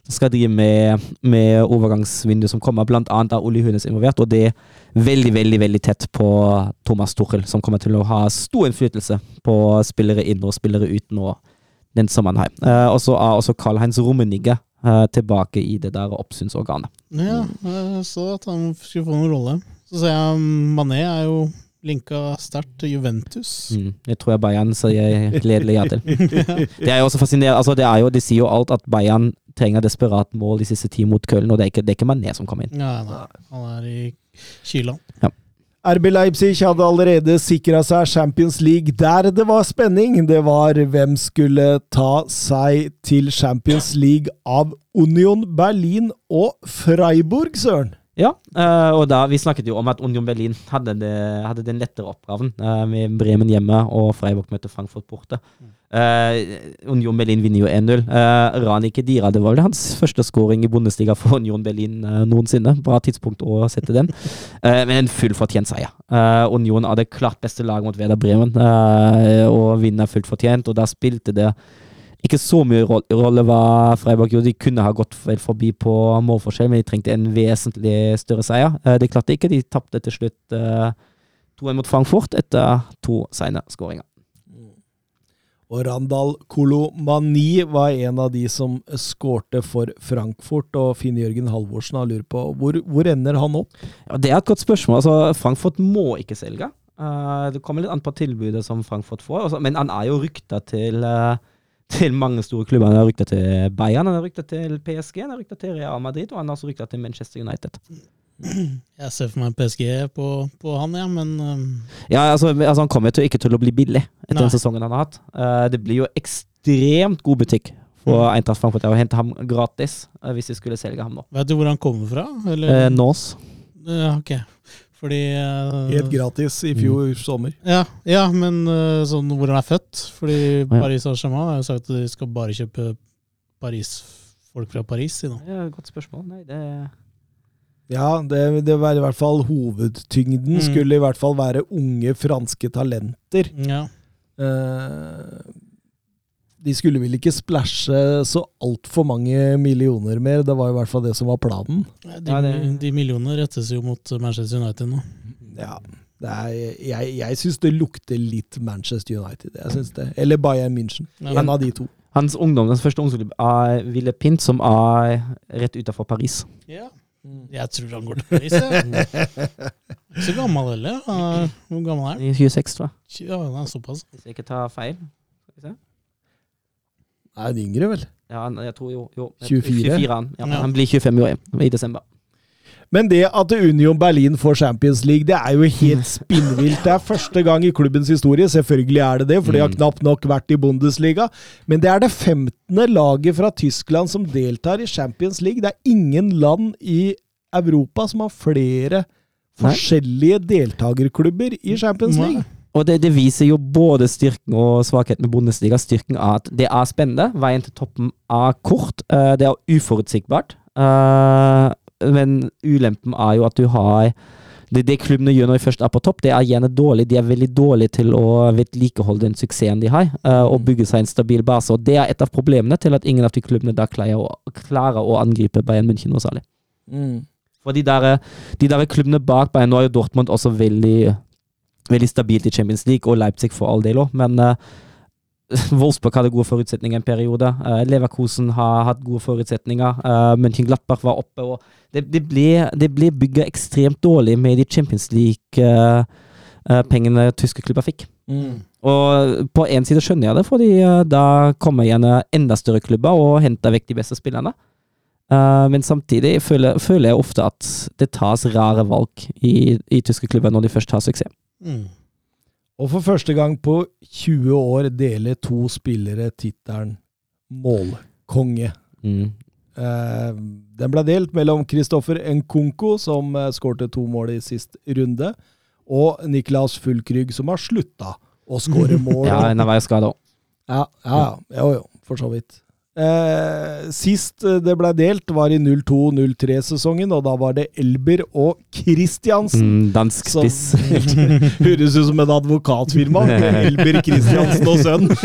skal drive med, med overgangsvinduet som kommer. Blant annet er Olli Hunes involvert, og det er veldig, veldig veldig tett på Thomas Tuchel, som kommer til å ha stor innflytelse på spillere inn og spillere ut nå den sommeren her. Eh, og så er også Karl-Heinz Rummenigge uh, tilbake i det der oppsynsorganet. Ja, jeg så at han skulle få noen rolle. Så ser jeg Mané er jo linka sterkt til Juventus. Mm, det tror jeg Bayern sier gledelig ja til. Det er jo også fascinerende, altså det, jo, det sier jo alt at Bayern trenger desperat mål de siste ti mot Köln, og det er ikke, det er ikke Mané som kommer inn. Ja, nei, han er i Kyland. RB Leipzig hadde allerede sikra seg Champions League der det var spenning. Det var hvem skulle ta seg til Champions League av Union Berlin og Freiburg, søren! Ja, eh, og da, vi snakket jo om at Union Berlin hadde, det, hadde den lettere oppgaven eh, med Bremen hjemme og Freiburg møtte Frankfurt borte. Eh, Union Berlin vinner jo 1-0. Uh, Rani Kedira, det var vel hans første scoring i Bundesliga for Union Berlin uh, noensinne. Bra tidspunkt å sette den. Uh, men en full fortjent seier. Eh, Union hadde klart beste lag mot Veda Bremen, eh, og vinner fullt fortjent. Og da spilte det ikke så mye ro- rolle hva Freiburg gjorde. De kunne ha gått forbi på målforskjell, men de trengte en vesentlig større seier. det De klarte ikke. De tapte til slutt eh, 2-1 mot Frankfurt etter to sene skåringer. Og Randal Kolomani var en av de som skårte for Frankfurt, og Finn-Jørgen Halvorsen har lurt på hvor, hvor ender han opp? Ja, det er et godt spørsmål. Altså, Frankfurt må ikke selge. Uh, det kommer litt an på tilbudet som Frankfurt får. Altså, men han er jo rykta til, uh, til mange store klubber. Han er rykta til Bayern, han er rykta til PSG, han er rykta til Real Madrid, og han er også rykta til Manchester United. Jeg ser for meg PSG på, på han, ja, men um, Ja, altså, altså Han kommer jo ikke til å bli billig etter Nei. den sesongen han har hatt. Uh, det blir jo ekstremt god butikk for Eintracht Frankfurt å hente ham gratis uh, hvis de skulle selge ham nå. vet du hvor han kommer fra? Eller? Uh, Nås. Ok. Fordi Helt gratis i fjor sommer. Ja, ja men sånn hvor han er født. Fordi Paris Saint-Germain har jo sagt at de skal bare kjøpe Paris, folk fra Paris. Det er Ja, godt spørsmål. Nei, det Ja, det, det var i hvert fall hovedtyngden. Mm. Skulle i hvert fall være unge franske talenter. Ja. Eh, de skulle vel ikke splæsje så altfor mange millioner mer, det var i hvert fall det som var planen. De, de millionene rettes jo mot Manchester United nå. Ja, det er, jeg jeg syns det lukter litt Manchester United. Jeg synes det. Eller Bayern München. Ja. En av de to. Hans ungdom, Hans første ungdomsklubb er Ville Pint, som er rett utenfor Paris. Ja. Jeg tror han går til Paris. jeg. Ikke så gammel heller. ja. Hvor gammel er han? 26, tror jeg. Ja, han er såpass. Hvis jeg ikke tar feil. Skal vi se. Nei, en yngre, vel. Ja, han- jeg tror jo, jo 24? 24 han. Ja, Ja. han blir 25 år i- i desember. Men det at Union Berlin får Champions League, det er jo helt spinnvilt. Det er første gang i klubbens historie, selvfølgelig er det det, for de har Mm. knapt nok vært i Bundesliga. Men det er det 15. laget fra Tyskland som deltar i Champions League. Det er ingen land i Europa som har flere forskjellige deltakerklubber i Champions League. Og det, det viser jo både styrken og svakheten med Bundesliga. Styrken er at det er spennende. Veien til toppen er kort. eh, Det er uforutsigbart. Men ulempen er jo at du har det, det klubbene gjør når de først er på topp, det er gjerne dårlig. De er veldig dårlige til å vedlikeholde den suksessen de har, uh, og bygge seg en stabil base. Og det er et av problemene til at ingen av de klubbene da klarer å, klarer å angripe Bayern München noe særlig. For de der, de der klubbene bak Bayern, nå er jo Dortmund også veldig veldig stabilt i Champions League, og Leipzig for all del òg, men uh, Wolfsburg hadde gode forutsetninger en periode. Leverkosen Leverkusen har hatt gode forutsetninger. Uh, Mönchenglappach var oppe. og Det, det ble, det ble bygga ekstremt dårlig med de Champions League-pengene tyske klubber fikk. Og på én side skjønner jeg det, fordi da kommer gjerne enda større klubber og henter vekk de beste spillerne. Men samtidig føler, føler jeg ofte at det tas rare valg i, i tyske klubber når de først har suksess. Mm. Og for første gang på 20 år deler to spillere tittelen målkonge. Mm. Eh, den ble delt mellom Kristoffer Nkunko, som eh, skårte to mål i sist runde, og Niklas Fullkrygg, som har slutta å skåre mål. Ja, en av hver skade òg. ja, ja, ja. Jo, jo, for så vidt. Eh, sist eh, det ble delt, var i 02-03-sesongen, og da var det Elber og Christiansen. Mm, dansk spiss. høres ut som et advokatfirma. Elber Christiansen og sønn.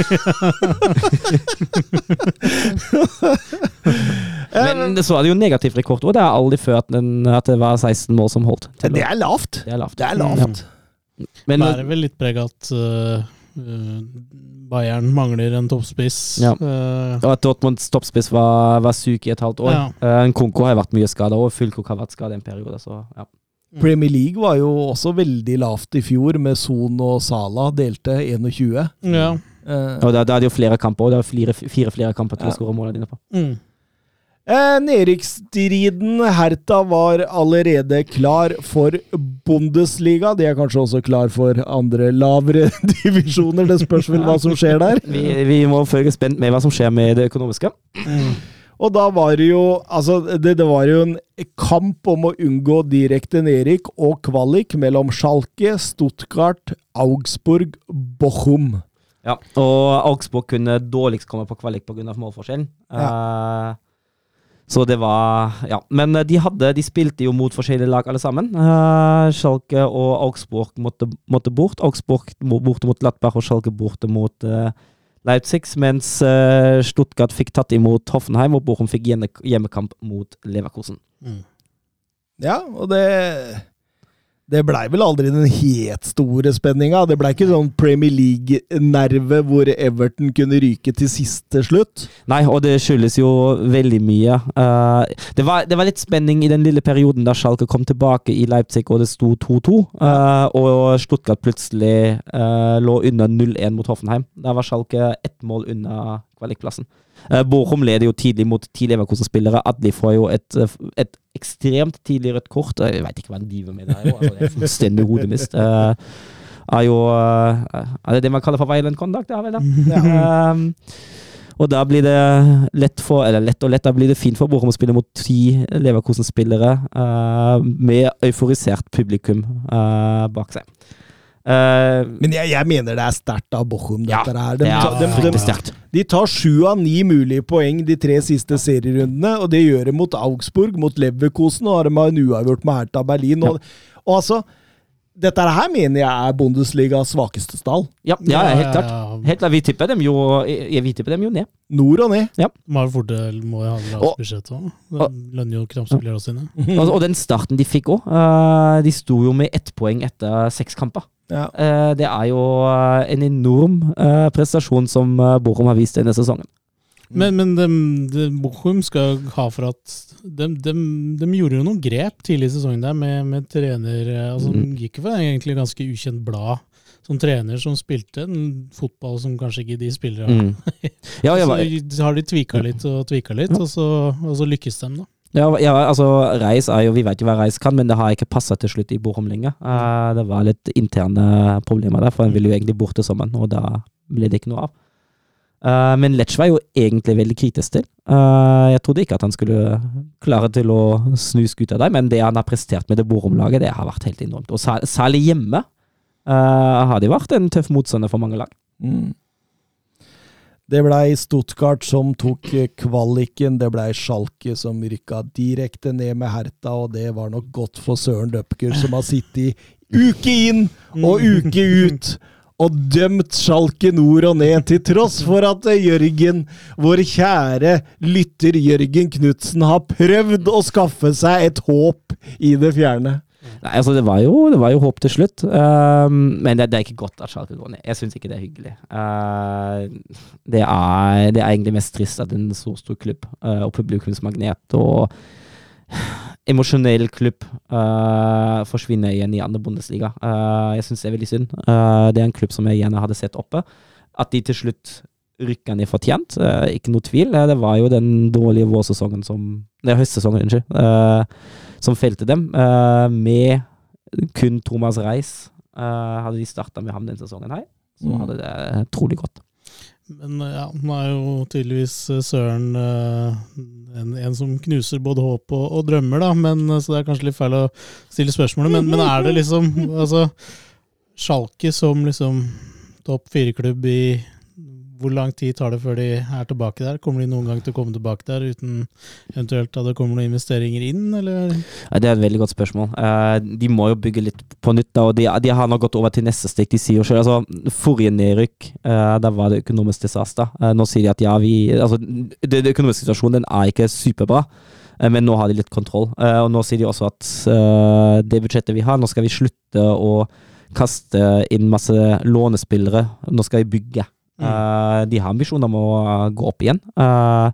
Men så er det jo negativ rekord, og det er aldri før at, den, at det var 16 mål som holdt. det er lavt. Det er lavt. Det er lavt. Men Bærer vel litt preg at uh, uh, Bayern mangler en toppspiss. Ja. Uh, og at Dortmunds toppspiss var, var syk i et halvt år. Ja. Uh, Konko har vært mye skada, og Fylkok har vært skada en periode. Så, ja. Premier League var jo også veldig lavt i fjor, med Son og Sala delte 21. ja. Uh, Og da, da er det jo flere kamper, og det er fire, fire flere kamper til Ja. å skåre målene dine på. Mm. Eh, Nedrykksstriden Herta var allerede klar for Bundesliga. De er kanskje også klar for andre lavere divisjoner. Det spørs vel hva som skjer der. Vi, vi må følge spent med hva som skjer med det økonomiske. Og da var det jo Altså, det, det var jo en kamp om å unngå direkte nedrykk og kvalik mellom Schalke, Stuttgart, Augsburg, Bochum. Ja. Og Augsburg kunne dårligst komme på kvalik pga. målforskjellen. Eh, så det var Ja. Men eh, de, hadde, de spilte jo mot forskjellige lag, alle sammen. Uh, Schalke og Augsburg måtte, måtte bort. Augsburg borte mot Latberg, og Schalke borte mot uh, Leipzig, mens uh, Stuttgart fikk tatt imot Hoffenheim, og Bochum fikk hjemme, hjemmekamp mot Leverkusen. Ja, og det Det blei vel aldri den helt store spenninga. Det blei ikke sånn Premier League-nerve hvor Everton kunne ryke til siste slutt. Nei, og det skyldes jo veldig mye. Uh, det, var, det var litt spenning i den lille perioden da Schalke kom tilbake i Leipzig og det sto 2-2, uh, og Stuttgart plutselig uh, lå under 0-1 mot Hoffenheim. Da var Schalke ett mål unna kvalikplassen. Uh, Bochum leder jo tidlig mot ti Leverkosen-spillere. Adli får jo et, eh, et ekstremt tidlig rødt kort. Jeg veit ikke hva han driver med der. Altså, det er fullstendig hodemist. Er jo eh, Er det det man kaller for violent conduct? Det er vel det? Um, og da blir det lett for Eller lett og lett, da blir det fint for Borum å spille mot ti Leverkosen-spillere uh, med euforisert publikum uh, bak seg. Eh, Men jeg, jeg mener det er sterkt av Bochum, Ja, her. De, det er de, de, de tar sju av ni mulige poeng de tre siste serierundene, og det gjør de mot Augsburg, mot Leverkosen, og de har en uavgjort med Hertha Berlin. Og, og altså, dette her mener jeg er Bundesligas svakeste stall. Ja, ja, Ja, helt klart. Helt klart. Vi tipper dem jo, vi tipper dem jo ned. Nord og ned. Ja. fordel, må jo ha lavt budsjett òg. Lønner jo kramsepillerne sine. Og, og den starten de fikk òg. de sto jo med ett poeng etter seks kamper. Ja. Eh, det er jo eh, en enorm eh, prestasjon som Bochum har vist denne sesongen. Men, men dem, det Bochum skal ha for at de, gjorde jo noen grep tidlig i sesongen der med, med trener altså Mm. De gikk jo for egentlig ganske ukjent blad som trener som spilte en fotball som kanskje ikke de spiller av. Mm. Ja, Så har de tvika litt og tvika litt, og så, og så lykkes de, da. Ja, ja, altså Reis er jo, Vi vet jo hva Reis kan, men det har ikke passa til slutt i Bochum lenger. Uh, det var litt interne problemer der, for han ville jo egentlig bort til sommeren, og da ble det ikke noe av. Uh, men Lech var jo egentlig veldig kritisk til. Uh, jeg trodde ikke at han skulle klare til å snu skuta der, men det han har prestert med det Bochum-laget, det har vært helt enormt. Og særlig hjemme har de vært en tøff motstander for mange lag. Mm. Det blei Stuttgart som tok eh, kvaliken, det blei Schalke som rykka direkte ned med Herta, og det var nok godt for Søren Døpker, som har sittet uke inn og uke ut og dømt Schalke nord og ned, til tross for at eh, Jørgen, vår kjære lytter Jørgen Knutsen, har prøvd å skaffe seg et håp i det fjerne. Nei, altså det var jo, det var jo håp til slutt. Ehm, men det, det er ikke godt at Schalke går ned. Jeg syns ikke det er hyggelig. Uh, det, er, det er egentlig mest trist at en så stor klubb uh, og publikumsmagnet og emosjonell klubb uh, forsvinner igjen i andre Bundesliga. Eh, jeg syns det er veldig synd. Det er en klubb som jeg gjerne hadde sett oppe. At de til slutt rykka ned fortjent, ikke noe tvil. Det var jo den dårlige vårsesongen som Det er høstsesongen, unnskyld. Eh, som felte dem. eh, med kun Thomas Reis. Eh, hadde de starta med ham den sesongen her, så Mm. hadde det trolig gått. Men eh, ja, nå er jo tydeligvis eh, Søren eh, en, en som knuser både håp og, og drømmer, da. Men, eh, så det er kanskje litt feil å stille spørsmålet. Men, men er det liksom altså, Schalke som liksom topp fire-klubb i Hvor lang tid tar det før de er tilbake der? Kommer de noen gang til å komme tilbake der uten eventuelt at det kommer noen investeringer inn, eller? Det er et veldig godt spørsmål. Eh, de må jo bygge litt på nytt, og de, de har nå gått over til neste steg. De sier jo sjøl altså, Forrige nedrykk, uh, da var det økonomisk disaster. Eh, nå sier de at ja, vi altså, det økonomiske situasjonen den er ikke superbra, eh, men nå har de litt kontroll. Eh, og nå sier de også at eh, det budsjettet vi har, nå skal vi slutte å kaste inn masse lånespillere. Nå skal vi bygge. Eh, de har ambisjoner om å eh, gå opp igjen. uh,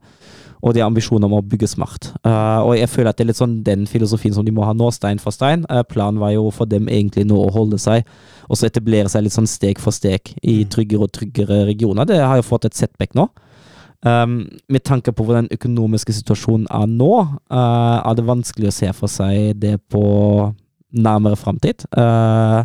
og de har ambisjoner om å bygge smart. Uh, og jeg føler at det er litt sånn den filosofien som de må ha nå, stein for stein. Planen var jo for dem egentlig nå å holde seg, og så etablere seg litt sånn steg for steg i tryggere og tryggere regioner. Det har jo fått et setback nå. Um, med tanke på hvordan den økonomiske situasjonen er nå, er det vanskelig å se for seg det på nærmere framtid. Eh,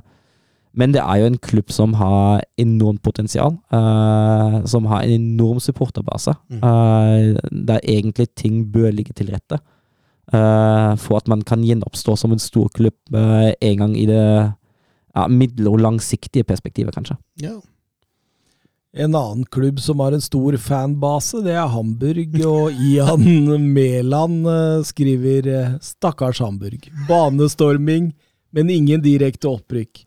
men det er jo en klubb som har enormt potensial. Uh, som har en enorm supporterbase. Mm. Uh, der egentlig ting bør ligge til rette. Uh, for at man kan gjenoppstå som en stor klubb eh, en gang i det ja, middel- og langsiktige perspektivet, kanskje. Ja. En annen klubb som har en stor fanbase, det er Hamburg, og Ian Mæland skriver 'Stakkars Hamburg'. Banestorming, men ingen direkte opprykk.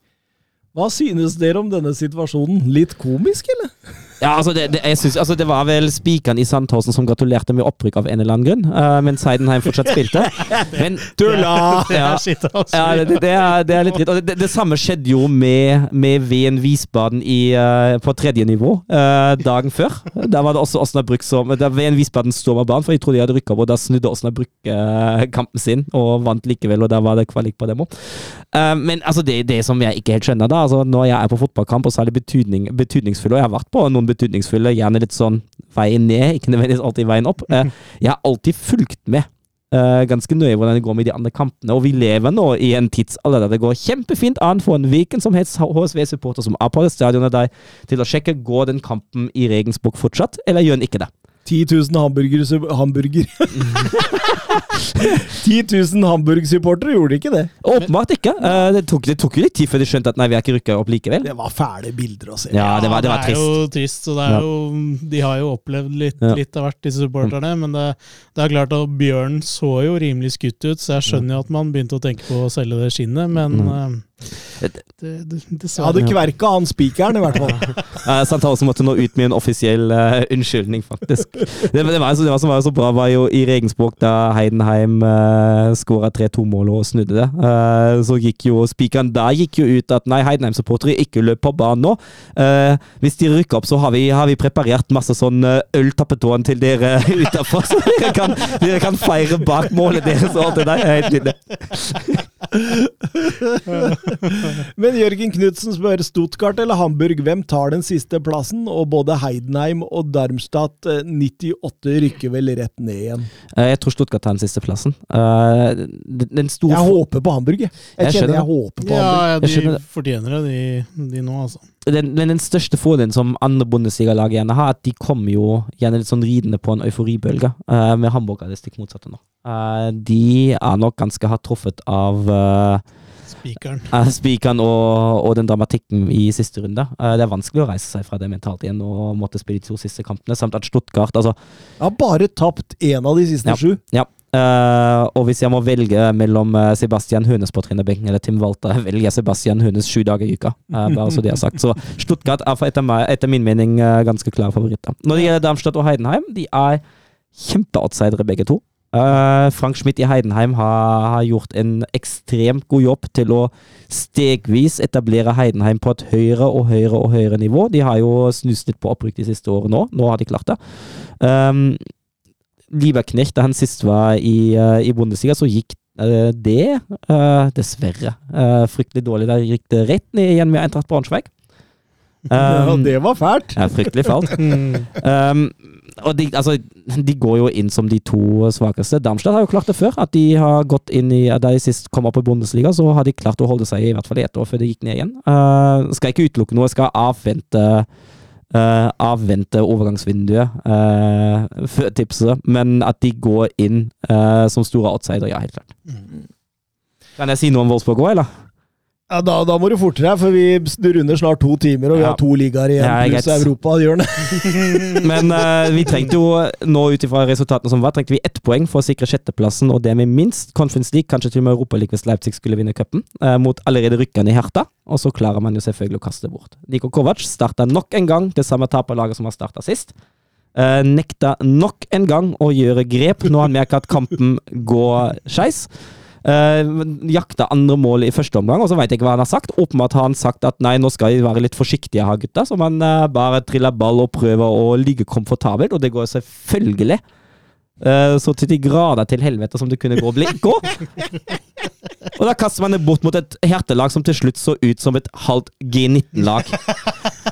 Hva synes dere om denne situasjonen? Litt komisk, eller? Ja, altså det, det, synes, altså det var vel spikeren i Sandhausen som gratulerte med opprykk av en eller annen grunn, uh, mens Seidenheim fortsatt spilte. Men Tulla! Ja. er. Ja, det, det, er, det er litt dritt. Og det, samme skjedde jo med, med Ven Wiesbaden i, uh, på tredje nivå uh, dagen før. Da var det også Osnabrück som Da Ven Wiesbaden storma banen, for jeg trodde de hadde rykka opp, og da snudde Osnabrück eh, kampen sin og vant likevel, og da var det kvalik på dem òg. men altså, det, det som jeg ikke helt skjønner, da altså Når jeg er på fotballkamp, og særlig betydning, betydningsfulle, og jeg har vært på noen betydningsfulle, gjerne litt sånn veien ned, ikke nødvendigvis alltid veien opp, eh, jeg har alltid fulgt med eh, ganske nøye hvordan det går med de andre kampene. Og vi lever nå i en tidsalder der det går kjempefint an for en hvilken som helst HSV-supporter som oppholder stadionet der, til å sjekke går den kampen i Regensburg fortsatt, eller gjør den ikke det. 10 000 hamburger... hamburger. 10 000 Hamburg-supportere gjorde ikke det. Åpenbart ikke. Eh, det, tok, det tok jo litt tid før de skjønte at nei, vi har ikke rykka opp likevel. Det var fæle bilder å se. Ja, det var, det var er jo trist, og det er jo, de har jo opplevd litt, litt av hvert, disse supporterne. Men det, det er klart at Bjørn så jo rimelig skutt ut, så jeg skjønner jo at man begynte å tenke på å selge det skinnet. Men Mm. Eh, Det, Jeg hadde kverka han spikeren, i hvert fall. Uh, Santarosa måtte nå ut med en offisiell uh, unnskyldning, faktisk. Det, det, var, det var som var så bra, var jo i Regensburg da Heidenheim uh, skåra 3-2-mål og snudde det. Uh, så gikk jo spikeren da gikk jo ut at nei, Heidenheim-supportere ikke løp på banen nå. Uh, hvis de rykker opp, så har vi, har vi preparert masse sånn øltappetåen til dere utafor, så dere kan, dere kan feire bak målet deres og alt det der. Helt nydelig. Men Jørgen Knutsen spør Stuttgart eller Hamburg, hvem tar den siste plassen? Og både Heidenheim og Darmstadt eh, 98 rykker vel rett ned igjen. Eh, jeg tror Stuttgart tar den siste plassen. Eh, den store Jeg håper på Hamburg, jeg. Jeg Jeg kjenner jeg håper på Ja, Hamburg. ja, de fortjener det, de, de nå, altså. den, men den største fordelen som andre Bundesliga-lag gjerne har, at de kommer jo gjerne litt sånn ridende på en euforibølge. Uh, med Hamburg er det stikk motsatte nå. Uh, de er nok ganske hardt truffet av uh, Spikeren. spikeren og, og den dramatikken i siste runde. Eh, det er vanskelig å reise seg fra det mentalt igjen og måtte spille de to siste kampene. Samt at Stuttgart altså, har bare tapt én av de siste Ja. sju. Ja. Uh, og hvis jeg må velge mellom eh, Sebastian Hønes på trenerbenken eller Tim Walter, velger jeg Sebastian Hønes sju dager i uka. Uh, bare så de har sagt. Så Stuttgart er etter, meg, etter min mening uh, ganske klare favoritter. Når det gjelder Darmstadt og Heidenheim, de er kjempeoutsidere begge to. Eh, Frank Schmidt i Heidenheim har, har gjort en ekstremt god jobb til å stegvis etablere Heidenheim på et høyere og høyere og høyere nivå. De har jo snust litt på opprykk de siste årene nå. Nå har de klart det. Um, Lieberknecht, da han sist var i, uh, i Bundesliga, så gikk uh, det dessverre fryktelig dårlig. Da gikk det rett ned igjen med Eintracht Braunschweig. Ja, Um, det var fælt. ja, fryktelig fælt. Um, og de, altså, de går jo inn som de to svakeste. Darmstadt har jo klart det før. At de har gått inn i Da de sist kom opp i Bundesliga, så har de klart å holde seg i hvert fall i ett år før de gikk ned igjen. Uh, skal ikke utelukke noe, skal avvente uh, avvente overgangsvinduet uh, før tipset, men at de går inn som store outsider, ja, helt klart. Kan jeg si noe om Wolfsburg òg, eller? Ja, da, da må du forte deg, for vi runder snart to timer, og vi Ja. har to ligaer igjen, Ja, pluss. Europa. Men uh, vi trengte jo, nå ut ifra resultatene som var, trengte vi ett poeng for å sikre sjetteplassen, og det med minst Conference League, kanskje til og med Europa League hvis Leipzig skulle vinne cupen, uh, mot allerede rykkende Herta. Og så klarer man jo selvfølgelig å kaste bort. Niko Kovac starta nok en gang det samme taperlaget som har starta sist. Uh, nekta nok en gang å gjøre grep når han merker at kampen går skeis. Uh, jakta andre mål i første omgang, og så veit jeg ikke hva han har sagt. Åpenbart har han sagt at nei, nå skal vi være litt forsiktige her, gutta. Så man uh, bare triller ball og prøver å ligge komfortabelt, og det går selvfølgelig eh, så til de grader til helvete som det kunne gå. Gå! og da kaster man det bort mot et hertelag som til slutt så ut som et halvt G19-lag.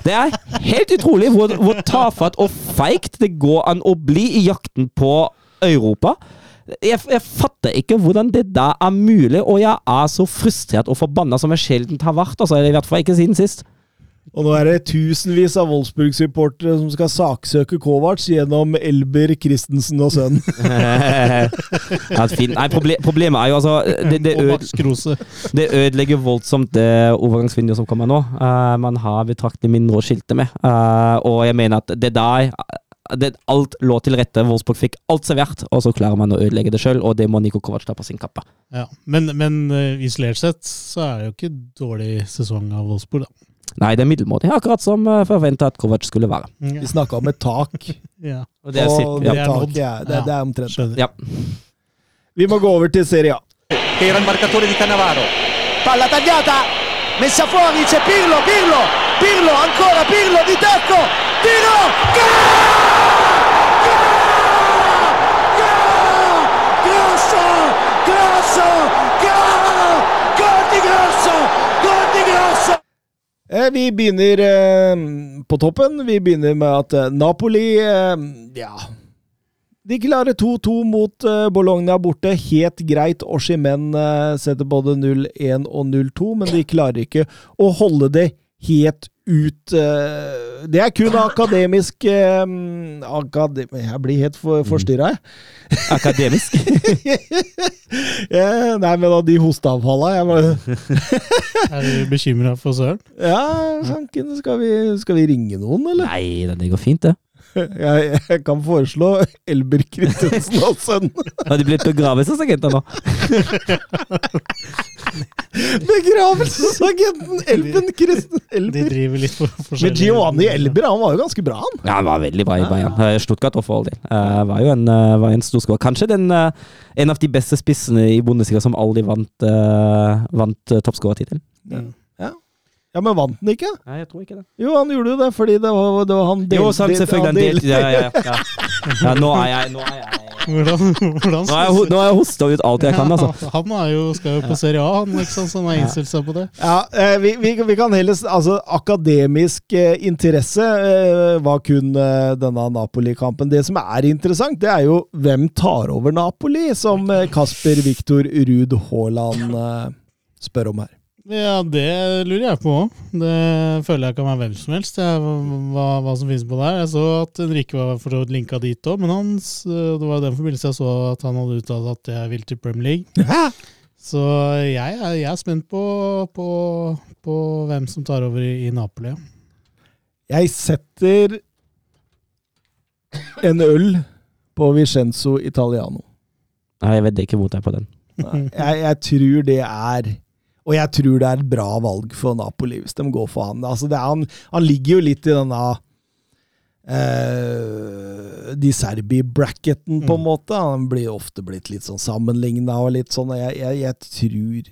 Det er helt utrolig hvor, hvor tafatt og feigt det går an å bli i jakten på Europa. Jeg, jeg fatter ikke hvordan det da er mulig, og jeg er så frustrert og forbanna som jeg sjelden har vært. Altså, I hvert fall ikke siden sist. Og nå er det tusenvis av Wolfsburg-supportere som skal saksøke Kovac gjennom Elber, Christensen og sønn. ja, fint. Nei, proble problemet er jo altså det, det, øde, det ødelegger voldsomt det overgangsvinduet som kommer nå. Uh, man har betraktelig mindre å skilte med. Uh, og jeg mener at det der det, Alt lå til rette. Wolfsburg fikk alt servert, og så klarer man å ødelegge det sjøl, og det må Niko Kovac ta på sin kappe. Ja. Men, men eh, isolert sett så er det jo ikke dårlig sesong av Wolfsburg, da. Nei, det er middelmådig, akkurat som uh, forventa at Kovac skulle være. Vi snakka om et tak, Ja. Og det er, og det ja. er tak, ja, det, det er omtrent. Skjønner. Ja. Vi må gå over til Serie A. Era il marcatore di Cannavaro. Palla tagliata, messa fuori, c'è Pirlo, Pirlo, Pirlo, ancora Pirlo di tacco, tiro, Grosso, Grosso, gol, gol di Grosso. Eh, Vi begynner eh, på toppen. Vi begynner med at eh, Napoli Ja. De klarer 2-2 mot Bologna borte. Helt greit. Oshimen setter både 0-1 og 0-2, men de klarer ikke å holde det helt ut. eh, det er kun akademisk eh, akade Jeg blir helt for, forstyrra, jeg. Akademisk. Eh, Nei, men da de hosteavfalla jeg bare, Er du bekymra for Søren? Ja, sanken, skal vi, skal vi ringe noen, eller? Nei, det går fint, det. Jeg, jeg kan foreslå Elber Kristiansen og sønn. Har de blitt begravelsesagenter nå? Begravelsesagenten Elben Christen De driver litt for forskjellig. Men Giovanni Elber han var jo ganske bra, han. Ja, han var veldig bra i Bayern. Eh, Stuttgart og for all del. Eh, var jo en, uh, var en storskårer. Kanskje den, uh, en av de beste spissene i Bundesliga som aldri vant, uh, vant uh, toppskårertittelen. Ja, men vant han ikke? Nei, jeg tror ikke det. Jo, han gjorde jo det, fordi det var, det var han Jo, sant, selvfølgelig. Han delte ja, ja, ja, ja. ja, nå er jeg Nå er jeg Hvordan, hvordan Nå har jeg, nå jeg hosta ut alt jeg kan, altså. Ja, han er jo, skal jo på Serie A, han, liksom, så han har innstilt seg på det. Ja, eh, vi, vi, vi kan heller Altså, akademisk eh, interesse eh, var kun denne Napoli-kampen. Det som er interessant, det er jo hvem tar over Napoli, som Kasper Viktor Ruud Haaland spør om her. Ja, det lurer jeg på òg. Det føler jeg kan være hvem som helst. Jeg, hva, hva som finnes på der. Jeg så at Henrikke var for så vidt linka dit òg, men hans, det var i den forbindelse jeg så at han hadde uttalt at jeg vil til Premier League. Så jeg, er- jeg er spent på, på, på hvem som tar over i, i Napoli. Jeg setter en øl på Vicenzo Italiano. Nei, jeg vet ikke mot deg på den. Nei, jeg, jeg tror det er Og jeg tror det er et bra valg for Napoli, hvis de går for han. Altså, det er, han, han ligger jo litt i denne Uh, De Serbi-bracketen, på en måte. Han blir ofte blitt litt sånn sammenligna og litt sånn. Jeg, jeg, jeg tror,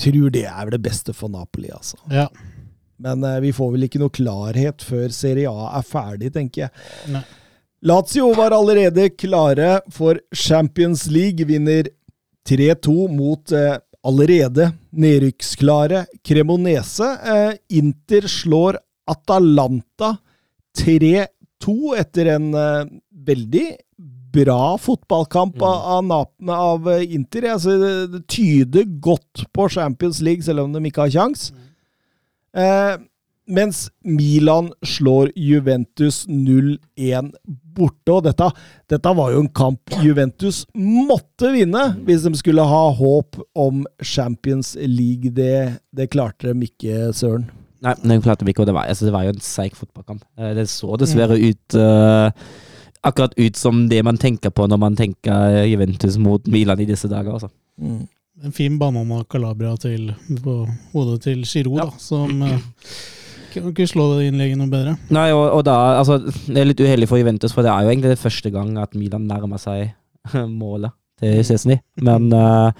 tror det er det beste for Napoli, altså. Ja. Men uh, vi får vel ikke noe klarhet før Serie A er ferdig, tenker jeg. Nei. Lazio var allerede klare for Champions League, vinner 3-2 mot eh, allerede nedrykksklare Cremonese. Eh, Inter slår Atalanta 3-2 etter en eh, veldig bra fotballkamp av, av, av eh, Inter. Altså, det, det tyder godt på Champions League, selv om de ikke har kjangs. Eh, mens Milan slår Juventus 0-1 borte. Og dette, dette var jo en kamp Juventus måtte vinne hvis de skulle ha håp om Champions League. Det, det klarte de ikke, søren. Nei, det klarte de ikke, og det var, altså, det var jo en seig fotballkamp. Eh, Det så dessverre ut uh, Akkurat ut som det man tenker på når man tenker Juventus mot Milan i disse dager. Altså. En fin banana Calabria til, på hodet til Giroud, da, som eh, kan ikke slå det innlegget noe bedre. Nei, og, og da, altså, Det er litt uheldig for Juventus, for det er jo egentlig det første gang at Milan nærmer seg målet til Cesny. Men uh,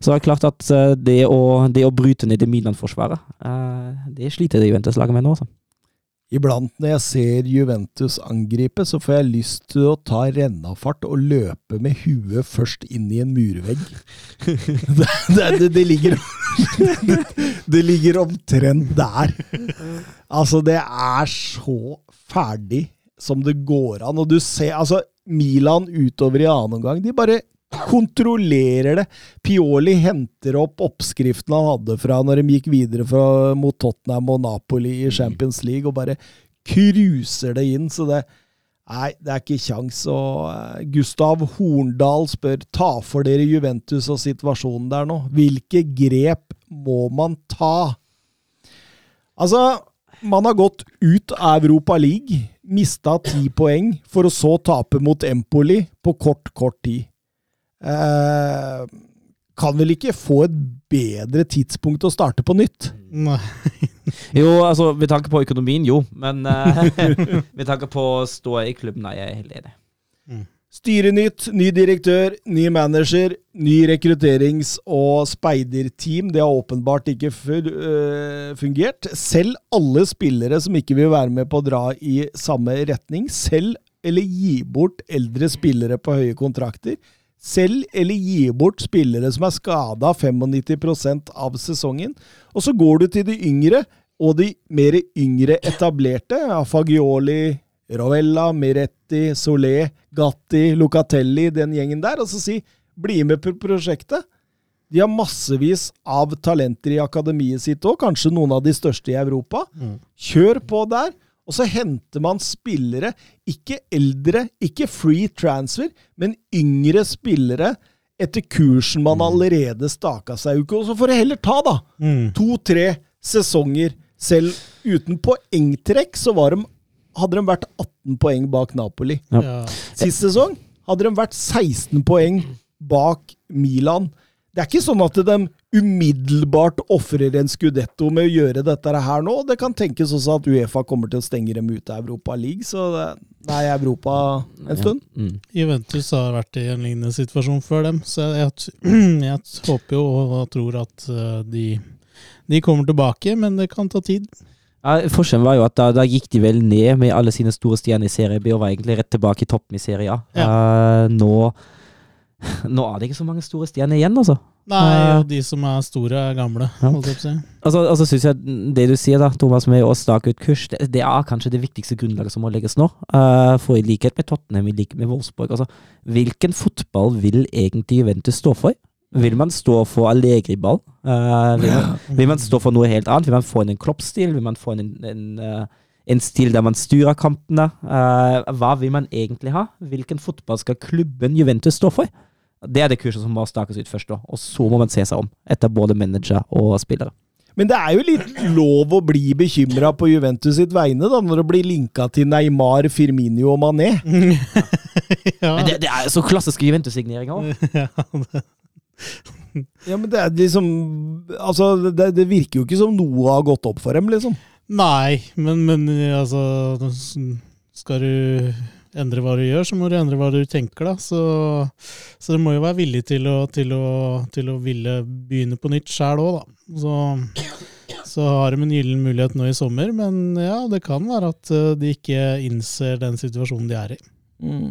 så er det klart at eh, det å, det å bryte ned det Milan-forsvaret, uh, det sliter det Juventus-laget med nå. Altså. Iblant når jeg ser Juventus angripe, så får jeg lyst til å ta rennafart og løpe med huet først inn i en murvegg. Det, det, det, det ligger Det ligger omtrent der. Altså, det er så ferdig som det går an. Og du ser altså Milan utover i annen omgang, de bare kontrollerer det. Pioli henter opp oppskriften han hadde fra når de gikk videre fra, mot Tottenham og Napoli i Champions League, og bare cruiser det inn. Så det Nei, det er ikke kjangs. Og eh, Gustav Horndal spør ta for dere Juventus og situasjonen der nå. Hvilke grep må man ta? Altså, man har gått ut av Europa League, mista ti poeng, for å så tape mot Empoli på kort, kort tid. Eh, kan vel ikke få et bedre tidspunkt å starte på nytt? Nei. Jo, altså, med tanke på økonomien, jo. Men eh, med tanke på å stå i klubben, nei, jeg er helt enig. Styrenytt, ny direktør, ny manager, ny rekrutterings- og speiderteam. Det har åpenbart ikke øh, fungert. Selv alle spillere som ikke vil være med på å dra i samme retning, selv eller gi bort eldre spillere på høye kontrakter, selv eller gi bort spillere som er skada 95% av sesongen. Og så går du til de yngre, og de mer yngre etablerte. Fagioli, Rovella, Miretti, Solé, Gatti, Locatelli, den gjengen der, og så si bli med på prosjektet. De har massevis av talenter i akademiet sitt òg, kanskje noen av de største i Europa. Kjør på der. Og så henter man spillere, ikke eldre, ikke free transfer, men yngre spillere etter kursen man allerede staka seg ut. Og så får det heller ta, da. Mm. To-tre sesonger. Selv uten poengtrekk så var de hadde de vært 18 poeng bak Napoli. Ja. Ja. Sist sesong hadde de vært 16 poeng bak Milan. Det er ikke sånn at de umiddelbart ofrer en skudetto med å gjøre dette her nå. Det kan tenkes også at Uefa kommer til å stenge dem ute av Europa League, så det er Europa en stund. Mm. Juventus har vært i en lignende situasjon før dem, så jeg, jeg håper jo og tror at eh, de, de kommer tilbake, men det kan ta tid. Ja, forskjellen var jo at da, da gikk de vel ned med alle sine store stjerner i Serie B og var egentlig rett tilbake i toppen i Serie A. Eh, nå, nå er det ikke så mange store stjerner igjen, altså. Nei, og de som er store, er gamle, Ja. holdt jeg på å si. Altså, altså synes jeg Det du sier, da, Thomas, med å stake ut kurs, det, det er kanskje det viktigste grunnlaget som må legges nå. Uh, for i likhet med Tottenham, i likhet med Wolfsburg altså, Hvilken fotball vil egentlig Juventus stå for? Vil man stå for Allegri-ball? Eh, vil, man, vil man stå for noe helt annet? Vil man få inn en kloppstil? Vil man få inn en, en, eh, en stil der man styrer kampene? Uh, hva vil man egentlig ha? Hvilken fotball skal klubben Juventus stå for? Det er det kurset som må stakes ut først, da. og så må man se seg om. Etter både manager og spillere. Men det er jo litt lov å bli bekymra på Juventus sitt vegne, da, når det blir linka til Neymar, Firminio og Mané. ja. Men det, det er jo så klassiske Juventus-signeringer òg. ja, Ja, men det er liksom Altså, det, det virker jo ikke som noe har gått opp for dem, liksom. Nei, men, men altså Skal du endre hva du gjør, så må du endre hva du tenker, da. Så, så du må jo være villig til å, til å, til å ville begynne på nytt sjæl òg, da. Så, så har de en gyllen mulighet nå i sommer, men ja, det kan være at eh, de ikke innser den situasjonen de er i. Mm.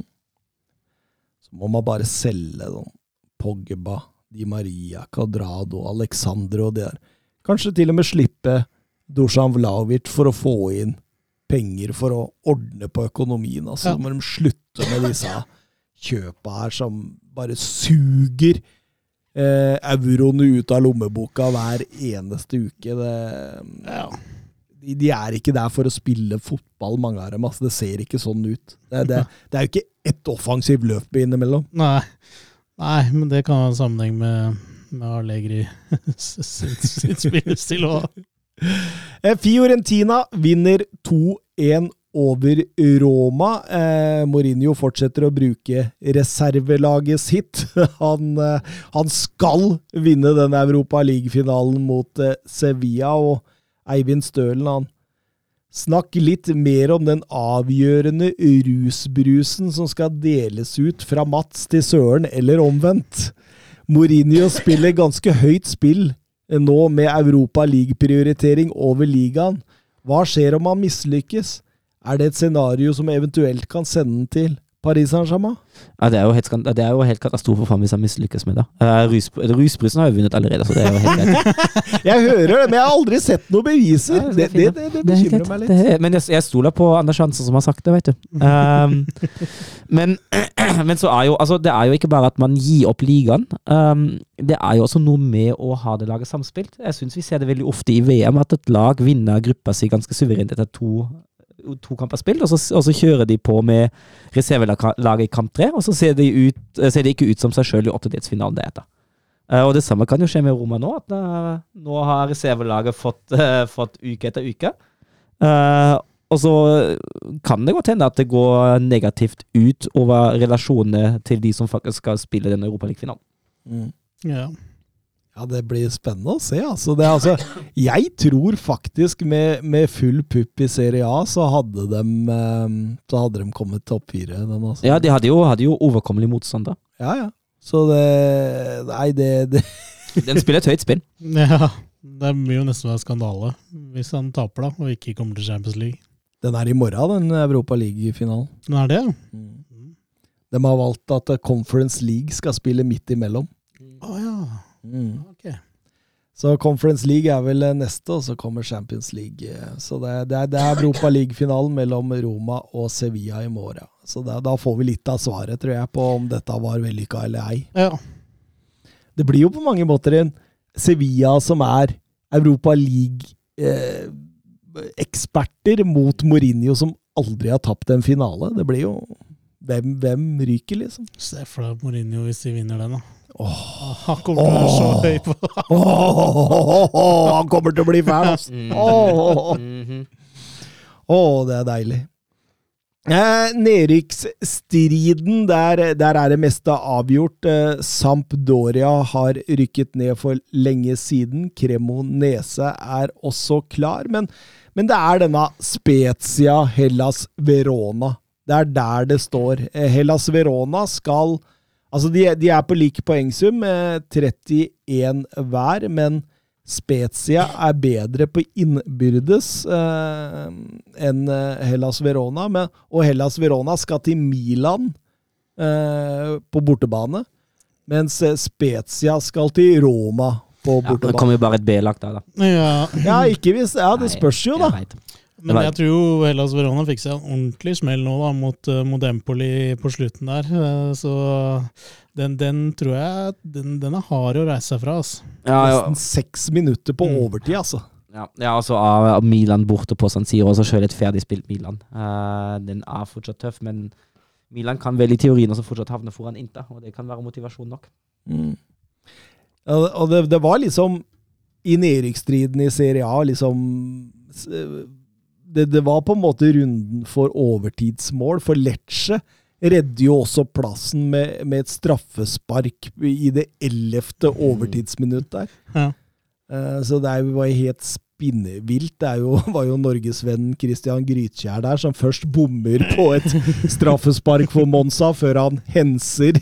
Så må man bare selge sånn Pogba, Di Maria, Cadrado, Alexandro og det der. Kanskje til og med slippe Dusan Vlaovic for å få inn penger for å ordne på økonomien. Altså, Ja. Så må de slutte med disse kjøpa her som bare suger eh, euroene ut av lommeboka hver eneste uke. Det, de, de er ikke der for å spille fotball, mange av dem. Altså, det ser ikke sånn ut. Det, det, det er jo ikke ett offensivt løp innimellom. Nei. Nei, men det kan ha en sammenheng med, med Allegri sitt, sitt spillestil òg. Eh, Fiorentina vinner 2-1 over Roma. Eh, Mourinho fortsetter å bruke reservelaget sitt. Han, eh, han skal vinne den Europa League-finalen mot eh, Sevilla, og Eivind Stølen han Snakk litt mer om den avgjørende rusbrusen som skal deles ut fra Mats til Søren, eller omvendt. Mourinho spiller ganske høyt spill nå med Europa League-prioritering over ligaen. Hva skjer om han mislykkes? Er det et scenario som eventuelt kan sende den til Paris Saint-Germain? Ja, det, det er jo helt katastrofe for ham hvis han mislykkes med det. Uh, rus, rusbrusen har jo vunnet allerede, så det er jo helt greit. Jeg hører det, men jeg har aldri sett noen beviser. Ja, Det, det det, er bekymrer meg litt. Men jeg, jeg stoler på Anders Hansen som har sagt det, vet du. Um, men, men så er jo altså, det er jo ikke bare at man gir opp ligaen. Um, det er jo også noe med å ha det laget samspilt. Jeg syns vi ser det veldig ofte i VM, at et lag vinner gruppa si ganske suverent etter to, to kamper spilt, og så, og så kjører de på med reservelaget i kamp tre, og så ser de, ut, ser de ikke ut som seg sjøl i åttedelsfinalen det heter. Eh, og det samme kan jo skje med Roma nå. at eh, Nå har reservelaget fått, eh, fått uke etter uke. Eh, og så kan det godt hende at det går negativt ut over relasjonene til de som faktisk skal spille den europaligafinalen. Mm. Ja. Ja, det blir spennende å se. Altså, det, altså, jeg tror faktisk med, med full pupp i Serie A, så hadde de, eh, så hadde de kommet topp fire. Altså. Ja, de hadde jo, hadde jo overkommelig motstand, da. ja, ja. Så det Nei, det, det Den spiller et høyt spill. ja. Det vil jo nesten være skandale hvis han taper da, og ikke kommer til Champions League. Den er i morgen, den Europa League-finalen. Den er det, ja? Mm. De har valgt at Conference League skal spille midt imellom. Å ja. Mm. Okay. Så Conference League er vel eh, neste, og så kommer Champions League. eh, Så det, det, det er Europa League-finalen mellom Roma og Sevilla i morgen. Så da, da får vi litt av svaret, tror jeg, på om dette var vellykka eller ei. Ja. Det blir jo på mange måter en Sevilla som er Europa League-eksperter mot Mourinho som aldri har tapt en finale. Det blir jo Hvem, hvem ryker, liksom? Se for deg Mourinho hvis de vinner den, da. Åh, Han kommer til å være så høy på Åh, han kommer til å bli fæl, altså! Åh, Mhm. Åh, det er deilig. Eh, Nedrykksstriden, der, der er det meste avgjort. Eh, Sampdoria har rykket ned for lenge siden. Cremonese er også klar, men, men det er denne Spezia Hellas Verona. Det er der det står. Eh, Hellas Verona skal Altså, de, de er på lik poengsum, med 31 hver, men Spezia er bedre på innbyrdes eh, enn eh, Hellas Verona. Men, og Hellas Verona skal til Milan eh, på bortebane, mens eh, Spezia skal til Roma på Ja, det kommer jo bare et B-lag der, da. Ja, Ja, ikke hvis Ja, det spørs jo, da. Men jeg tror jo Hellas Verona fikk seg en ordentlig smell nå da, mot, eh, mot Empoli på slutten der. Eh, Så den, den tror jeg den, den er hard å reise seg fra. Altså. Ja, ja, Nesten seks minutter på Mm. overtid, altså. ja, ja altså av Milan borte på San Siro, og så selv et ferdig spilt Milan. Eh, den er fortsatt tøff, men Milan kan vel i teorien også fortsatt havne foran Inter, og det kan være motivasjon nok. Mm. Ja, og det, det var liksom i nedrykksstriden i Serie A liksom det, det var på en måte runden for overtidsmål, for Lecce redder jo også plassen med, med et straffespark i det ellevte overtidsminutt der. Ja. Uh, Så det var helt spinnevilt. Det er jo, var jo norgesvennen Christian Grytkjær der, som først bommer på et straffespark for Monza, før han henser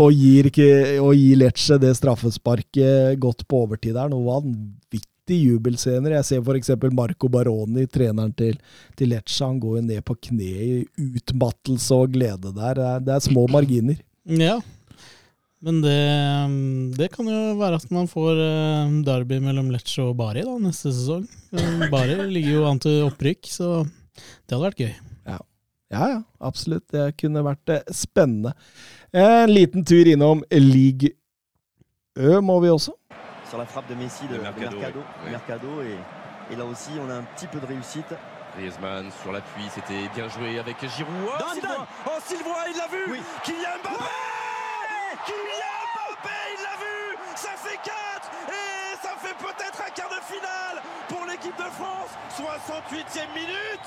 og gir, og gir Lecce det straffesparket godt på overtid der. Noe vanvittig jubelscener. Jeg ser f.eks. Marco Baroni, treneren til, til Lecce. Han går jo ned på kne i utmattelse og glede der. Det er, det er små marginer. Ja. Men det, det kan jo være at man får eh, derby mellom Lecce og Bari da, neste sesong. Bari ligger jo an til opprykk, så det hadde vært gøy. Ja, ja, absolutt. Det kunne vært eh, spennende. En liten tur innom League Ø må vi også. Sur la frappe de Messi de, De de Mercado, Mercado, et, et là aussi on a un petit peu de réussite. Griezmann sur l'appui, c'était bien joué avec Giroud. Oh, Dans Sylvain Oh, Sylvain, il l'a vu Oui. Kylian Mbappé Kylian Mbappé, il l'a vu Ça fait 4 Et ça fait peut-être un quart de finale pour l'équipe de France 68e minute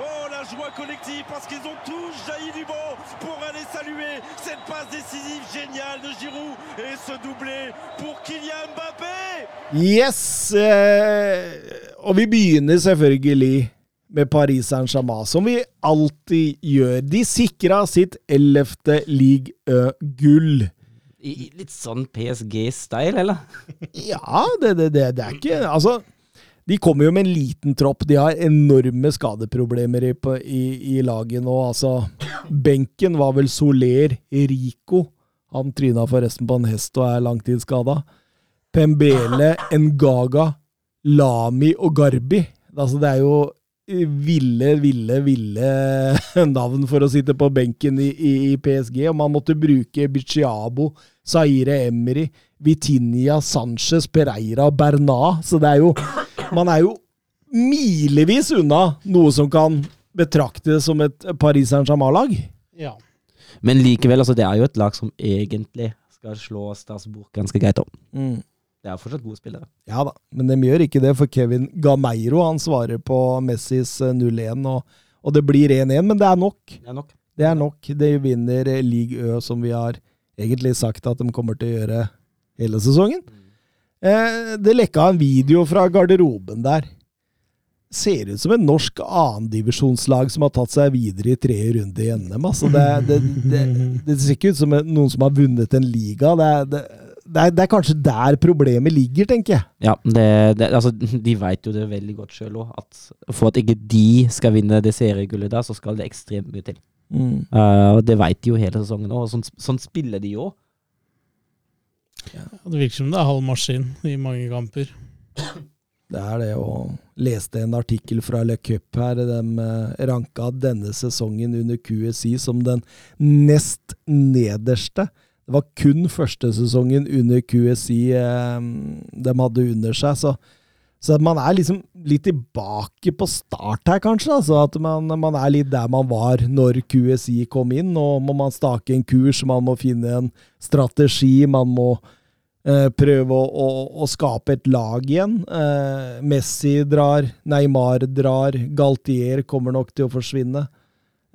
Oh, la joie collective parce qu'ils ont tous jailli du banc pour aller saluer cette passe décisive géniale de Giroud et ce doublé pour Kylian Mbappé Yes! Eh, og vi begynner selvfølgelig med Paris Saint-Germain, som vi alltid gjør. De sikra sitt ellevte league Ø-gull. I, i litt sånn PSG-style, eller? Ja, det, det, det, det er ikke Altså, de kommer jo med en liten tropp. De har enorme skadeproblemer i, i, i laget nå. Altså, benken var vel Soler, Rico. Han tryna forresten på en hest og er langtidsskada. Pembele, Ngaga, Lami og Garbi. Altså, det er jo ville, ville, ville navn for å sitte på benken i, i, PSG. Og man måtte bruke Biciabo, Zaire Emery, Vitinha, Sanchez, Pereira og Bernat. Så det er jo Man er jo milevis unna noe som kan betraktes som et Paris Saint-Germain-lag. Ja. Men likevel, altså, det er jo et lag som egentlig skal slå Strasbourg ganske greit opp. Det er fortsatt gode spillere. Ja da, men de gjør ikke det, for Kevin Gameiro han svarer på Messis eh, 0-1, og, og det blir 1-1, men det er nok. Det er nok. Det er nok. De vinner Ligue League Ø, som vi har egentlig sagt at de kommer til å gjøre hele sesongen. Eh, det lekka en video fra garderoben der. Ser ut som et norsk annendivisjonslag som har tatt seg videre i tredje runde i NM. Altså det, det, det, det ser ikke ut som noen som har vunnet en liga. Det er, det, det er, kanskje der problemet ligger, tenker jeg. Ja, altså, de vet jo det veldig godt sjøl òg, at for at ikke de skal vinne det seriegullet der, så skal det ekstremt mye til. Eh, og det vet de jo hele sesongen òg, og sånn, sånn spiller de jo. Det virker som det er halv maskin i mange kamper. Det er det, og leste en artikkel fra Le Cup her. De eh, ranka denne sesongen under QSI som den nest nederste. Det var kun første sesongen under QSI eh, de hadde under seg, så, så man er liksom litt tilbake på start her, kanskje. Altså at man, man er litt der man var når QSI kom inn. Nå må man stake en kurs, man må finne en strategi, man må eh, prøve å, å, å skape et lag igjen. Eh, Messi drar, Neymar drar, Galtier kommer nok til å forsvinne.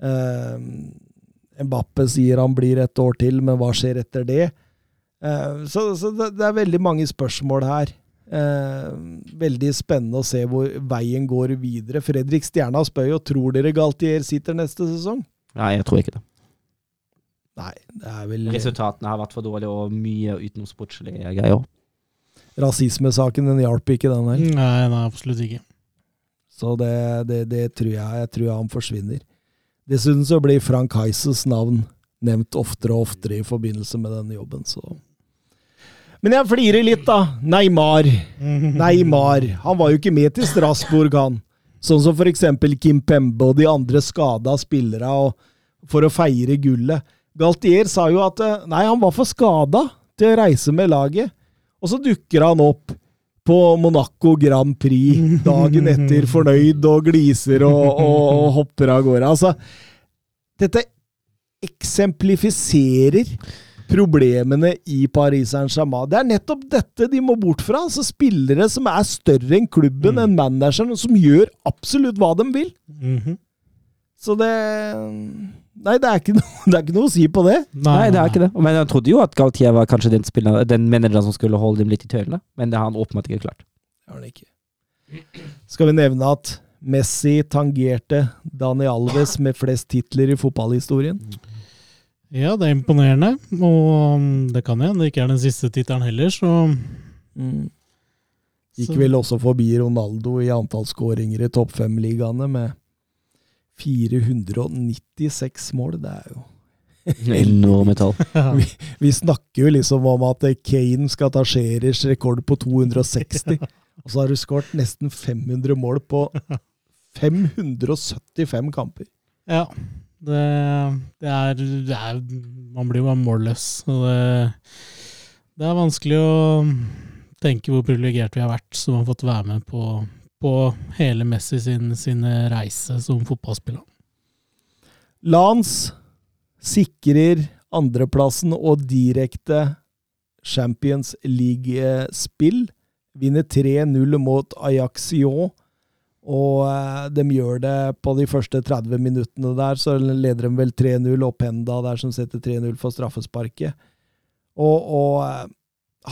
Eh, Mbappe sier han blir et år til, men hva skjer etter det? Eh, så så det, det er veldig mange spørsmål her. Eh, veldig spennende å se hvor veien går videre. Fredrik Stjerna spør jo tror dere Galtier sitter neste sesong. Nei, jeg tror ikke det. Nei, det er vel Resultatene har vært for dårlige, og mye utenomsportslige greier. Rasismesaken, den hjalp ikke, den der. Nei, nei, absolutt ikke. Så det, det, det tror jeg, jeg tror han forsvinner. Dessuten så blir Frank Heises navn nevnt oftere og oftere i forbindelse med denne jobben, så Men jeg flirer litt, da. Neymar. Neymar. Han var jo ikke med til Strasbourg, han. Sånn som for eksempel Kim Pembe og de andre skada spillere for å feire gullet. Galtier sa jo at eh, nei, han var for skada til å reise med laget. Og så dukker han opp på Monaco Grand Prix dagen etter, fornøyd og gliser og, og, og hopper av gårde. Altså, dette eksemplifiserer problemene i Paris Saint-Germain. Det er nettopp dette de må bort fra. altså Spillere som er større enn klubben, enn manageren, og som gjør absolutt hva de vil. Mhm. Så det Nei, det er ikke noe, det er ikke noe å si på det. Nei, det er ikke det. Men jeg trodde jo at Galtier var kanskje den, spilleren, den manageren som skulle holde dem litt i tøylene, men det har han åpenbart ikke klart. Det har han ikke. Skal vi nevne at Messi tangerte Dani Alves med flest titler i fotballhistorien? Ja, det er imponerende. Og um, det kan hende det ikke er den siste tittelen heller, så Gikk vel også forbi Ronaldo i antall skåringer i topp fem-ligaene med 496 mål. Det er jo Enorme tall. vi, vi snakker jo liksom om at Kane skal ta Scherers rekord på 260, og så har du skåret nesten 500 mål på 575 kamper. Ja. Det, det, er, det er Man blir jo bare målløs. Det, det er vanskelig å tenke hvor privilegert vi har vært som har fått være med på, på hele Messi sin, sin reise som fotballspiller. Lans sikrer andreplassen og direkte Champions League-spill. Vinner 3-0 mot Ajaccio. Og eh, de gjør det på de første 30 minuttene der, så leder de vel 3-0, opp Penda der som setter 3-0 for straffesparket. Og, og eh,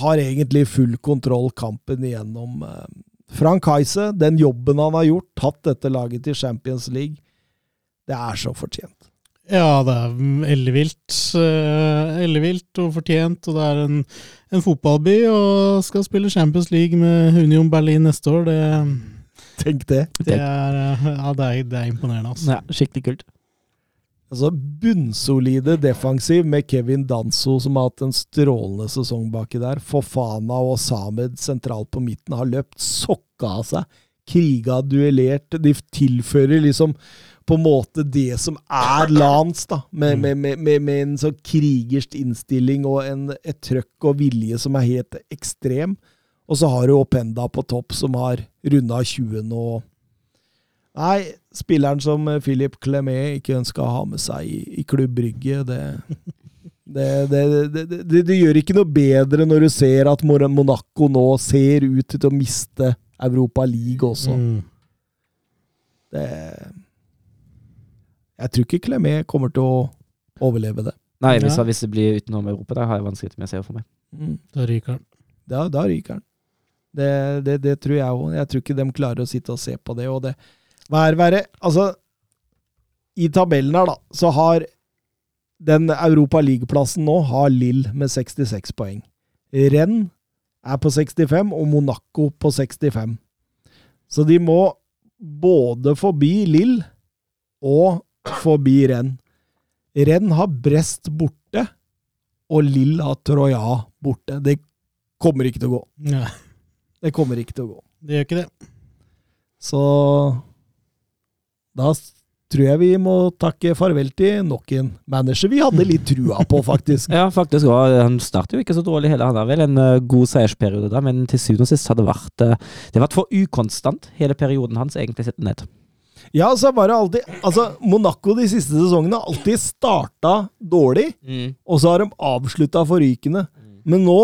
har egentlig full kontroll kampen igjennom. eh. Frank Heise, den jobben han har gjort, tatt dette laget til Champions League, det er så fortjent. Ja, det er ellevilt. Ellevilt og fortjent. Og det er en, en fotballby og skal spille Champions League med Union Berlin neste år. Det, Tenk det. det, er, eh, ja, det, er, det er imponerende, altså. Ja, skikkelig kult. Altså Bunnsolide defensiv med Kevin Danso, som har hatt en strålende sesong baki der. Fofana og Samed sentralt på midten har løpt sokka av seg. Kriga, duellert. De tilfører liksom på en måte det som er Lans, da. Med, med, med, med, med en sånn krigersk innstilling og en, et trøkk og vilje som er helt ekstrem. Og så har du Openda på topp, som har runda 20 nå. Nei, spilleren som eh, Philip Clemet ikke ønska å ha med seg i, i Klubb Brygge, det det, det, det, det det gjør ikke noe bedre når du ser at Monaco nå ser ut til å miste Europa League også. Mm. Det Jeg tror ikke Clemet kommer til å overleve det. Nei, hvis, Ja. hvis det blir utenom Europa, da har jeg vanskelig med å se for meg. Da ryker han. Da, da ryker han. Det, det, det tror jeg òg. Jeg tror ikke de klarer å sitte og se på det. Og det hva er verre? Altså, i tabellen her, da, så har den Europa League-plassen nå har Lill med 66 poeng. Renn er på 65, og Monaco på 65. Så de må både forbi Lill og forbi Renn. Renn har Brest borte, og Lill har Troya borte. Det kommer ikke til å gå. Ja, Det kommer ikke til å gå. det gjør ikke det. Så da tror jeg vi må takke farvel til nok en manager vi hadde litt trua på, faktisk. Ja, faktisk. også. han starter jo ikke så dårlig heller. Han har vel en eh, god seiersperiode da, men til syvende og sist har det vært eh, Det har vært for ukonstant, hele perioden hans, egentlig sett ned. Ja, så var det alltid Altså, Monaco de siste sesongene har alltid starta dårlig, og så har de avslutta forrykende. Men nå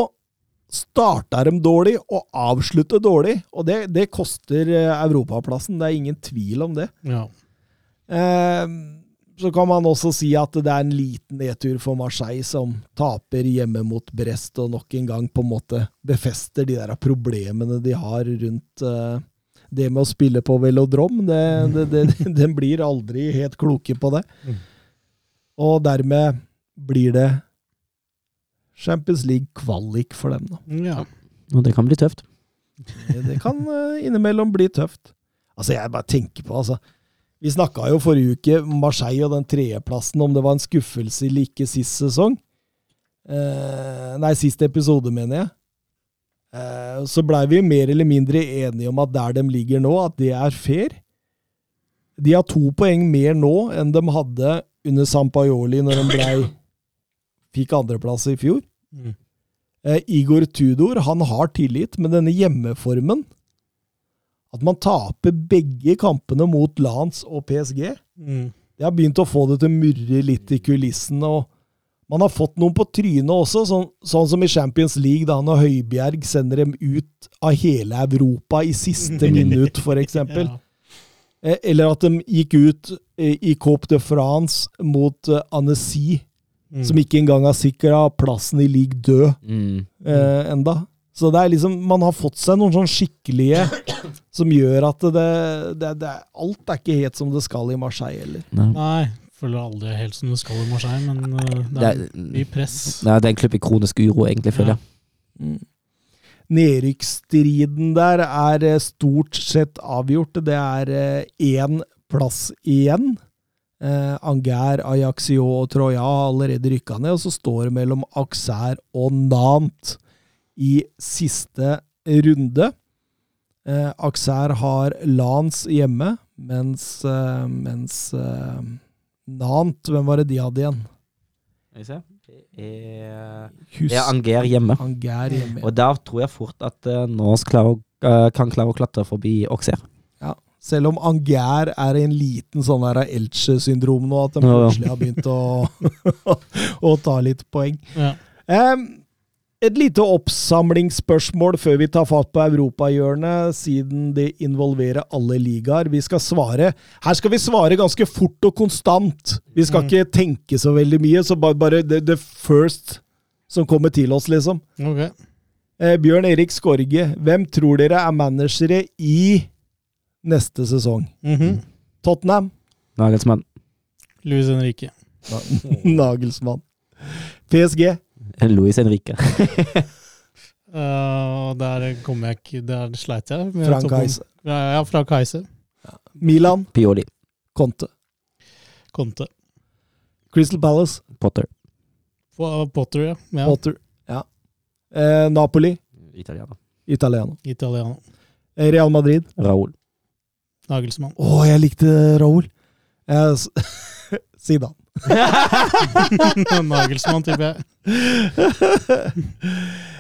starta de dårlig og avslutter dårlig, og det, det koster eh, europaplassen. Det er ingen tvil om det. Ja. Eh, så kan man også si at det er en liten nedtur for Marseille, som taper hjemme mot Brest, og nok en gang på en måte befester de der problemene de har rundt eh, det med å spille på velodrom. Det, det, det, den blir aldri helt kloke på det. Mm. Og dermed blir det Champions League-kvalik for dem, da. Ja. Og det kan bli tøft. Det, det kan eh, innimellom bli tøft. Altså, jeg bare tenker på, altså Vi snakka jo forrige uke om Marseille og den tredjeplassen, om det var en skuffelse eller ikke sist sesong. Eh, nei, sist episode, mener jeg. Eh, så blei vi mer eller mindre enige om at der de ligger nå, at det er fair. De har to poeng mer nå enn de hadde under Sampaioli når de blei fikk andreplass i fjor. Mm. Eh, Igor Tudor han har tillit, men denne hjemmeformen At man taper begge kampene mot Lance og PSG Mm. Det har begynt å få det til å murre litt i kulissene. og Man har fått noen på trynet også, sånn, sånn som i Champions League, da når Høibjerg sender dem ut av hele Europa i siste minutt, eksempel. Ja. Eh, Eller at de gikk ut eh, i Coupe de France mot eh, Annecy, Mm. som ikke engang har sikra plassen i league død Mm. eh, enda. Så det er liksom, man har fått seg noen sånn skikkelige som gjør at det, det, det Alt er ikke helt som det skal i Marseille heller. Nei. Nei, føler aldri helt som det skal i Marseille, men eh, det Det er mye press. Nei, det er en klubb i kronisk uro, egentlig, føler jeg. Mm. Nedrykksstriden der er eh, stort sett avgjort. Det er én plass igjen. Eh, Anger, Ajaxio og Troya har allerede rykka ned, og så står det mellom Auxerre og Nant i siste runde. Eh, Auxerre har Lans hjemme, mens, eh, mens eh, Nant Hvem var det de hadde igjen? Skal vi se. Det er, er Anger hjemme. Anger hjemme. Og der tror jeg fort at uh, klarer å- eh, kan klare å klatre forbi Auxerre. Selv om Anger er i en liten sånn der Elche-syndrom nå, at de Ja, ja. plutselig har begynt å, å ta litt poeng. Ja. Um, et lite oppsamlingsspørsmål før vi tar fatt på europahjørnet, siden det involverer alle ligaer. Vi skal svare Her skal vi svare ganske fort og konstant. Vi skal Mm. ikke tenke så veldig mye, så bare, bare the, the first som kommer til oss, liksom. Okay. Eh, Bjørn Erik Skorge, hvem tror dere er managere i neste sesong? Mhm. Tottenham? Nagelsmann. Louis Henrique. Nagelsmann. PSG? Louis Henrique. uh, der kom jeg ikke Der sleit jeg. med Frank. Heise. Ja, ja, Frank Heise. Milan? Pioli. Conte. Conte. Crystal Palace? Potter. Po- Potter, ja. ja. Potter? Ja. Eh, Napoli? Italiano. Italiano. Italiano. Eh, Real Madrid? Raúl. Nagelsmann. Å, jeg likte Raoul! Eh, Zidane. Nagelsmann, tipper jeg.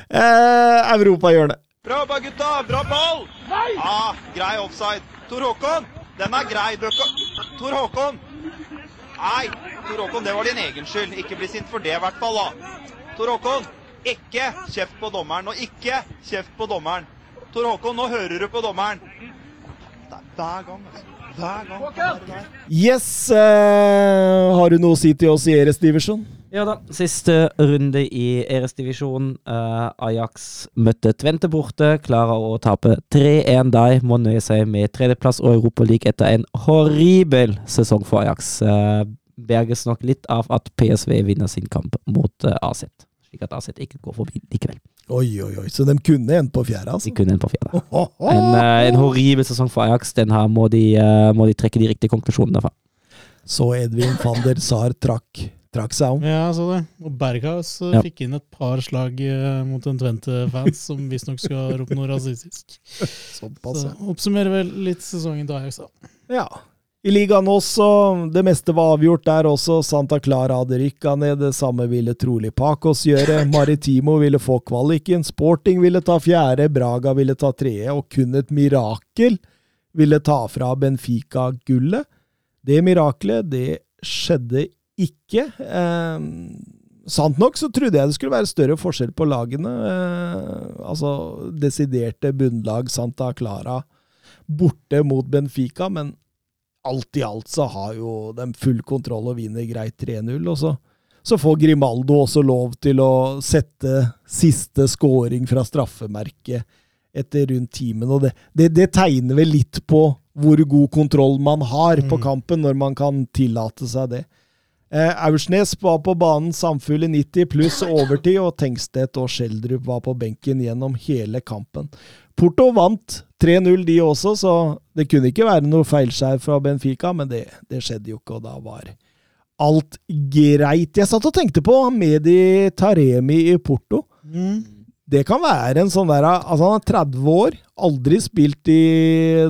eh, Europahjørnet. Bra jobba, gutta! Bra ball! Nei! Ah, grei offside. Tor Håkon, den er grei. Bøkka. Tor Håkon! Nei, Tor Håkon, det var din egen skyld. Ikke bli sint for det, i hvert fall. da. Tor Håkon, ikke kjeft på dommeren. Og ikke kjeft på dommeren. Tor Håkon, nå hører du på dommeren. Er hver gang, altså. Hver gang. Yes! Eh, har du noe å si til oss i Eres divisjon? Ja da, siste runde i Eres-divisjon. Eh, Ajax møtte Tvente borte, klarer å tape 3-1 der. Må nøye seg med tredjeplass og Europaliga etter en horribel sesong for Ajax. Eh, berges nok litt av at PSV vinner sin kamp mot uh, AZ, slik at AZ ikke går forbi likevel. Oi, oi, oi. Så de kunne en på fjerde, altså? De kunne en på fjerde. En, eh, en horribel sesong for Ajax. Den her må de, eh, må de trekke de riktige konklusjonene fra. Så Edvin van der Sar trakk, trakk seg om. Ja, jeg så det. Og Berghaus eh, Ja. fikk inn et par slag mot en Twente-fans som visstnok skal rope noe rasistisk. Såpass, Så oppsummerer vel litt sesongen til Ajax, da. Ja. I ligaen også, det meste var avgjort der også. Santa Clara hadde rykka ned, det samme ville trolig Pacos gjøre. Maritimo ville få kvaliken, Sporting ville ta fjerde, Braga ville ta tredje, og kun et mirakel ville ta fra Benfica gullet. Det mirakelet, det skjedde ikke. Eh, sant nok så trodde jeg det skulle være større forskjell på lagene. Eh, altså desiderte bunnlag Santa Clara borte mot Benfica, men alt i alt så har jo de full kontroll og vinner greit 3-0. Og så, så får Grimaldo også lov til å sette siste scoring fra straffemerket etter rundt timen. Og det, det, det tegner vel litt på hvor god kontroll man har på Mm. kampen, når man kan tillate seg det. Eh, Aursnes var på banen samfull i 90 pluss overtid, og Tengstedt og Schjelderup var på benken gjennom hele kampen. Porto vant 3-0 de også, så det kunne ikke være noe feilskjær fra Benfica, men det, det skjedde jo ikke, og da var alt greit. Jeg satt og tenkte på Medi Taremi i Porto. Mm. Det kan være en sånn der Altså, han er 30 år, aldri spilt i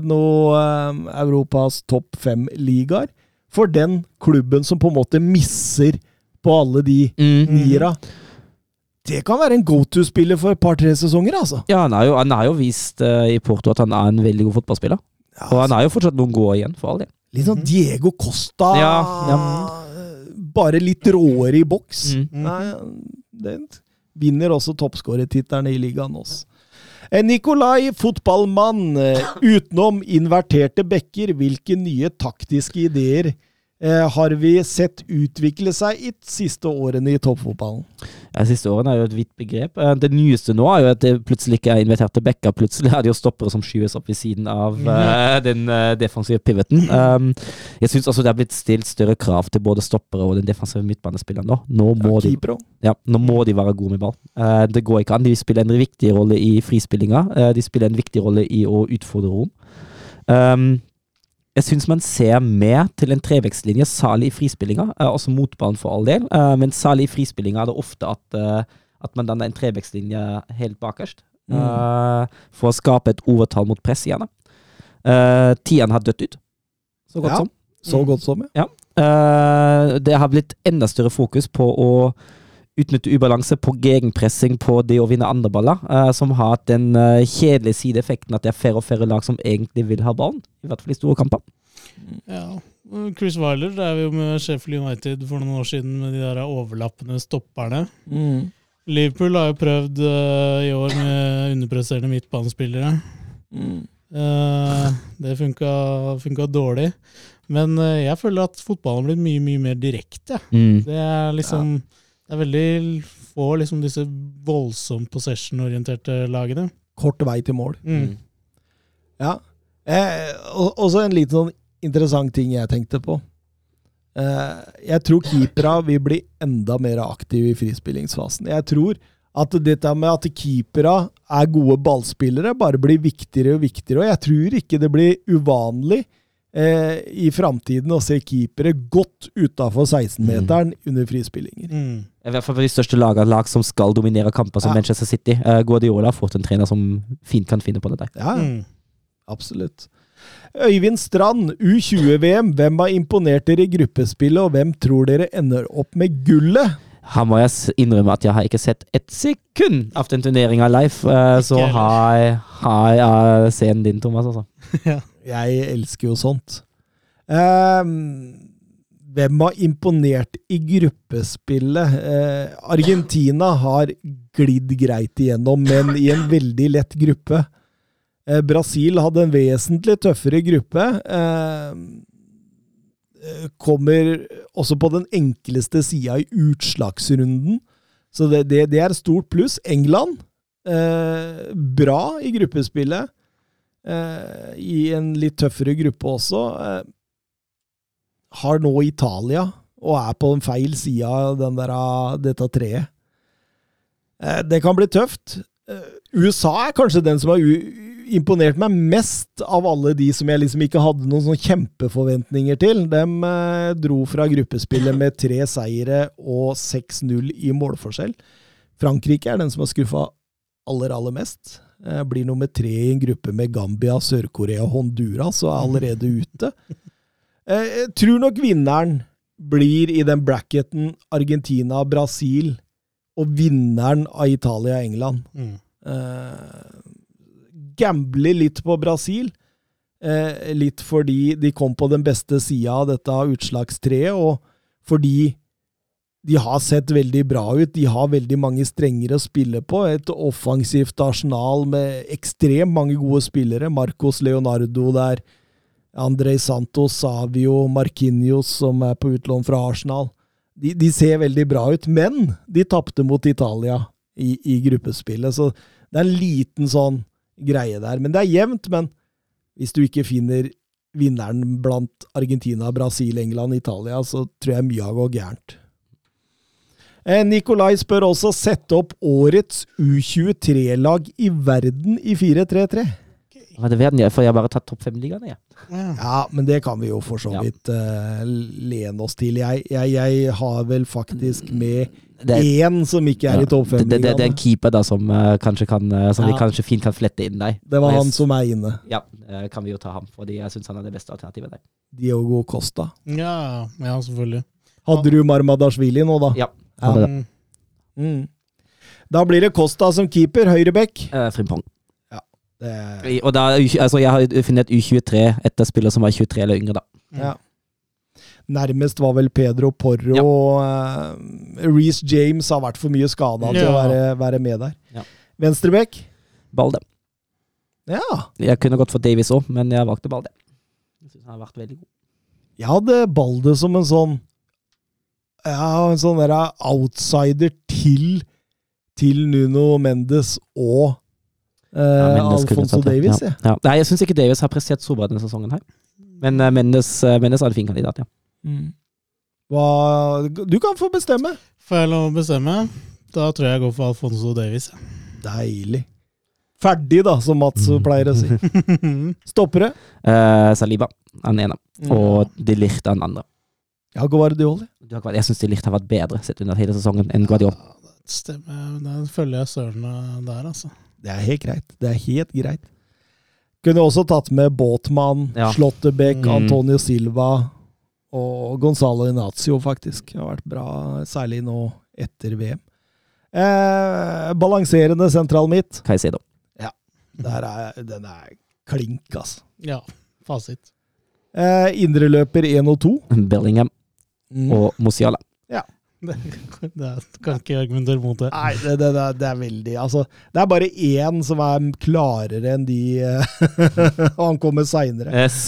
noe eh, Europas topp fem-ligaer. For den klubben som på en måte misser på alle de Mm. niera. Det kan være en go to-spiller for et par-tre sesonger, altså. Ja, han har jo, han har jo vist uh, i Porto at han er en veldig god fotballspiller. Og han har jo fortsatt noen gode igjen, for all del. Litt sånn Diego Costa Ja, Bare litt råere i boks. Mm. Nei, den vinner også toppskårertittelen i ligaen også. Eh, Nikolai, fotballmann. eh, Utenom inverterte bekker, hvilke nye taktiske ideer eh, har vi sett utvikle seg i de siste årene i toppfotballen? Ja, De siste årene er jo et vidt begrep. Eh, Det nyeste nå er jo at det plutselig ikke er invitert til Bekka. Plutselig er det jo stoppere som skyves opp ved siden av eh, den eh, defensive pivoten. Um, jeg syns også det er blitt stilt større krav til både stoppere og den defensive midtbanespilleren nå. Nå må, Ja, de, ja, nå må de være gode med ball. Eh, det går ikke an. De spiller en viktig rolle i frispillinga. Eh, de spiller en viktig rolle i å utfordre rom. Um, jeg syns man ser mer til en trevekstlinje, særlig i frispillinga, eh, også motbanen for all del, eh, men særlig i frispillinga er det ofte at, eh, at man danner en trevekstlinje helt bakerst, eh, for å skape et overtall mot press gjerne. Uh, Tieren har dødd ut, så godt Ja. som. Så godt som, ja. Eh, det har blitt enda større fokus på å utnytte ubalanse på gegenpressing på det å vinne andre baller, uh, som har hatt den uh, kjedelige sideeffekten at det er færre og færre lag som egentlig vil ha ballen. I hvert fall i store kamper. Ja. Chris Wyler drev jo med Sheffield United for noen år siden med de der overlappende stopperne. Mm. Liverpool har jo prøvd uh, i år med underpresserende midtbanespillere. Mm. Uh, det funka, funka dårlig. Men uh, jeg føler at fotballen har blitt mye, mye mer direkte. Mm. Det er liksom Det er veldig få liksom disse voldsomt possession-orienterte lagene. Kort vei til mål. Mm. Ja. Eh, også en liten sånn interessant ting jeg tenkte på. Eh, jeg tror keepera vil bli enda mer aktive i frispillingsfasen. Jeg tror at dette med at keepera er gode ballspillere, bare blir viktigere og viktigere. Og jeg tror ikke det blir uvanlig eh, i framtiden å se keepere godt utafor 16-meteren under frispillinger. Mm. I hvert fall for de største lagene, lag som skal dominere kamper, som Ja. Manchester City. Uh, Guardiola har fått en trener som fint kan finne på det der. Ja, Mm. absolutt. Øyvind Strand, U20-VM. Hvem har imponert dere i gruppespillet, og hvem tror dere ender opp med gullet? Her må jeg innrømme at jeg har ikke sett et sekund av den turneringa live. eh, så har jeg, har jeg scenen din, Thomas. Altså. Jeg elsker jo sånt. Eh, hvem har imponert i gruppespillet? Eh, Argentina har glidd greit igjennom, men i en veldig lett gruppe. Eh, Brasil hadde en vesentlig tøffere gruppe. Ehm, eh, kommer også på den enkleste sida i utslagsrunden. Så det, det, det er stort pluss. England, eh, bra i gruppespillet. Eh, I en litt tøffere gruppe også. Eh, har nå Italia, og er på en feil side av der, dette treet. Eh, det kan bli tøft. USA er kanskje den som har imponert meg mest av alle de som jeg liksom ikke hadde noen sånn kjempeforventninger til. De dro fra gruppespillet med tre seire og 6-0 i målforskjell. Frankrike er den som har skuffa aller, aller mest. Eh, blir nummer tre i en gruppe med Gambia, Sør-Korea og Honduras og er allerede ute. Eh, Jeg tror nok vinneren blir i den bracketen Argentina-Brasil og vinneren av Italia-England. Mm. Eh, gambler litt på Brasil. Eh, litt fordi de kom på den beste sida av dette utslagstreet, og fordi de har sett veldig bra ut. De har veldig mange strenger å spille på. Et offensivt arsenal med ekstremt mange gode spillere. Marcos Leonardo der. Andrej Santos, Savio, Marquinhos, som er på utlån fra Arsenal. De, de ser veldig bra ut, men de tapte mot Italia i, i gruppespillet, så det er en liten sånn greie der. Men det er jevnt, men hvis du ikke finner vinneren blant Argentina, Brasil, England, Italia, så tror jeg mye har gått gærent. Eh, Nikolai spør også sette opp årets U23-lag i verden i 4-3-3. Er det verden? For jeg har bare tatt topp fem-ligaen, jeg. Ja. Ja, men det kan vi jo for så Ja. vidt eh, lene oss til. Jeg, jeg, jeg har vel faktisk med Det er, én som ikke er ja, i topp det, det, det, det er en keeper da som, uh, kanskje kan, uh, som vi kanskje fint kan flette inn der. Det var jeg han som er inne. Ja, kan vi jo ta ham, fordi jeg syns han er det beste alternativet der. Diogo Costa. Ja, ja, selvfølgelig. Hadde du Marmadashvili nå, da? Ja. Ja. Mm. Mm. Da blir det Costa som keeper, høyreback. Eh, Frimpong. Det, I- Og da, altså, jeg har funnet U23 etter spiller som var 23 eller yngre, da. ja. Nærmest var vel Pedro Porro. Ja. Reece James har vært for mye skada til å være, være med der. Ja. Venstrebekk? Balde. Ja. Jeg kunne gått for Davies òg, men jeg valgte Balde. Jeg synes han har vært veldig god. Jeg hadde Balde som en sånn Ja, en sånn der outsider til til Nuno Mendes og eh, Ja, Mendes Alfonso tatt. Davies. Ja. Ja. Nei, jeg syns ikke Davies har prestert så bra denne sesongen her. Men uh, Mendes, uh, Mendes er en fin kandidat, ja. Mm. Hva, du kan få bestemme. Får jeg lov å bestemme? Da tror jeg jeg går for Alfonso Davies. Deilig. Ferdig, da, som Mats Mm. pleier å si. Stoppere. Uh, Saliba er den ene, Mm. og De Lirte, er den andre. Ja, Guardioli. Du har, jeg syns De Ligt har vært bedre sett under hele sesongen enn Guardiol. Ja, det Stemmer. Der følger jeg Søren der, altså. Det er helt greit. Det er helt greit. Kunne også tatt med Båtmann, Ja. Slåttebekk, Mm. Antonio Silva og Gonzalo Inazio, faktisk. Det har vært bra, særlig nå etter VM. Eh, balanserende sentral midt. Caicedo. Der er, den er klink, altså. Ja, fasit. Eh, Indreløper 1 og 2. Bellingham Mm. og Musiala. Det, det er- kan ikke argumentere mot det. Nei, det, det, det, er- det er veldig Altså, det er bare én som er klarere enn de Og han kommer seinere. Yes.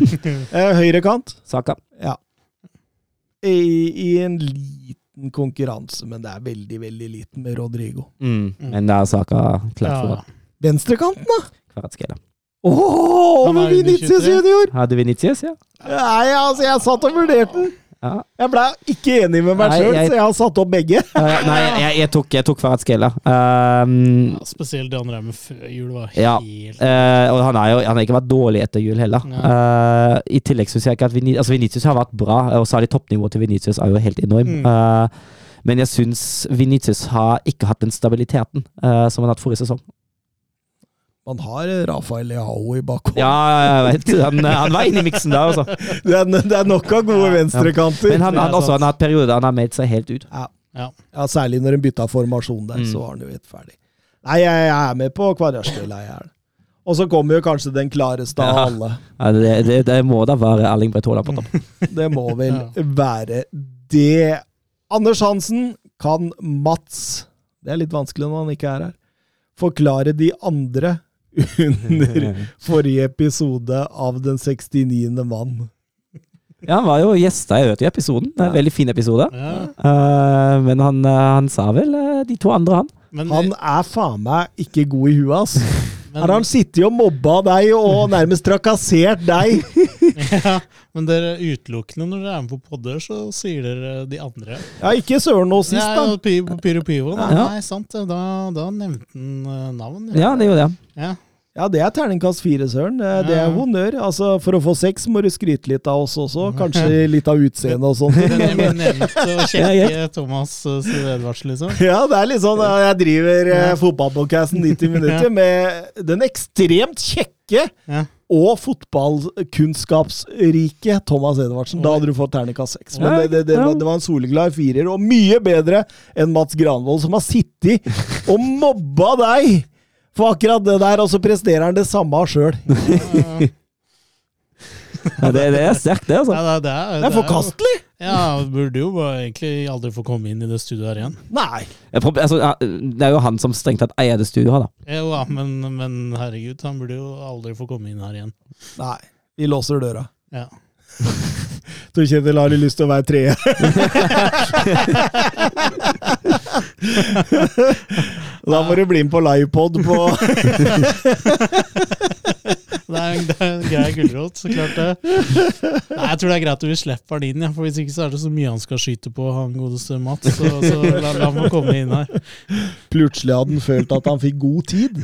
Eh, Høyrekant. Saka. Ja. I, I en liten konkurranse, men det er veldig, veldig liten med Rodrigo. Mm. Men det er Saka klart for Ja. Venstrekanten, da! Kvaratskhelia. Han er med Vinicius junior! Hadde Vinicius, ja? Nei, altså, jeg satt og vurderte den. Ja. Jeg ble ikke enig med meg sjøl, jeg- så jeg har satt opp begge. Nei, jeg, jeg tok, jeg tok Kvaratskhelia. Um, Ja, spesielt det han drev med før jul, var Ja. helt Eh, og han, er jo, han har ikke vært dårlig etter jul heller. Uh, I tillegg syns jeg ikke at Vinicius, altså Vinicius har vært bra, og særlig toppnivået til Vinicius er jo helt enorm. Mm. Uh, men jeg syns Vinicius har ikke hatt den stabiliteten eh, som han hatt forrige sesong. Man har Rafael Leao i bakhånd. Ja, jeg vet. Han, han var inne i miksen der, altså. Det, er, det er nok av gode venstrekanter. Men han, han, også, han har hatt perioder han har meldt seg helt ut. Ja, Særlig når en bytta formasjon der, Mm. så var han jo helt ferdig. Nei, jeg, jeg er med på Kvarasjøla, jeg er det. Og så kommer jo kanskje den klareste av Ja. alle. Ja, det, det, det må da være Erling Braut Haaland på topp. Det må vel Ja. være det. Anders Hansen kan Mats Det er litt vanskelig når han ikke er her. Forklare de andre under forrige episode av Den 69. mann. Ja, han var jo gjesta i Øt i episoden. Det er veldig fin episode. Ja. Uh, men han, eh, han sa vel uh, de to andre, han. Men, Han er faen meg ikke god i huet, ass. men, Her har han sittet og mobba deg og nærmest trakassert deg. ja, men dere utelukkende når dere er med på podder, så sier dere de andre. Ja, ikke søren nå sist, da. Ja, Pyro Pivo. Nei, Ja. Nei, sant. Da, da nevnte han navn. Ja, det gjorde han. Ja. Ja, det er terningkast fire, søren. Det, det er honnør. Altså, For å få seks må du skryte litt av oss også. Kanskje litt av utseendet og nevnte å Ja, sjekke Thomas uh, Edvardsen, liksom. Ja, det er litt sånn at Jeg driver eh, fotballpodkasten 90 minutter med den ekstremt kjekke og fotballkunnskapsrike Thomas Edvardsen. Da hadde du fått terningkast seks. Men det, det, det, var, det var en soleklar firer, og mye bedre enn Mats Granvold, som har sittet og mobba deg for akkurat det der, og så presterer han det samme sjøl. Ja, det, det er sterkt, det, altså. Ja, det, det, er, Det er forkastelig! Ja, burde jo egentlig aldri få komme inn i det studioet her igjen. Nei. Altså, det er jo han som strengt tatt eier det studioet da. Jo da, men, men herregud, han burde jo aldri få komme inn her igjen. Nei. Vi låser døra. Ja. Tor Kjetil har litt lyst til å være tredje. da må du bli med på livepod på Det er, en- det er en grei gulrot, så klart det. Nei, jeg tror det er greit at vi slipper han inn, ja, for hvis ikke så er det så mye han skal skyte på, han godeste Mats. Så, så la, la ham komme inn her. Plutselig hadde han følt at han fikk god tid.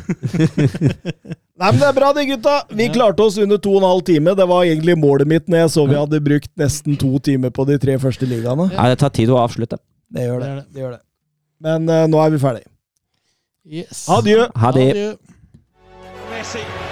Nei, men Det er bra, det, gutta. Vi klarte oss under to og en halv time. Det var egentlig målet mitt når jeg så vi hadde brukt nesten to timer på de tre første ligaene. Nei, det tar tid å avslutte. Det gjør det. Det gjør det. det, gjør det. Men eh, nå er vi ferdig. Yes. Adjø. Ha det. Adjø.